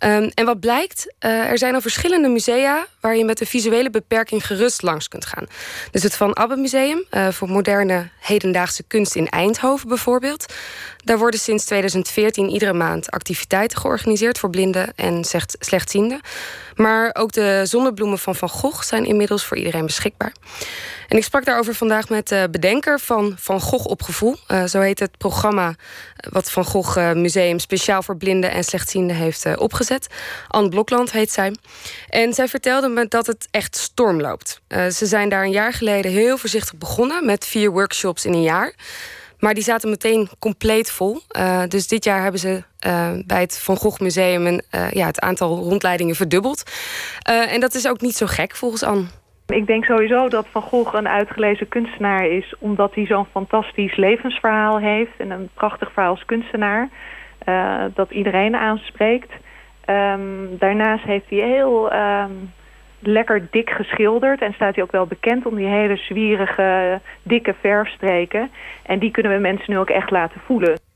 Um, en wat blijkt, uh, er zijn al verschillende musea waar je met een visuele beperking gerust langs kunt gaan. Dus het Van Abbe Museum uh, voor moderne hedendaagse kunst in Eindhoven bijvoorbeeld. Daar worden sinds 2014 iedere maand activiteiten georganiseerd voor blinden en slechtzienden. Maar ook de zonnebloemen van Van Gogh zijn inmiddels voor iedereen beschikbaar. En ik sprak daarover vandaag met de bedenker van Van Gogh op Gevoel. Uh, zo heet het programma wat Van Gogh Museum speciaal voor blinden en slechtzienden heeft opgezet. Anne Blokland heet zij. En zij vertelde me dat het echt storm loopt. ze zijn daar een jaar geleden heel voorzichtig begonnen met vier workshops in een jaar. Maar die zaten meteen compleet vol. Dus dit jaar hebben ze bij het Van Gogh Museum een, ja, het aantal rondleidingen verdubbeld. en dat is ook niet zo gek volgens Anne. Ik denk sowieso dat Van Gogh een uitgelezen kunstenaar is... omdat hij zo'n fantastisch levensverhaal heeft... en een prachtig verhaal als kunstenaar... dat iedereen aanspreekt. Um, daarnaast heeft hij heel... Um, lekker dik geschilderd. En staat hij ook wel bekend om die hele zwierige, dikke verfstreken. En die kunnen we mensen nu ook echt laten voelen.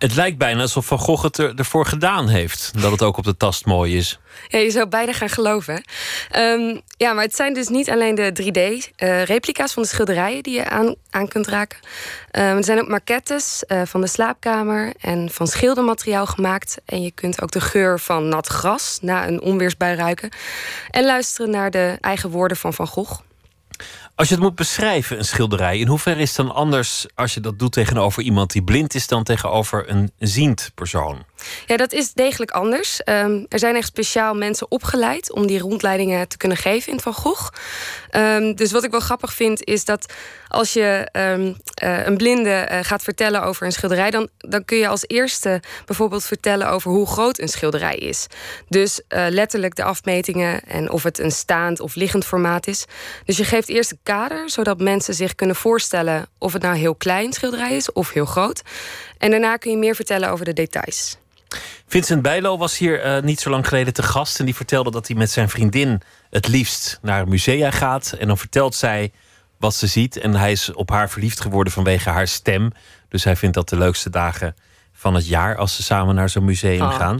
Het lijkt bijna alsof Van Gogh het er, ervoor gedaan heeft. Dat het ook op de tast mooi is. Ja, je zou bijna gaan geloven. Um, ja, maar het zijn dus niet alleen de 3D-replica's uh, van de schilderijen die je aan, aan kunt raken. Um, er zijn ook maquettes uh, van de slaapkamer en van schildermateriaal gemaakt. En je kunt ook de geur van nat gras na een onweersbui ruiken. En luisteren naar de eigen woorden van Van Gogh. Als je het moet beschrijven, een schilderij, in hoeverre is het dan anders als je dat doet tegenover iemand die blind is dan tegenover een ziend persoon? Ja, dat is degelijk anders. Um, er zijn echt speciaal mensen opgeleid om die rondleidingen te kunnen geven in Van Gogh. Um, dus wat ik wel grappig vind, is dat als je um, uh, een blinde uh, gaat vertellen over een schilderij, dan, dan kun je als eerste bijvoorbeeld vertellen over hoe groot een schilderij is. Dus uh, letterlijk de afmetingen en of het een staand of liggend formaat is. Dus je geeft eerst een kader, zodat mensen zich kunnen voorstellen of het nou heel klein schilderij is of heel groot. En daarna kun je meer vertellen over de details. Vincent Bijlo was hier uh, niet zo lang geleden te gast. En die vertelde dat hij met zijn vriendin het liefst naar musea gaat. En dan vertelt zij wat ze ziet. En hij is op haar verliefd geworden vanwege haar stem. Dus hij vindt dat de leukste dagen van het jaar als ze samen naar zo'n museum oh. gaan.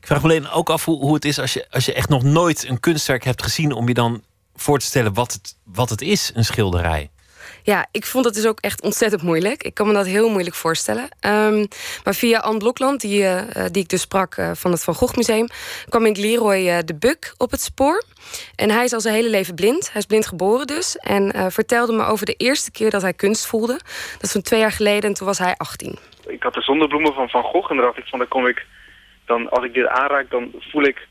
Ik vraag me alleen ook af hoe, hoe het is als je, als je echt nog nooit een kunstwerk hebt gezien. om je dan voor te stellen wat het, wat het is, een schilderij. Ja, ik vond het dus ook echt ontzettend moeilijk. Ik kan me dat heel moeilijk voorstellen. Um, maar via Anne Blokland, die, uh, die ik dus sprak uh, van het Van Gogh Museum... kwam ik Leroy de Buk op het spoor. En hij is al zijn hele leven blind. Hij is blind geboren dus. En vertelde me over de eerste keer dat hij kunst voelde. Dat is zo'n twee jaar geleden en toen was hij 18. Ik had de zonnebloemen van Van Gogh en daar dacht ik van... Kom ik, dan, als ik dit aanraak, dan voel ik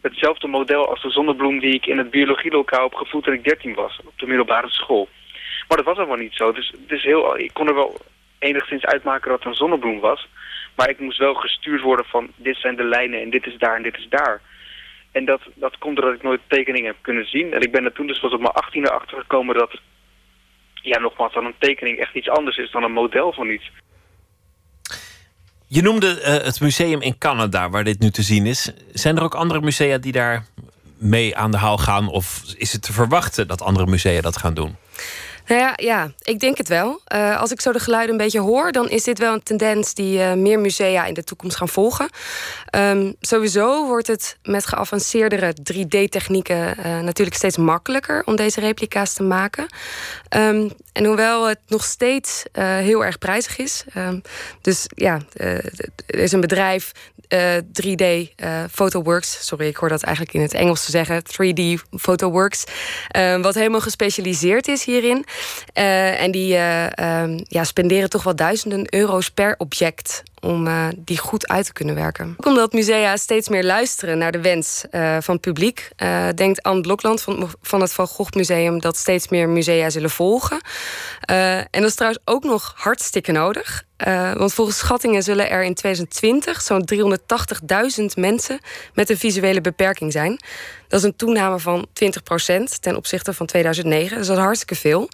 hetzelfde model als de zonnebloem... die ik in het biologielokaal heb gevoeld toen ik 13 was, op de middelbare school. Maar dat was allemaal niet zo. Dus, dus heel, ik kon er wel enigszins uitmaken dat het een zonnebloem was. Maar ik moest wel gestuurd worden van dit zijn de lijnen en dit is daar en dit is daar. En dat, dat komt doordat ik nooit tekeningen heb kunnen zien. En ik ben er toen dus pas op mijn achttiende achter gekomen dat, ja nogmaals, dan een tekening echt iets anders is dan een model van iets. Je noemde eh, het museum in Canada waar dit nu te zien is. Zijn er ook andere musea die daar mee aan de haal gaan? Of is het te verwachten dat andere musea dat gaan doen? Nou ja, ja, ik denk het wel. Uh, als ik zo de geluiden een beetje hoor, dan is dit wel een tendens die uh, meer musea in de toekomst gaan volgen. Um, sowieso wordt het met geavanceerdere 3D-technieken uh, natuurlijk steeds makkelijker om deze replica's te maken. Um, en hoewel het nog steeds heel erg prijzig is. Um, dus ja, er is een bedrijf 3D uh, Photoworks. Sorry, ik hoor dat eigenlijk in het Engels te zeggen. 3D Photoworks. Uh, wat helemaal gespecialiseerd is hierin. En die um, ja, spenderen toch wel duizenden euro's per object om uh, die goed uit te kunnen werken. Omdat musea steeds meer luisteren naar de wens uh, van het publiek, uh, denkt Anne Blokland van, van het Van Gogh Museum dat steeds meer musea zullen volgen. en dat is trouwens ook nog hartstikke nodig. Want volgens schattingen zullen er in 2020 zo'n 380.000 mensen met een visuele beperking zijn. Dat is een toename van 20% ten opzichte van 2009. Dus dat is hartstikke veel.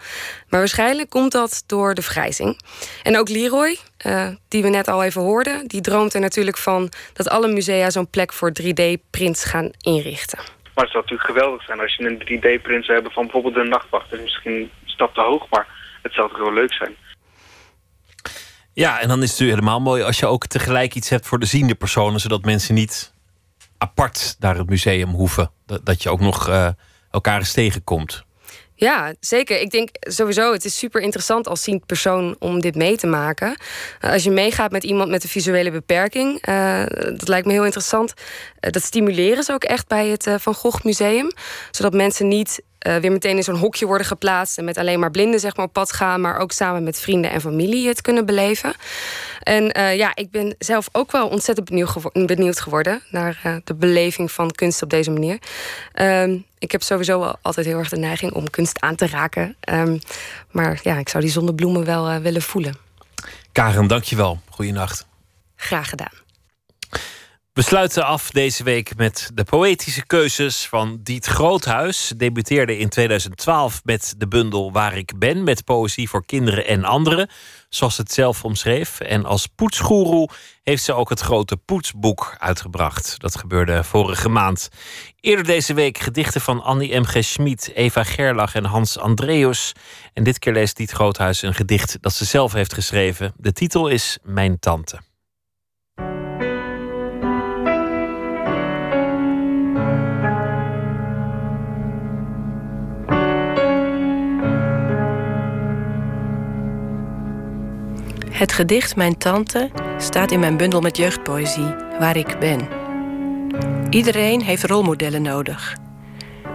Maar waarschijnlijk komt dat door de vergrijzing. En ook Leroy, uh, die we net al even hoorden, die droomt er natuurlijk van dat alle musea zo'n plek voor 3D-prints gaan inrichten. Maar het zou natuurlijk geweldig zijn als je een 3D-print zou hebben van bijvoorbeeld een nachtwacht. Dat is misschien een stap te hoog, maar het zou toch wel leuk zijn. Ja, en dan is het helemaal mooi als je ook tegelijk iets hebt voor de ziende personen, zodat mensen niet apart naar het museum hoeven. Dat, je ook nog uh, elkaar eens tegenkomt. Ja, zeker. Ik denk sowieso, het is super interessant als ziend persoon om dit mee te maken. Als je meegaat met iemand met een visuele beperking, uh, dat lijkt me heel interessant. Uh, dat stimuleren ze ook echt bij het Van Gogh Museum. Zodat mensen niet uh, weer meteen in zo'n hokje worden geplaatst en met alleen maar blinden zeg maar, op pad gaan, maar ook samen met vrienden en familie het kunnen beleven. En uh, ja, ik ben zelf ook wel ontzettend benieuwd, gewo benieuwd geworden naar uh, de beleving van kunst op deze manier. Um, ik heb sowieso wel altijd heel erg de neiging om kunst aan te raken. Um, maar ja, ik zou die zonnebloemen wel willen voelen. Karen, dankjewel. Goeienacht. Graag gedaan. We sluiten af deze week met de poëtische keuzes van Diet Groothuis. Debuteerde in 2012 met de bundel Waar ik ben, met poëzie voor kinderen en anderen, zoals het zelf omschreef. En als poetsgoeroe heeft ze ook het grote poetsboek uitgebracht. Dat gebeurde vorige maand. Eerder deze week gedichten van Annie M. G. Schmid, Eva Gerlach en Hans Andreus. En dit keer leest Diet Groothuis een gedicht dat ze zelf heeft geschreven. De titel is Mijn Tante. Het gedicht Mijn Tante staat in mijn bundel met jeugdpoëzie, waar ik ben. Iedereen heeft rolmodellen nodig.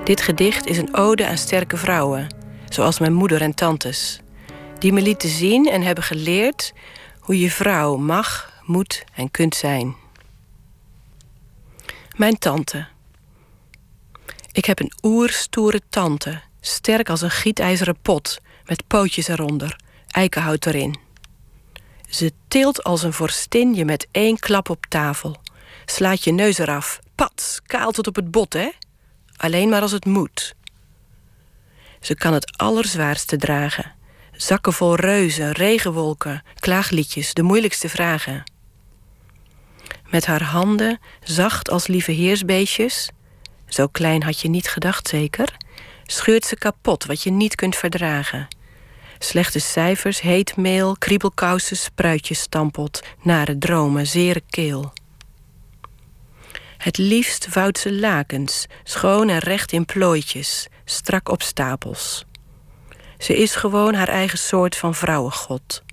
Dit gedicht is een ode aan sterke vrouwen, zoals mijn moeder en tantes, die me lieten zien en hebben geleerd hoe je vrouw mag, moet en kunt zijn. Mijn tante. Ik heb een oerstoere tante, sterk als een gietijzeren pot, met pootjes eronder, eikenhout erin. Ze tilt als een vorstin je met één klap op tafel. Slaat je neus eraf. Pat, kaal tot op het bot, hè? Alleen maar als het moet. Ze kan het allerzwaarste dragen. Zakken vol reuzen, regenwolken, klaagliedjes, de moeilijkste vragen. Met haar handen, zacht als lieve heersbeestjes... zo klein had je niet gedacht zeker... scheurt ze kapot wat je niet kunt verdragen... Slechte cijfers, heet meel, kriebelkousen, spruitjes stampot, nare dromen, zere keel. Het liefst vouwt ze lakens, schoon en recht in plooitjes, strak op stapels. Ze is gewoon haar eigen soort van vrouwengod.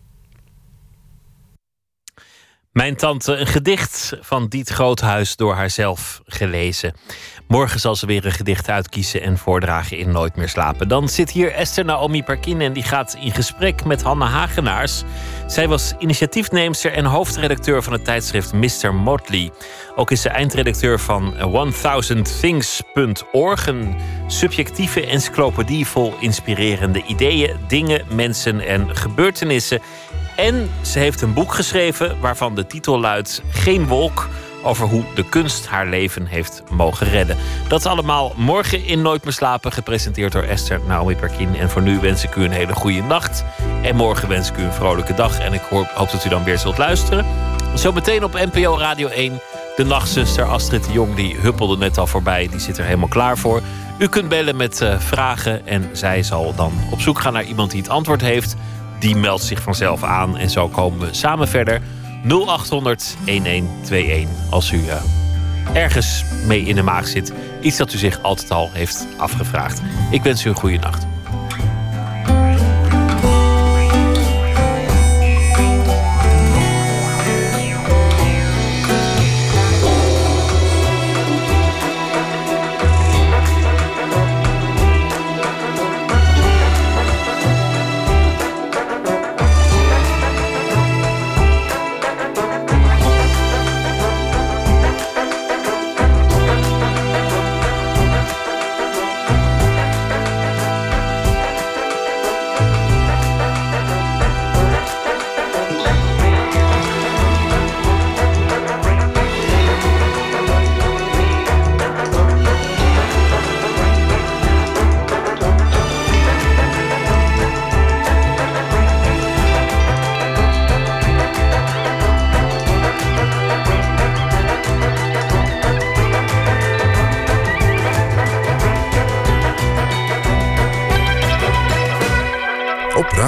Mijn tante, een gedicht van Diet Groothuis door haarzelf gelezen. Morgen zal ze weer een gedicht uitkiezen en voordragen in Nooit meer slapen. Dan zit hier Esther Naomi Parkin en die gaat in gesprek met Hanne Hagenaars. Zij was initiatiefneemster en hoofdredacteur van het tijdschrift Mr. Motley. Ook is ze eindredacteur van 1000things.org, een subjectieve encyclopedie vol inspirerende ideeën, dingen, mensen en gebeurtenissen. En ze heeft een boek geschreven waarvan de titel luidt Geen wolk over hoe de kunst haar leven heeft mogen redden. Dat is allemaal morgen in Nooit meer slapen, gepresenteerd door Esther Naomi Perkin. En voor nu wens ik u een hele goede nacht. En morgen wens ik u een vrolijke dag. En ik hoop, dat u dan weer zult luisteren. Zometeen op NPO Radio 1. De nachtzuster Astrid de Jong, die huppelde net al voorbij. Die zit er helemaal klaar voor. U kunt bellen met uh, vragen en zij zal dan op zoek gaan naar iemand die het antwoord heeft. Die meldt zich vanzelf aan en zo komen we samen verder. 0800 1121 als u uh, ergens mee in de maag zit. Iets dat u zich altijd al heeft afgevraagd. Ik wens u een goede nacht.